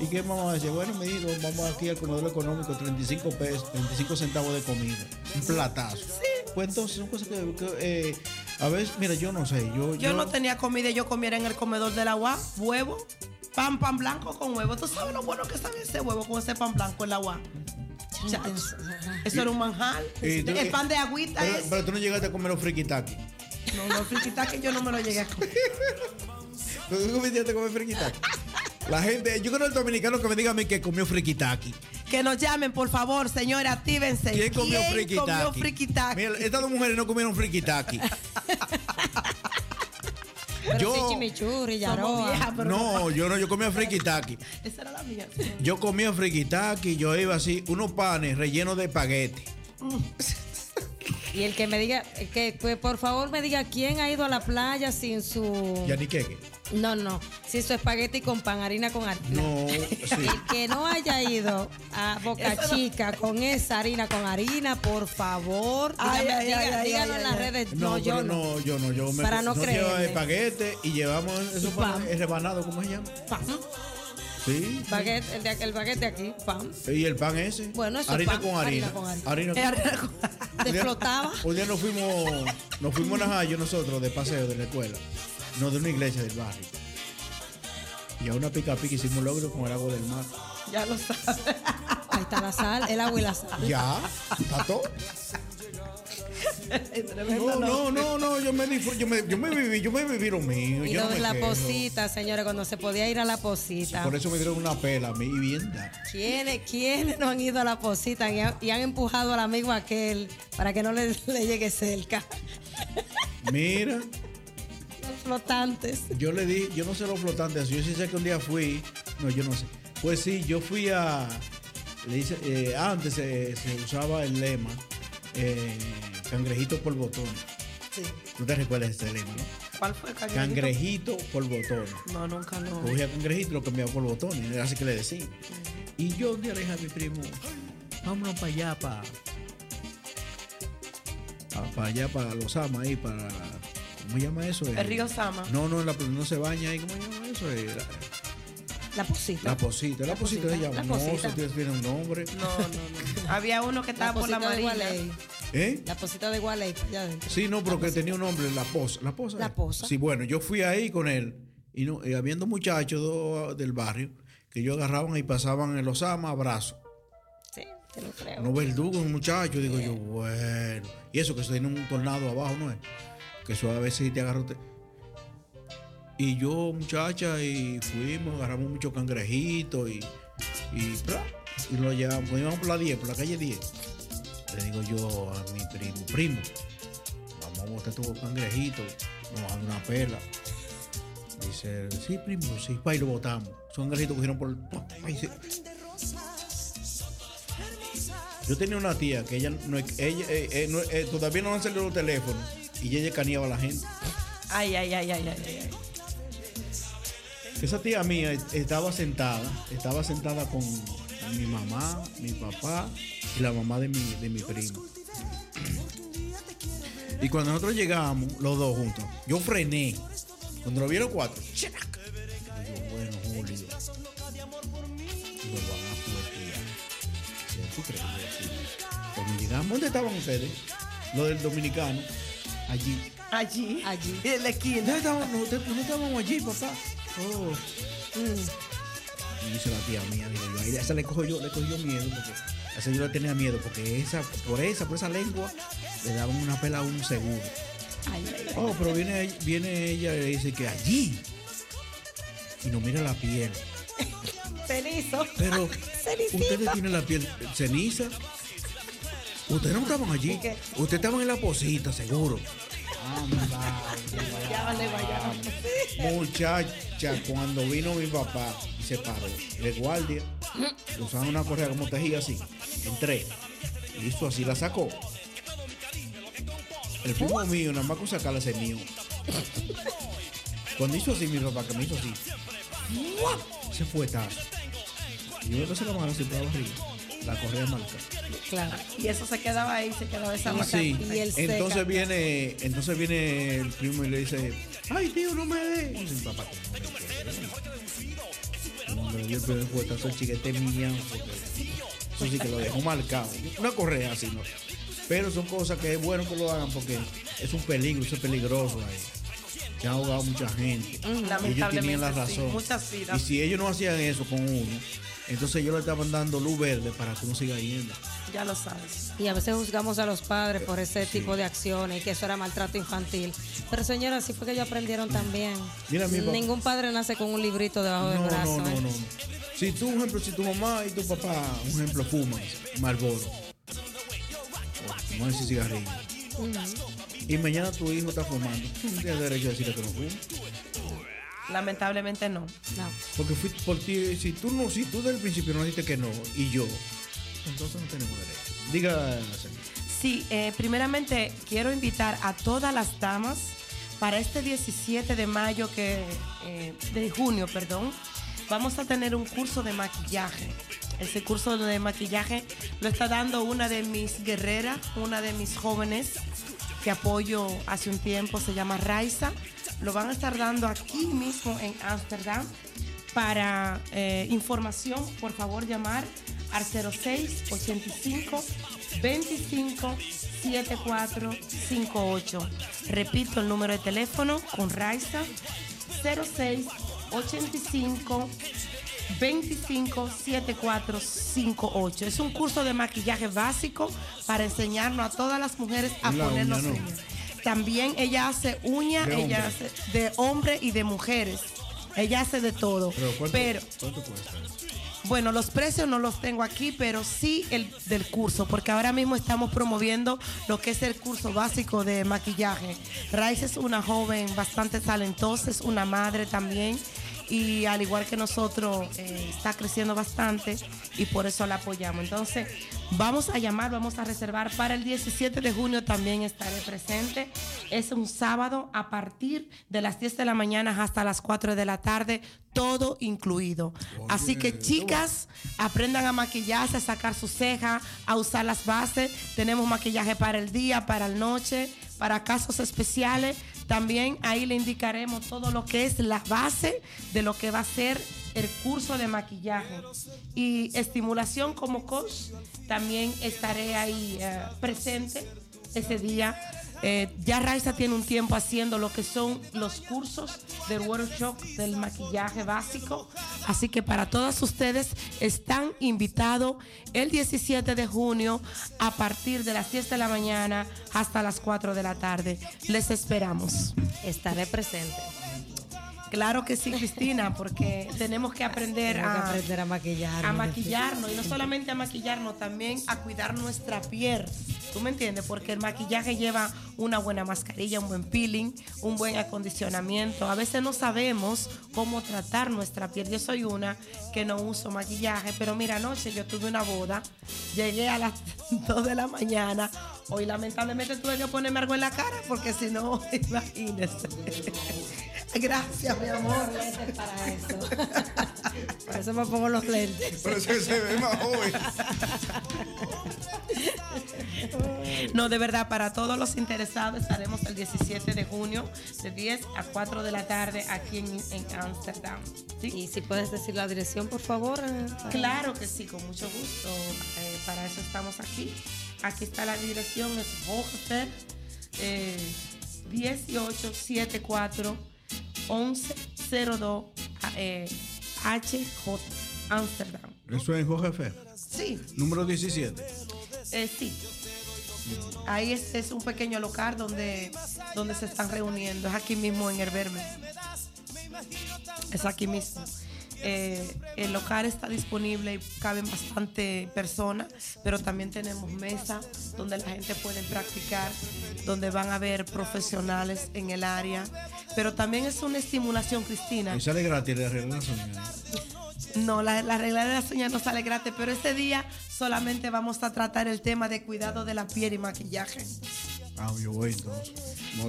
¿Y qué mamá decía? Bueno, me dijo, vamos aquí al comedor económico, 35 pesos, 35 centavos de comida. Un platazo. Pues entonces son cosas que, que, eh, a veces, mira, yo no sé. Yo, Yo no tenía comida, yo comiera en el comedor de la UAS, huevo, pan, pan blanco con huevo. ¿Tú sabes lo bueno que sabe ese huevo con ese pan blanco en la? Chacho, Eso era un manjar. Tú- el pan de agüita Pero, es. pero tú no llegaste a comer los friquitaki. No, no, friquita que yo no me lo llegué a comer. ¿Tú comiste a comer friquitaki? La gente, yo creo el dominicano que me diga a mí que comió friquitaki. Que nos llamen, por favor, señores, actívense. ¿Quién comió friquitaki? comió friquitaki? Mira, estas dos mujeres no comieron friquitaki. Pero Yo- sí chimichurri, yaroa. pero No, yo no, yo comía friquitaki. Esa era la mía. Yo comía friquitaki, yo iba así, unos panes rellenos de espagueti. Y el que me diga, el que pues, por favor me diga quién ha ido a la playa sin su. Ya ni queque. No, no, sin su espagueti con pan, harina con harina. No, sí. El que no haya ido a Boca Eso no- Chica con esa harina con harina, por favor, Ay, dígame- ay, diga- ay, ay, díganlo ay, en las redes. No, No, yo no. no, yo no, yo me Para no creerle. espagueti y llevamos esos Pam. panes el rebanado, ¿cómo se llama? Pam. Sí. Baguette, el, de, el baguette de aquí, pam. Y el pan ese. Bueno, eso es harina pan, con harina. harina con harina. Harina con- harina Explotaba. Un día nos fuimos, nos fuimos a Najayo nosotros de paseo de la escuela, no de una iglesia del barrio. Y a una pica pica hicimos logro con el agua del mar. Ya lo sabes. Ahí está la sal, el agua y la sal. Ya, está todo. No, no, no, no, yo me yo me, yo me viví, yo me viví lo mío. Y yo lo no de me la quejo. posita, señores, cuando se podía ir a la posita. Por eso me dieron una pela a mí y bien da. ¿Quiénes, ¿Quiénes no han ido a la posita y han, y han empujado al amigo aquel para que no le, le llegue cerca? Mira, Los flotantes. yo le di, yo no sé los flotantes, yo sí sé que un día fui, no, yo no sé. Pues sí, yo fui a, le hice, eh, antes se, se usaba el lema, eh, Cangrejito por botón. Sí. ¿No te recuerdas ese lema, no? ¿Cuál fue el cangrejito? Cangrejito por botón. No, nunca lo. Cogía cangrejito y lo cambiaba por. Era así que le decía. Y yo un día le dije a mi primo, vámonos para allá, para. Para allá, para los amas ahí, para. ¿Cómo se llama eso? El río Sama. No, no, la, no se baña ahí. ¿Cómo se llama eso? Eh, La, La posita. la posita. La, posita, se llama. La No, posita. eso tiene- tiene un nombre. No, no, no. Había uno que estaba por la posita de marina. Gualey. ¿Eh? La posita de Gualey. Sí, no, pero que tenía un nombre, la posa. La posa. La eh. posa. Sí, bueno, yo fui ahí con él y, no, y habiendo muchachos do- del barrio que yo agarraban y pasaban en los amas abrazos. Sí, te lo creo. Unos verdugos, un muchacho, digo yo, bueno. Y eso que se tiene un tornado abajo, ¿no es? Que eso a veces te agarró. te- Y yo, muchacha, y fuimos, agarramos muchos cangrejitos y. Y, y lo llevamos, pues íbamos por la 10, por la calle 10. Le digo yo a mi primo, primo, vamos a botar estos cangrejitos, nos dan una pela. Dice, sí, primo, sí, pa, y lo botamos. Son cangrejitos que cogieron por. Sí. Yo tenía una tía que ella, no, ella eh, eh, no, eh, todavía no han salido los teléfonos y ella caneaba a la gente. Ay, ay, ay, ay, ay, ay. Esa tía mía estaba sentada, estaba sentada con, mi mamá, mi papá y la mamá de mi, de mi primo. Y cuando nosotros llegamos, los dos juntos, yo frené. Cuando lo vieron cuatro, ¡chac! Digo, bueno, Julio. Lo van a. Yo. Cuando llegamos, ¿dónde estaban ustedes? Lo del dominicano. Allí. Allí. Allí. En la esquina. ¿Dónde estábamos? No, no estábamos allí, papá. Oh. Y dice la tía mía, digo yo, a esa le cojo yo, le cogió yo miedo porque a esa yo le tenía miedo porque esa, por esa, por esa lengua, le daban una pela a un seguro. Ay, ay, ay. Oh, pero viene, viene ella y le dice que allí. Y nos mira la piel. Cenizo. Pero ustedes tienen la piel ceniza. Ustedes no estaban allí. Ustedes estaban en la posita, seguro. Guayábale. Muchacha, cuando vino mi papá y se paró de guardia, usaban una correa como tejía así. Entré. Hizo así, la sacó. El primo mío, nada más con sacarla ese mío. Cuando hizo así mi papá, que me hizo así, se fue. Y yo me puse la mano así para arriba. La correa marca. Claro. Y eso se quedaba ahí, se quedaba esa marca. Sí. Y él seca. Entonces viene, entonces viene el primo y le dice, ay tío, no me dé. Dice, papá, que no me dé". Primer fuetazo, el chiquete mía, eso sí que lo dejó marcado. Una correa así, ¿no? Pero son cosas que es bueno que lo hagan porque es un peligro, eso es peligroso ahí. Se ha ahogado mucha gente. Y ellos tenían la sí, razón. muchas vidas. Y si ellos no hacían eso con uno, entonces ellos le estaban dando luz verde para que uno siga yendo. Ya lo sabes. Y a veces juzgamos a los padres por ese tipo de acciones y que eso era maltrato infantil. Pero señora, así fue que ellos aprendieron también. Mira, mi papá- Ningún padre nace con un librito debajo del No, brazo. no, no, ¿eh? no. Si tú, un ejemplo, si tu mamá y tu papá, un ejemplo, fuman Marlboro, o a decir cigarrillo, y mañana tu hijo está fumando, tú no tienes derecho a decirle que no fume. Lamentablemente no. No. Porque fui por ti, si tú no, si tú desde el principio no dijiste que no, y yo, entonces no tenemos derecho. Diga. Sí, eh, primeramente quiero invitar a todas las damas para este 17 de mayo, que, eh, de junio, perdón, vamos a tener un curso de maquillaje. Ese curso de maquillaje lo está dando una de mis guerreras, una de mis jóvenes que apoyo hace un tiempo, se llama Raiza. Lo van a estar dando aquí mismo en Ámsterdam. Para eh, información, por favor, llamar al 06 85 25 7458. Repito el número de teléfono con Raiza 06 85 25 7458. Es un curso de maquillaje básico para enseñarnos a todas las mujeres a La ponernos uña, no. uñas. También ella hace uñas, De ella hombre. hace de hombre y de mujeres. Ella hace de todo. Pero ¿cuánto, Pero ¿cuánto cuesta? bueno, los precios no los tengo aquí, pero sí el del curso, porque ahora mismo estamos promoviendo lo que es el curso básico de maquillaje. Raiz es una joven bastante talentosa, es una madre también. Y al igual que nosotros eh, está creciendo bastante y por eso la apoyamos. Entonces vamos a llamar, vamos a reservar para el 17 de junio también estaré presente. Es un sábado a partir de las 10 de la mañana hasta las 4 de la tarde, todo incluido. Así que chicas, aprendan a maquillarse, a sacar su ceja, a usar las bases. Tenemos maquillaje para el día, para la noche, para casos especiales. También ahí le indicaremos todo lo que es la base de lo que va a ser el curso de maquillaje y estimulación como coach. También estaré ahí eh, presente ese día. Eh, ya Raiza tiene un tiempo haciendo lo que son los cursos del workshop del maquillaje básico. Así que para todas ustedes están invitados el 17 de junio a partir de las 10 de la mañana hasta las 4 de la tarde. Les esperamos. Estaré presente. Claro que sí, Cristina, porque tenemos que aprender, que a, aprender a maquillarme. a maquillarnos y no solamente a maquillarnos, también a cuidar nuestra piel. ¿Tú me entiendes? Porque el maquillaje lleva una buena mascarilla, un buen peeling, un buen acondicionamiento. A veces no sabemos cómo tratar nuestra piel. Yo soy una que no uso maquillaje, pero mira, anoche yo tuve una boda, llegué a las 2 de la mañana. Hoy lamentablemente tuve que ponerme algo en la cara porque si no, imagínese. Gracias, mi amor. para eso. Por eso me pongo los lentes. Pero ese se ve más joven. No, de verdad, para todos los interesados estaremos el 17 de junio de 10 a 4 de la tarde aquí en en Ámsterdam. Y si puedes decir la dirección, por favor. eh, para- Claro que sí, con mucho gusto. Eh, para eso estamos aquí. Aquí está la dirección, es Hoogster, eh, 1874 1102 eh, HJ, Ámsterdam. Eso es en Sí, Número 17. eh, sí. Ahí es, es un pequeño local donde, donde se están reuniendo. Es aquí mismo en Herberme. Es aquí mismo. Eh, el local está disponible y caben bastante personas, pero también tenemos mesas donde la gente puede practicar, donde van a ver profesionales en el área. Pero también es una estimulación, Cristina. Y sale gratis de arreglar las uñas. No, la, la regla de las uñas no sale gratis, pero este día solamente vamos a tratar el tema de cuidado de la piel y maquillaje. Ah, yo voy entonces. La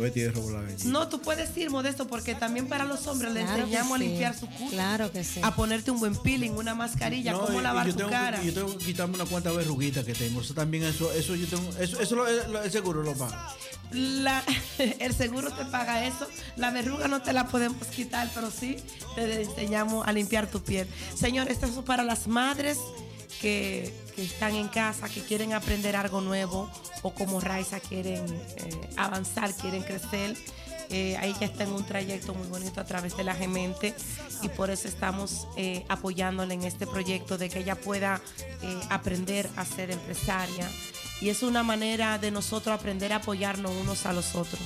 gallina. No, tú puedes ir modesto porque también para los hombres le Claro enseñamos a limpiar su culo. Claro que sí. A ponerte un buen peeling, una mascarilla, No, cómo lavar yo tu tengo que- cara. yo tengo que quitarme una cuanta verruguita que tengo. Eso también, eso, eso yo tengo, eso, eso lo, lo- el seguro lo paga. La- el seguro te paga eso. La verruga no te la podemos quitar, pero sí te enseñamos a limpiar tu piel. Señor, esto es para las madres que, que están en casa, que quieren aprender algo nuevo o como Raiza quieren eh, avanzar, quieren crecer. Eh, ahí ya está en un trayecto muy bonito a través de la Gemente y por eso estamos eh, apoyándole en este proyecto de que ella pueda eh, aprender a ser empresaria. Y es una manera de nosotros aprender a apoyarnos unos a los otros.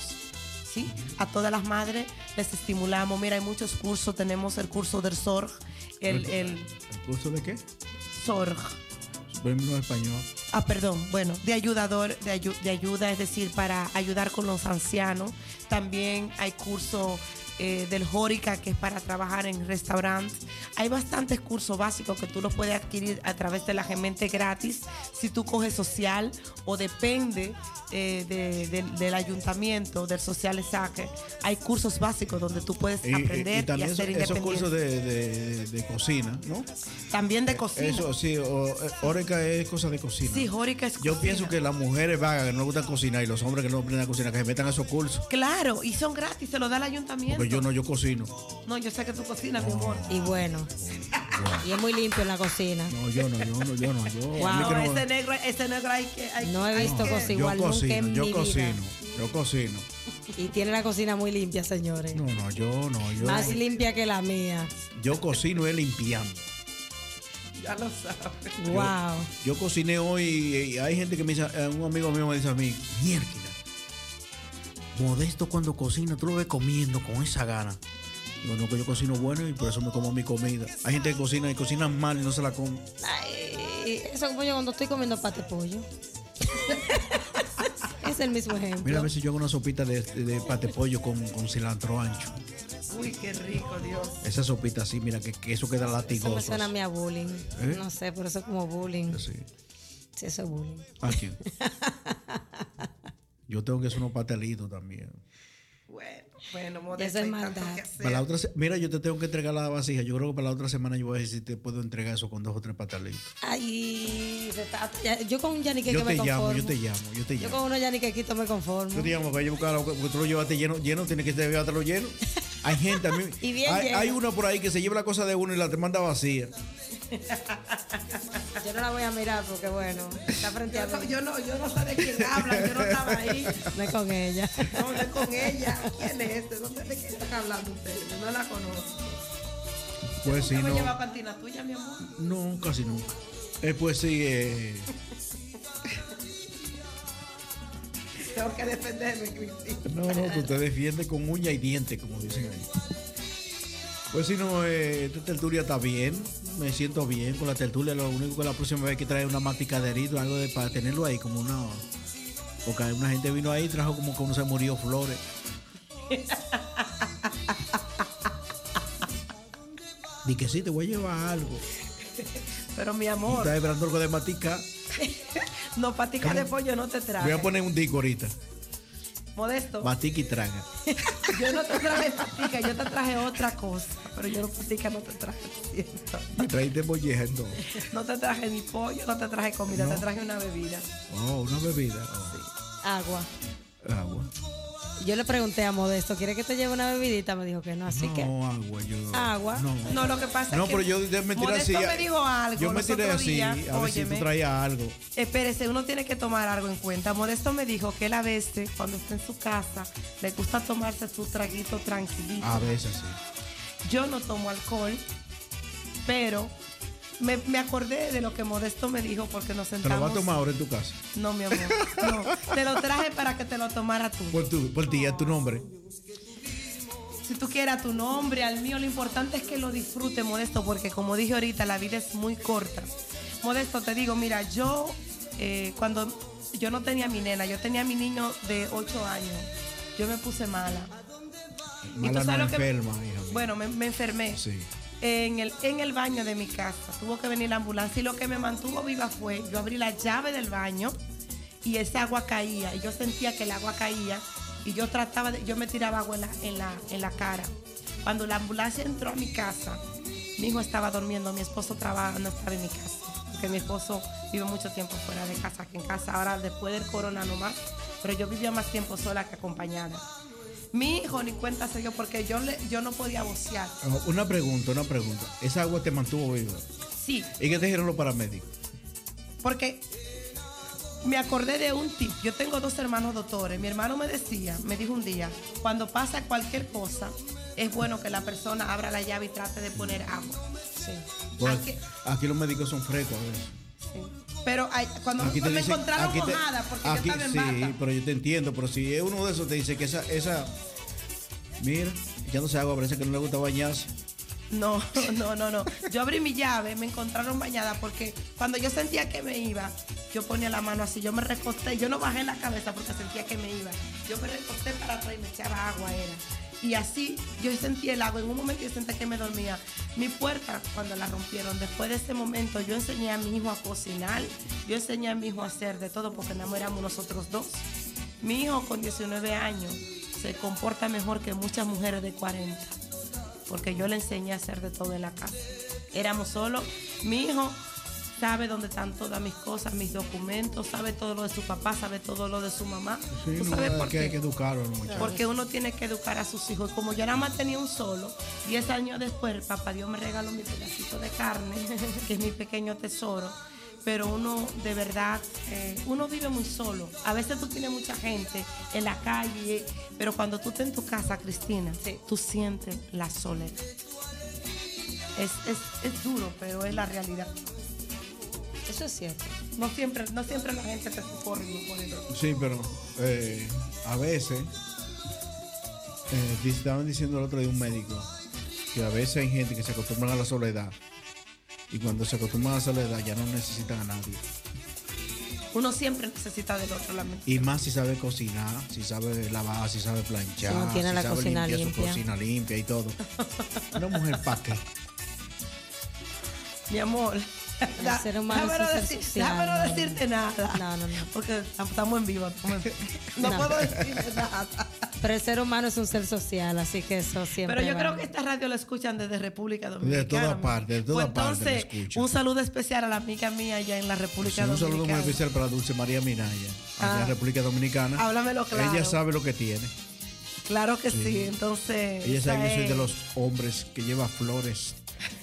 ¿sí? A todas las madres les estimulamos. Mira, hay muchos cursos. Tenemos el curso del SORG, el, el ¿El curso de qué? SORG. Español. Ah, perdón, bueno, de ayudador, de, ayu- de ayuda, es decir, para ayudar con los ancianos. También hay curso eh, del Jórica, que es para trabajar en restaurantes. Hay bastantes cursos básicos que tú los puedes adquirir a través de la Gemente gratis. Si tú coges social o depende eh, de- de- del ayuntamiento, del social saque, hay cursos básicos donde tú puedes Y, y- aprender y y, también hacer esos, esos independiente. cursos de, de- cocina, ¿no? También de cocina. Eso sí, o, eh, Oreca es cosa de cocina. Sí, Jórica es Yo cocina. pienso que las mujeres vagas que no les gusta cocinar y los hombres que no aprenden a cocinar, que se metan a esos cursos. Claro, y son gratis, se lo da el ayuntamiento. Porque yo no, yo cocino. No, yo sé que tú cocinas, mi amor. Y bueno. Y es muy limpio en la cocina. No, yo no, yo no, yo no. Yo, Wow. que No, no- ese negro, ese negro hay que. hay- No he visto yo igual nunca cocino, en yo mi cocino, vida. yo cocino. Y tiene la cocina muy limpia, señores. No, no, yo no, yo, Más limpia que la mía. yo cocino es limpiando. Ya lo sabes. Wow. Yo cociné hoy y hay gente que me dice, eh, un amigo mío me dice a mí, mierda. Modesto cuando cocina, tú lo ves comiendo con esa gana. Digo, no, que yo cocino bueno y por eso me como mi comida. Hay gente que cocina y cocina mal y no se la come. Ay, eso como yo cuando estoy comiendo pate pollo. es el mismo ejemplo. Mira a ver si yo hago una sopita de, de, de pate pollo con, con cilantro ancho. Uy, qué rico, Dios. Esa sopita así, mira, que, que eso queda Eso latigoso. me suena a mí a bullying. ¿Eh? No sé, pero eso es como bullying. Sí. Sí, eso es bullying. ¿A quién? Yo tengo que hacer unos pastelitos también. Bueno, bueno, Modesto, es maldad. Para la otra, mira, yo te tengo que entregar la vasija. Yo creo que para la otra semana yo voy a decir si te puedo entregar eso con dos o tres pastelitos. Ay, se está- ya- yo con un yanique Yo que me te llamo, conformo. yo te llamo, yo te Yo llamo. con unos yaniquequitos me conformo. Yo te llamo para yo buscar, porque tú lo llevaste lleno, lleno, tienes que llevártelo lleno. Hay gente, a mí, Y bien hay, lleno. hay una por ahí que se lleva la cosa de uno y la te manda vacía. Yo no la voy a mirar porque, bueno, está frente a Yo no, mí. yo no, yo no sé de quién habla, yo no estaba ahí. No es con ella. No, no es con ella. ¿Quién es este? ¿Dónde de quién están hablando ustedes? No la conozco. Pues sí, ¿Usted me no. lleva cantina tuya, mi amor? No, casi nunca. Eh, pues sí, eh, Tengo que defenderme, Cristina. no, no, tú te defiendes con uña y diente, como dicen ahí. Pues si no, eh, esta tertulia está bien, me siento bien con la tertulia. Lo único que la próxima vez que traer una masticaderito, algo de, para tenerlo ahí, como una. Porque una gente vino ahí y trajo como que uno se murió flores. Di que sí, te voy a llevar algo. Pero mi amor, Estás esperando algo de matica. no patica de pollo no te traje. Voy a poner un disco ahorita. Modesto, Matica y traga. yo no te traje patica, yo te traje otra cosa. Pero yo no patica no te traje, siento. Me traíste molleja entonces. No te traje ni pollo, no te traje comida, te traje una bebida. Oh, una bebida. Oh, Agua. Agua. Yo le pregunté a Modesto, ¿quiere que te lleve una bebidita? Me dijo que no, así que No, agua, yo. agua. No. No, lo que pasa No, es que pero yo me tiré Modesto así. me dijo algo Yo me tiré así, días, a ver si óyeme. tú traías algo. Espérese, uno tiene que tomar algo en cuenta. Modesto me dijo que él a veces, cuando está en su casa, le gusta tomarse su traguito tranquilito. A veces sí. Yo no tomo alcohol, pero me, me acordé de lo que Modesto me dijo porque nos ¿Te lo sentamos. vas a tomar ahora en tu casa? No, mi amor. No, te lo traje para que te lo tomara tú. Por, tu, por ti, a tu nombre. Si tú quieras tu nombre, al mío, lo importante es que lo disfrute, Modesto, porque como dije ahorita, la vida es muy corta. Modesto, te digo, mira, yo eh, cuando yo no tenía mi nena, yo tenía mi niño de 8 años, yo me puse mala. ¿Y tú Mala sabes no lo que- enferma, hija. mía. Bueno, me, me enfermé. Sí. En el, en el baño de mi casa. Tuvo que venir la ambulancia y lo que me mantuvo viva fue, yo abrí la llave del baño y esa agua caía y yo sentía que el agua caía y yo trataba de, yo me tiraba agua en la, en la, en la cara. Cuando la ambulancia entró a mi casa, mi hijo estaba durmiendo, mi esposo trabaja, no estaba en mi casa, porque mi esposo vive mucho tiempo fuera de casa, que en casa ahora después del corona no más, pero yo vivía más tiempo sola que acompañada. Mi hijo ni cuenta se dio porque yo, le, yo no podía vocear. Oh, Una pregunta, una pregunta. Esa agua te mantuvo viva. Sí, ¿Y qué te dijeron los paramédicos? Porque me acordé de un tip. Yo tengo dos hermanos doctores. Mi hermano me decía, me dijo un día, cuando pasa cualquier cosa, es bueno que la persona abra la llave y trate de poner agua. Sí. Pues Aquí- aquí los médicos son frescos a veces. sí. Pero hay- cuando Aquí me dicen- encontraron aquí te- mojada porque aquí- yo estaba en Sí, bata. pero yo te entiendo. Pero si es uno de esos te dice que esa, esa, mira, ya no se agua, parece que no le gusta bañarse. No, no, no, no. Yo abrí mi llave, me encontraron bañada porque cuando yo sentía que me iba, yo ponía la mano así, yo me recosté, yo no bajé la cabeza porque sentía que me iba. Yo me recosté para atrás y me echaba agua, era. Y así yo sentí el agua. En un momento yo sentí que me dormía. Mi puerta, cuando la rompieron, después de ese momento, yo enseñé a mi hijo a cocinar, yo enseñé a mi hijo a hacer de todo porque éramos nosotros dos. Mi hijo con 19 años se comporta mejor que muchas mujeres de 40 porque yo le enseñé a hacer de todo en la casa. Éramos solos. Mi hijo sabe dónde están todas mis cosas, mis documentos, sabe todo lo de su papá, sabe todo lo de su mamá. Sí, ¿Tú no, sabes es por que hay que qué? educarlo, los muchachos. Porque uno tiene que educar a sus hijos. Como yo nada más tenía un solo, 10 años después, el papá Dios me regaló mi pedacito de carne, que es mi pequeño tesoro. Pero uno, de verdad, eh, uno vive muy solo. A veces tú tienes mucha gente en la calle, pero cuando tú estás en tu casa, Cristina, tú sientes la soledad. Es, es, es duro, pero es la realidad. Eso es cierto. No siempre, no siempre la gente te socorre por eso. Sí, pero eh, a veces, eh, estaban diciendo el otro día un médico, que a veces hay gente que se acostumbran a la soledad y cuando se acostumbran a la soledad ya no necesitan a nadie. Uno siempre necesita del otro, la mente. Y más si sabe cocinar, si sabe lavar, si sabe planchar, Si no tiene si la sabe cocina limpiar su limpia. cocina limpia y todo. Una mujer pa' qué. Mi amor. El ser humano déjame, no es un ser decir- social, déjame no decirte nada. No, no, no. Porque estamos en vivo. estamos en vivo. No, No. puedo decirte nada. Pero el ser humano es un ser social, así que eso siempre. Pero yo va. creo que esta radio la escuchan desde República Dominicana. De todas mi- partes, de todas Pues partes la entonces, un saludo especial a la amiga mía allá en la República Sí, un saludo muy Dominicana. especial para Dulce María Minaya, allá en Ah. República Dominicana. Háblamelo claro. Ella sabe lo que tiene. Claro que sí, Sí. entonces. Ella sabe que soy de los hombres que lleva flores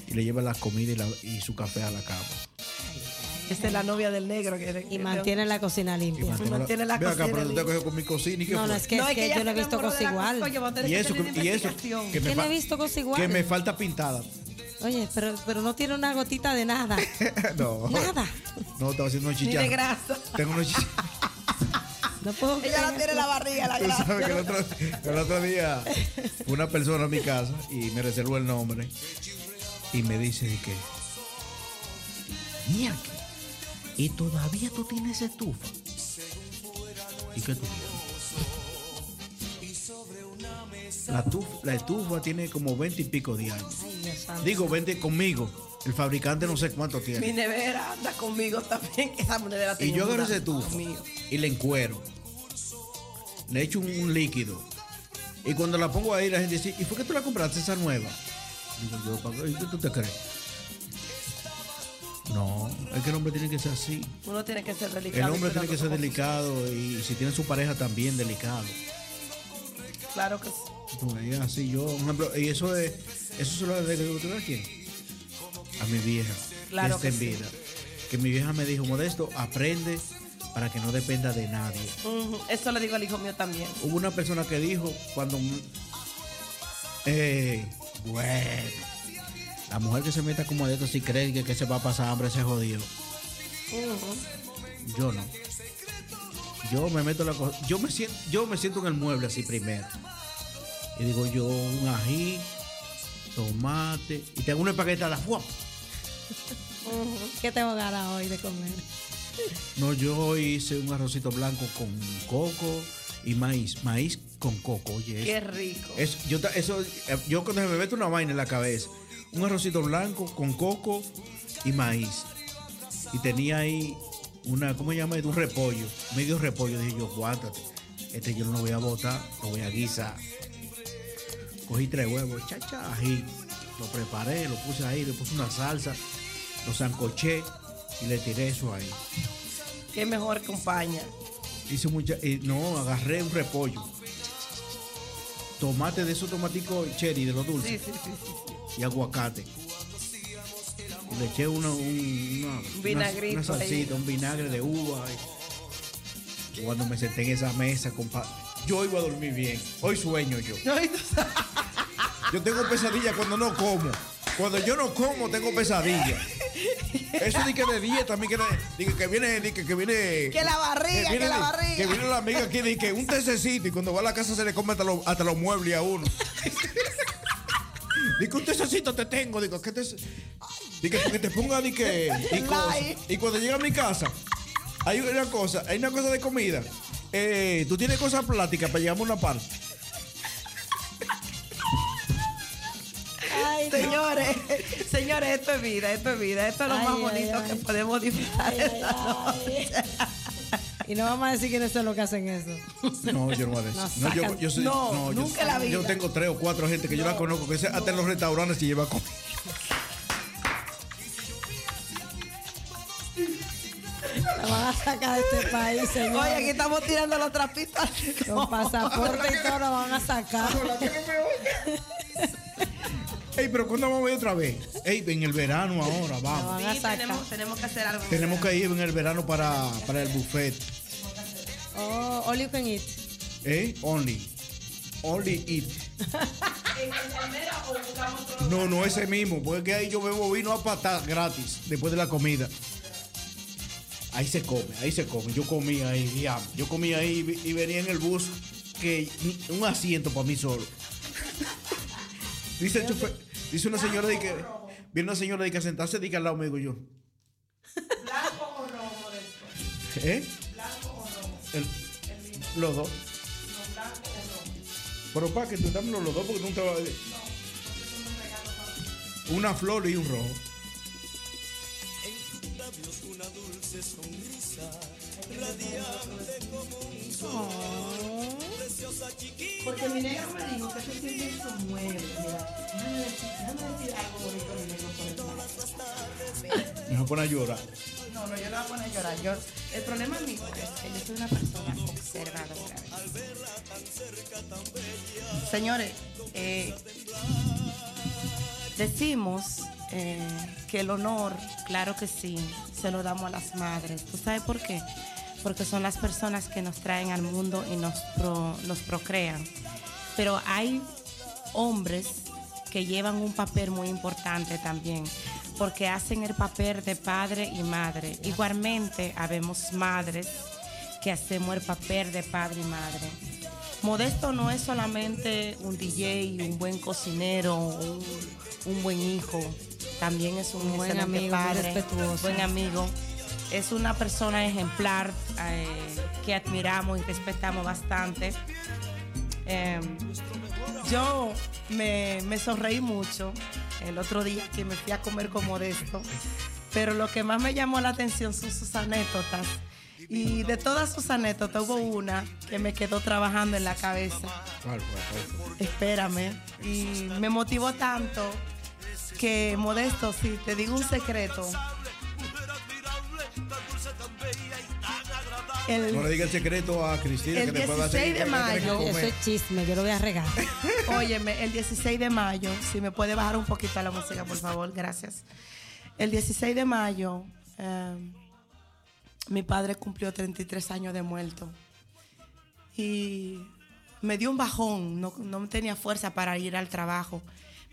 y le lleva la comida y, la- y su café a la cama. Esta es la novia del negro. Que, Y mantiene la cocina limpia. Y mantiene la Ve acá, cocina pero tú te coges con mi cocina y qué No, fue? no, es que, No, es es que yo no he visto cosa la igual. Y eso, que- y eso, que me, ¿Quién no fa- ha visto cosa igual? que me falta pintada. Oye, pero, pero no tiene una gotita de nada. no. Nada. No, estaba haciendo unos Ni de chicharros. grasa. Tengo unos chicharros. No puedo Ella no tiene la barriga, la Tú grasa. sabes que el otro, el otro día una persona a mi casa y me reservó el nombre y me dice de que mierda y todavía tú tienes estufa y qué tú la, tuf- la estufa tiene como 20 y pico de años Ay, digo 20 conmigo el fabricante no sé cuánto Mi tiene nevera anda conmigo también. Esa nevera y yo agarro esa estufa conmigo. y le encuero. Le echo un, un líquido. Y cuando la pongo ahí, la gente dice, ¿y fue que tú la compraste esa nueva? Digo yo, "¿Pa' qué? ¿y qué tú te crees? No, es que el hombre tiene que ser así. Uno tiene que ser El delicado. hombre y tiene que ser delicado y si tiene su pareja también delicado. Claro que sí. Así yo, por ejemplo, y eso es, eso se lo digo a quién? A mi vieja. Claro que está que en sí. vida. Que mi vieja me dijo, Modesto, aprende para que no dependa de nadie. Eso le digo al hijo mío también. Hubo una persona que dijo cuando. Eh, bueno. La mujer que se meta como de esto si cree que, que se va a pasar hambre se jodió. Yo no. Yo me meto la. Yo me siento, yo me siento en el mueble así primero. Y digo yo un ají, tomate. Y tengo una ¡fua! Ujú. ¿Qué tengo ganas hoy de comer? No, yo hice un arrocito blanco con coco y maíz. Maíz con coco, oye. Qué eso- rico. Es, yo, ta- eso, eh, yo cuando se me mete una vaina en la cabeza, un arrocito blanco con coco y maíz. Y tenía ahí una, ¿cómo se llama? Un repollo, medio repollo. Dije yo, aguántate. Este yo no lo voy a botar, lo voy a guisar. Cogí tres huevos, chacha, ají. Lo preparé, lo puse ahí, le puse una salsa, lo zancoché y le tiré eso ahí. Qué mejor compañía. Hice mucha, y no, agarré un repollo. Tomate de esos tomaticos cherry, de los dulces. Sí, sí, y aguacate. Le eché una, un, una, una, una salsita, un vinagre de uva. y cuando me senté en esa mesa, compa, yo iba a dormir bien. Hoy sueño yo. Yo tengo pesadilla cuando no como. Cuando yo no como, tengo pesadilla. Eso di que de dieta, a mí que, de- di que, que viene, di que, que viene. Que la barriga, viene que la barriga. Que viene la amiga aquí, di que un tececito y cuando va a la casa se le come hasta, los- hasta los muebles a uno. Digo, un tececito te tengo. Digo, ¿qué te Digo, que te ponga di que. Y, cosa. Like. y cuando llega a mi casa, hay una cosa, hay una cosa de comida. Eh, Tú tienes cosas plásticas para llevarme una parte. Ay, Señores, señores, esto es vida, esto es vida, esto es lo Ay, más ay, bonito ay. que podemos disfrutar ay, esta noche. Y no vamos a decir quiénes son los que hacen eso. No, yo no voy a decir. No yo, soy- no, no, yo- nunca la vida. Yo tengo tres o cuatro gente que yo la conozco que se- hasta en los restaurantes se lleva comida. La van a sacar de este país, señor. Oye, aquí estamos tirando los trapitos. Con pasaporte y todo lo van a sacar. Ey, pero ¿cuándo vamos a ir otra vez? Ey, en el verano ahora, vamos. Sí, tenemos, tenemos que hacer algo. Tenemos que ir en el verano para, para el buffet. Oh, all you can eat. ¿Eh? Only. Only eat. No, no ese mismo, porque ahí yo bebo vino a patar gratis después de la comida. Ahí se come, ahí se come. Yo comí ahí, diablo. Yo comí ahí y y venía en el bus que un asiento para mí solo. Dice el chofer, dice una señora de que viene una señora de que a sentarse de que al lado me digo yo. ¿Eh? El- los dos. Pero para que tú dámelo los dos porque tú no te vas a... Una flor y un rojo. una dulce sonrisa, radiante como un sol. Porque mi negro me dijo que se siente. Mira, déjame decir, déjame decir algo bonito mi negro por el Me voy a poner a llorar. No, no, yo no voy a poner a llorar. Yo, el problema mío es que yo soy una persona observadora. Señores, eh, decimos eh, que el honor, claro que sí, se lo damos a las madres. ¿Tú sabes por qué? Porque son las personas que nos traen al mundo y nos, pro- nos procrean. Pero hay hombres que llevan un papel muy importante también, porque hacen el papel de padre y madre. Igualmente, habemos madres que hacemos el papel de padre y madre. Modesto no es solamente un DJ, un buen cocinero, un, un buen hijo, también es un, Un buen amigo, padre, respetuoso. buen amigo. Es una persona ejemplar eh, que admiramos y respetamos bastante. Eh, yo me, me sonreí mucho el otro día que me fui a comer con Modesto, pero lo que más me llamó la atención son sus anécdotas. Y de todas sus anécdotas hubo una que me quedó trabajando en la cabeza. Espérame. Y me motivó tanto que, Modesto, si te digo un secreto, el, No le diga el secreto a Cristina El que después va a 16 seguir de mayo. Eso es chisme, yo lo voy a regar. Óyeme, el 16 de mayo, si me puede bajar un poquito la música, por favor, gracias. El 16 de mayo, eh, mi padre cumplió 33 años de muerto. Y me dio un bajón, no, no tenía fuerza para ir al trabajo.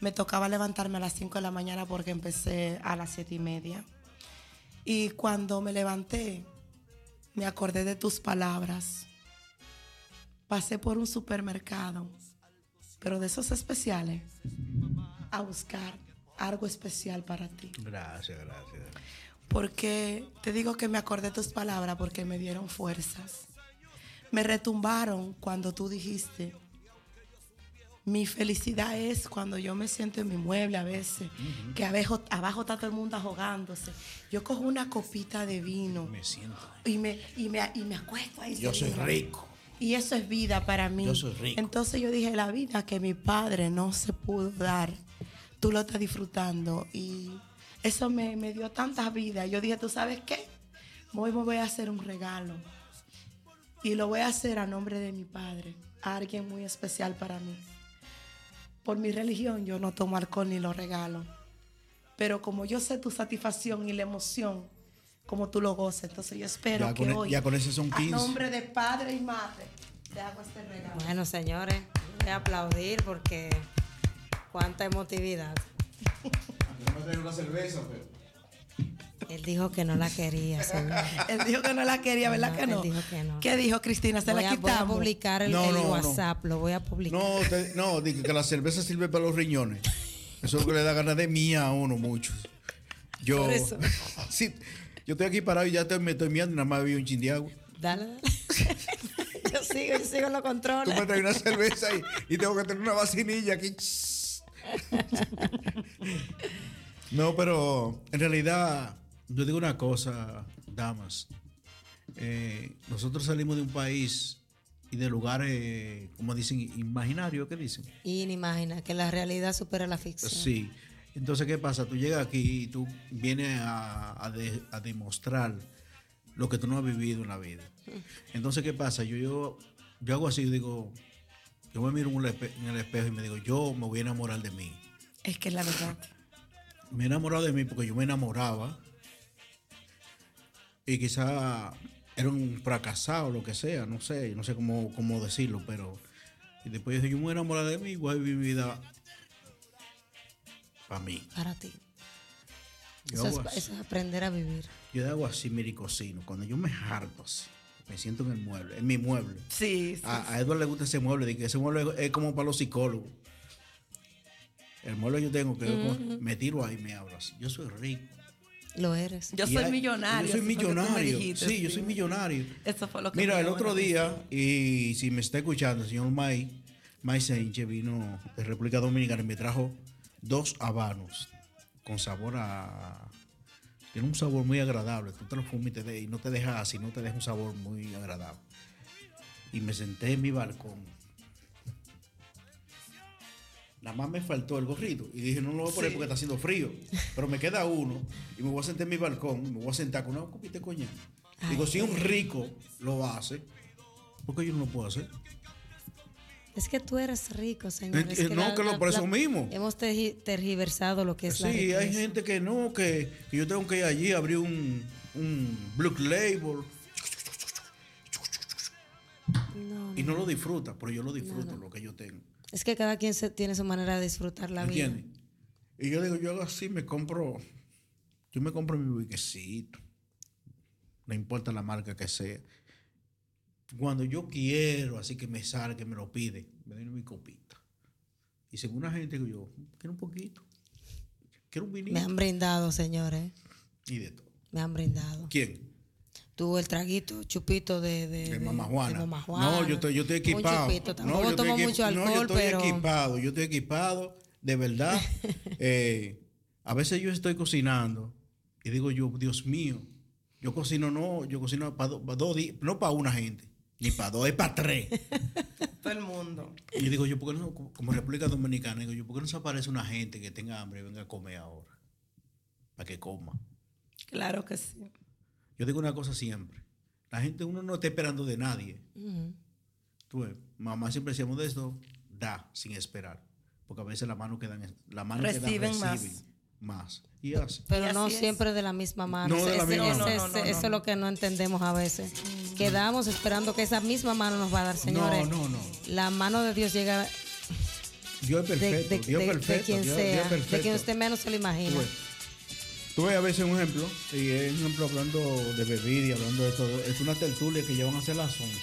Me tocaba levantarme a las 5 de la mañana porque empecé a las 7 y media. Y cuando me levanté, me acordé de tus palabras. Pasé por un supermercado, pero de esos especiales, a buscar algo especial para ti. Gracias, gracias. Porque te digo que me acordé de tus palabras porque me dieron fuerzas. Me retumbaron cuando tú dijiste, mi felicidad es cuando yo me siento en mi mueble a veces, que abajo, abajo está todo el mundo ahogándose. Yo cojo una copita de vino Me siento. y me, y me, y me acuesto ahí. Yo soy rico. Y eso es vida para mí. Yo soy rico. Entonces yo dije, la vida que mi padre no se pudo dar, tú lo estás disfrutando. Y eso me, me dio tanta vida. Yo dije, ¿tú sabes qué? Hoy me voy a hacer un regalo. Y lo voy a hacer a nombre de mi padre, a alguien muy especial para mí. Por mi religión yo no tomo alcohol ni lo regalo. Pero como yo sé tu satisfacción y la emoción, como tú lo gozas, entonces yo espero Ya que con, e- hoy, ya con ese son a 15. nombre de padre y madre, te hago este regalo. Bueno, señores, voy a aplaudir porque cuánta emotividad. una cerveza, pero. Él dijo que no la quería, señor. Él dijo que no la quería, ¿verdad No, que él no? dijo que no. ¿Qué dijo Cristina? Se Voy la a, voy a publicar el, No, el no. WhatsApp, lo voy a publicar. No, te- no, dije que la cerveza sirve para los riñones. Eso es lo que le da ganas de mía a uno muchos. Yo, Por eso. sí, yo estoy aquí parado y ya te- me estoy mirando y nada más bebí un chin de agua. Dale, dale. yo sigo, yo sigo los Tú controles. me traes una cerveza y, y tengo que tener una vacinilla aquí. No, pero en realidad, yo digo una cosa, damas. Eh, nosotros salimos de un país y de lugares, como dicen, imaginarios, ¿qué dicen? Inimagina que la realidad supera la ficción. Sí. Entonces, ¿qué pasa? Tú llegas aquí y tú vienes a, a de- a demostrar lo que tú no has vivido en la vida. Entonces, ¿qué pasa? Yo, yo, yo hago así, yo digo, yo me miro en el, espe- en el espejo y me digo, yo me voy a enamorar de mí. Es que es la verdad. Me he enamorado de mí porque yo me enamoraba y quizá era un fracasado, lo que sea, no sé, no sé cómo, cómo decirlo, pero y después yo yo me enamorar de mí y voy a vivir mi vida para mí. Para ti. Yo Eso es, así. eso es aprender a vivir. Yo hago así, mire, cocino. Cuando yo me harto así, me siento en el mueble, en mi mueble. Sí, sí. A, a Edward le gusta ese mueble, de que ese mueble es como para los psicólogos. El mueble yo tengo que yo me tiro ahí y me abro así. Yo soy rico. Lo eres. Yo Y soy hay- millonario. Yo soy millonario. dijiste, sí, yo soy millonario. Eso fue lo que Mira, el otro día, y si me está escuchando, el señor May, May Sánchez vino de República Dominicana y me trajo dos habanos con sabor a. Tiene un sabor muy agradable. Tú te lo fumas y, te de- y no te deja así, no te deja un sabor muy agradable. Y me senté en mi balcón. Nada más me faltó el gorrito. Y dije, no lo voy a poner Sí. porque está haciendo frío. Pero me queda uno. Y me voy a sentar en mi balcón. Me voy a sentar con una copita de coñac. Digo, si un rico lo hace, ¿por qué yo no lo puedo hacer? Es que tú eres rico, señor. Eh, no, que lo- por eso mismo. Hemos tergi- tergiversado lo que es la Sí, hay gente que no, que, que yo tengo que ir allí a abrir un, un Blue Label No, y no. no lo disfruta, pero yo lo disfruto, no. lo que yo tengo. Es que cada quien se- tiene su manera de disfrutar la vida. ¿Entiendes? Y yo digo, yo hago así, me compro, yo me compro mi biquecito, no importa la marca que sea. Cuando yo quiero, así que me sale, que me lo pide, me doy mi copita. Y según una gente, digo yo, quiero un poquito, quiero un vinito. Me han brindado, señores. Y de todo. Me han brindado. ¿Quién? Tú el traguito, chupito de, de, Mamá Juana. de Mamá Juana. No, yo estoy, yo estoy Un equipado. chupito. No, yo estoy tomo equi- mucho no, alcohol, yo estoy pero... equipado, yo estoy equipado, de verdad. Eh, a veces yo estoy cocinando y digo yo, Dios mío, yo cocino no, yo cocino para dos días, no para una gente, ni para dos, es para tres. Todo el mundo. Y digo yo, ¿por qué no, como República Dominicana, digo yo, ¿por qué no se aparece una gente que tenga hambre y venga a comer ahora? Para que coma. Claro que sí. Yo digo una cosa siempre. La gente, uno no está esperando de nadie. Tú ves, mamá siempre decíamos de esto, da sin esperar. Porque a veces las manos quedan, que dan Reciben más. reciben más. Y así. Pero Y no así es. siempre de la misma mano. No de la Ese- misma ese- mano. ese- No, no, no, eso es lo que no entendemos a veces. Quedamos esperando que esa misma mano nos va a dar, señores. No, no, no. La mano de Dios llega Dios es perfecto. de- Dios de- es de perfecto. quien Dios, sea, Dios de perfecto. quien usted menos se lo imagina. Ves a veces un ejemplo, y es un ejemplo hablando de bebida y hablando de todo. Es una tertulia que ya van a ser las 11.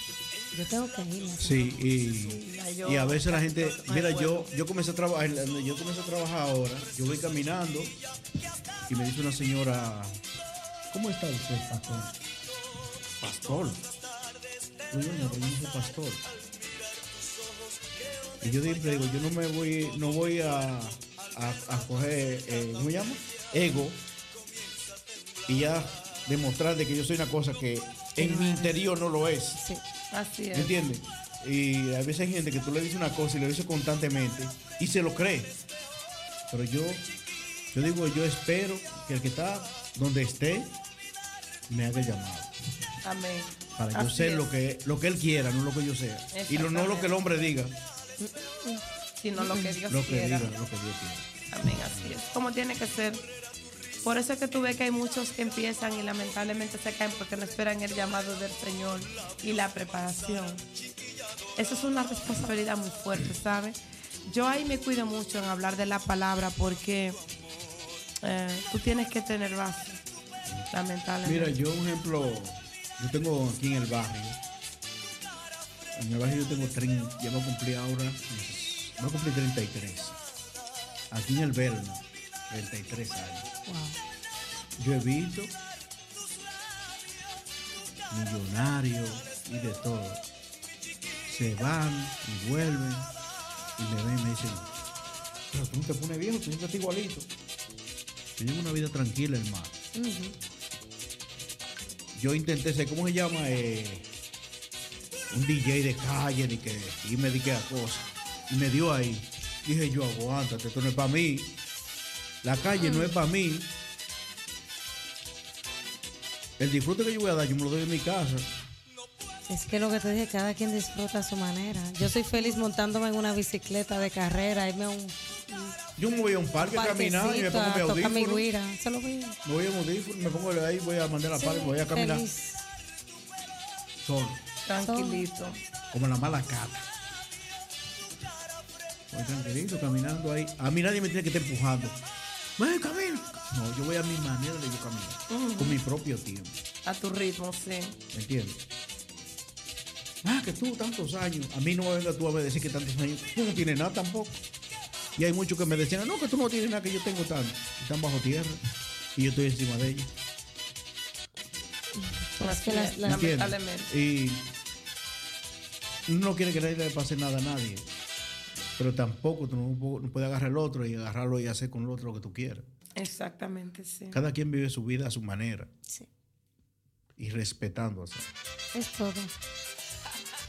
Yo tengo que irme. Sí, y, a veces la gente, mira, yo, yo comencé a trabajar, yo comencé a trabajar ahora, yo voy caminando y me dice una señora, ¿cómo está usted, pastor? Pastor. Digo, "Doña, pero yo no soy pastor. Y yo siempre digo, yo no me voy, no voy a, a, a coger, eh, ¿cómo se llama? Ego. Y ya demostrar de que yo soy una cosa que en mi interior no lo es. Sí. Así es. ¿Me entiendes? Y a veces hay gente que tú le dices una cosa y le dices constantemente y se lo cree. Pero yo, yo digo, yo espero que el que está donde esté me haga llamado. Amén. Para yo ser es. lo que, lo que él quiera, no lo que yo sea. Y lo- no lo que el hombre diga, Sino lo que Dios lo que quiera. diga, lo que Dios quiera. Amén, así es. Como tiene que ser. Por eso es que tú ves que hay muchos que empiezan y lamentablemente se caen porque no esperan el llamado del Señor y la preparación. Eso es una responsabilidad muy fuerte, ¿sabes? Yo ahí me cuido mucho en hablar de la palabra porque eh, tú tienes que tener base, lamentablemente. Mira, yo un ejemplo, yo tengo aquí en el barrio, en el barrio yo tengo 30, ya a cumplir ahora, a cumplir 33. Aquí en el Berna, 33 años. Wow. Yo he visto millonarios y de todo. Se van y vuelven y me ven y me dicen, pero tú no te pones viejo, tú siempre estás igualito. Yo llevo una vida tranquila, hermano. Yo intenté ser, ¿cómo se llama? Eh, un DJ de calle y, que, y me dediqué a cosas. Y me dio ahí. Dije yo, aguántate, esto no es para mí. La calle no es para mí. El disfrute que yo voy a dar, yo me lo doy en mi casa. Es que lo que te dije, cada quien disfruta a su manera. Yo soy feliz montándome en una bicicleta de carrera, irme a un Yo me voy a un parque a caminar y me pongo mi a audífono. guira. Me voy a un audífono, me pongo ahí, voy a mandar la Sí, parque, voy a caminar feliz. solo, Tranquilito. como la mala cata. Voy tranquilito, caminando ahí. A mí nadie me tiene que estar empujando. Ven, camina. No, yo voy a mi manera de yo caminar. Con mi propio tiempo. A tu ritmo, sí. ¿Me entiendes? Ah, que tú tantos años. A mí no me venga tú a decir que tantos años. Tú no tienes nada tampoco. Y hay muchos que me decían, no, que tú no tienes nada, que yo tengo tanto. Están bajo tierra. y yo estoy encima de que las- ¿Entiendes? Lamentablemente. Y uno no quiere que nadie le pase nada a nadie. Pero tampoco tú no, pu- no puedes agarrar al otro y agarrarlo y hacer con el otro lo que tú quieras. Exactamente, sí. Cada quien vive su vida a su manera. Sí. Y respetándose. Es todo.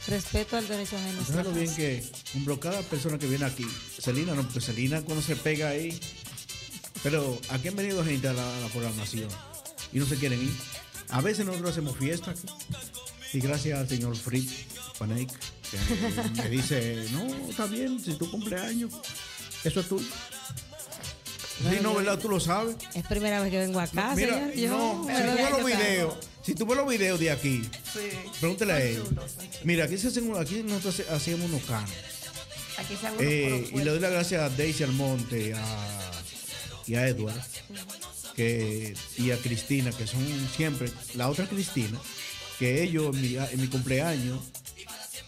Respeto al derecho ajeno. es ¿Sabes la lo bien que, ejemplo, cada persona que viene aquí, Celina no, porque Celina cuando se pega ahí, pero aquí han venido gente a la, a la programación y no se quieren ir. A veces nosotros hacemos fiesta aquí y gracias al señor Fritz Panek que me dice, no, está bien, si tu cumpleaños, eso es tuyo. Sí, no, ¿verdad? Tú lo sabes. Es primera vez que vengo acá, Mira, señor. Yo- no, si pero tú ves los videos, si tú ves los videos de aquí, pregúntale a ellos. Mira, aquí, se hacen, un- aquí nosotros hace- hacíamos unos canos. Aquí se Eh, y le doy las gracias a Daisy Almonte a, y a Edward que, y a Cristina, que son siempre, la otra Cristina, que ellos en mi, en mi cumpleaños,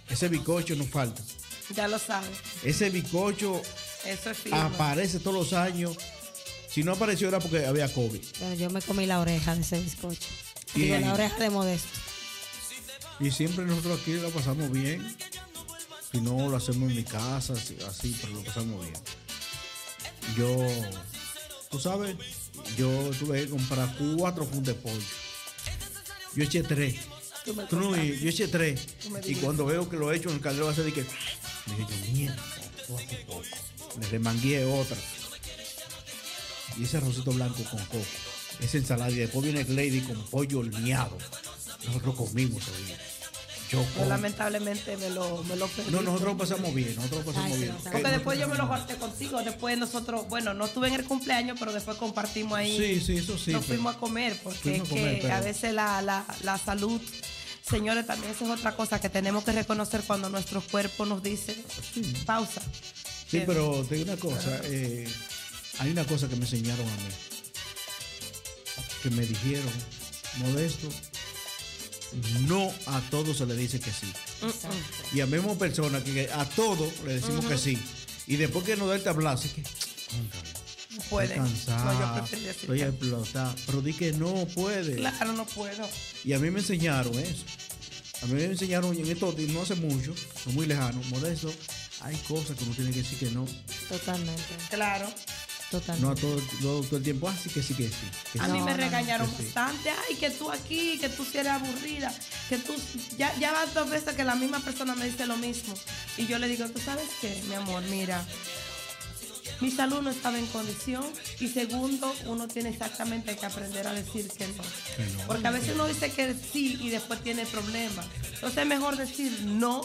ese bicocho no falta. Ya lo saben. Ese bicocho Eso es firme. aparece todos los años. Si no apareció era porque había COVID. Bueno, yo me comí la oreja de ese bizcocho. Y- Digo, la oreja de Modesto. Y siempre nosotros aquí la pasamos bien. Si no, lo hacemos en mi casa, así, así, pero lo pasamos bien. Yo, tú sabes, yo tuve que comprar cuatro fundos de pollo. Yo eché tres. Tú me no, y- yo eché tres. Me Y cuando veo que lo he hecho en el caldero, hace de que. Dije yo, mierda, esto hace poco. Le remangué otra. Y ese arrocito blanco con coco. Esa ensalada. Y después viene Lady con pollo horneado. Nosotros comimos ese día. Yo como- lamentablemente me lo, me lo perdí. No, nosotros lo pasamos bien. Nosotros lo pasamos Ay, bien. no, Porque después yo me lo corté contigo. Después nosotros, bueno, no estuve en el cumpleaños, pero después compartimos ahí. Sí, sí, eso sí, Nos fuimos a comer, porque a comer, que pero- a veces la, la, la salud, señores, también esa es otra cosa que tenemos que reconocer cuando nuestro cuerpo nos dice pausa. Sí, pero te digo una cosa. eh, hay una cosa que me enseñaron a mí. Que me dijeron, modesto, no a todos se le dice que sí. Y a mismo personas que a todos le decimos que sí. Y después que nos da el tablazo, que No puede. estoy No, yo estoy explotado. Pero di que no puede. Claro, no puedo. Y a mí me enseñaron eso. A mí me enseñaron en esto, y no hace mucho, no muy lejano, modesto, hay cosas que uno tiene que decir que no. Totalmente. Claro. Totalmente. No a todo, todo, todo el tiempo, así que sí, que sí. que A sí. mí me regañaron que sí. bastante. Ay, que tú aquí, que tú si eres aburrida, que tú. Ya, ya van dos veces que la misma persona me dice lo mismo. Y yo le digo, ¿tú sabes qué, mi amor? Mira, mi salud no estaba en condición. Y segundo, uno tiene exactamente que aprender a decir que no. Porque a veces uno dice que sí y después tiene problemas. Entonces es mejor decir no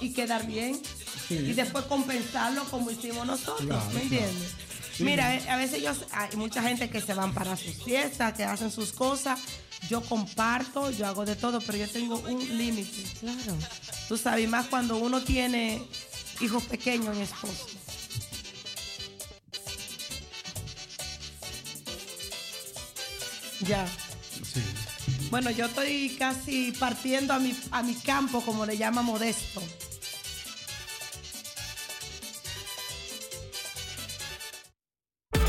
y quedar bien. Sí. Y después compensarlo como hicimos nosotros. Claro, ¿Me entiendes? Sí. Mira, eh, a veces yo, hay mucha gente que se van para sus fiestas, que hacen sus cosas. Yo comparto, yo hago de todo, pero yo tengo un límite. Claro. Tú sabes, más cuando uno tiene hijos pequeños y esposo. Ya. Sí. Bueno, yo estoy casi partiendo a mi, a mi campo, como le llama Modesto.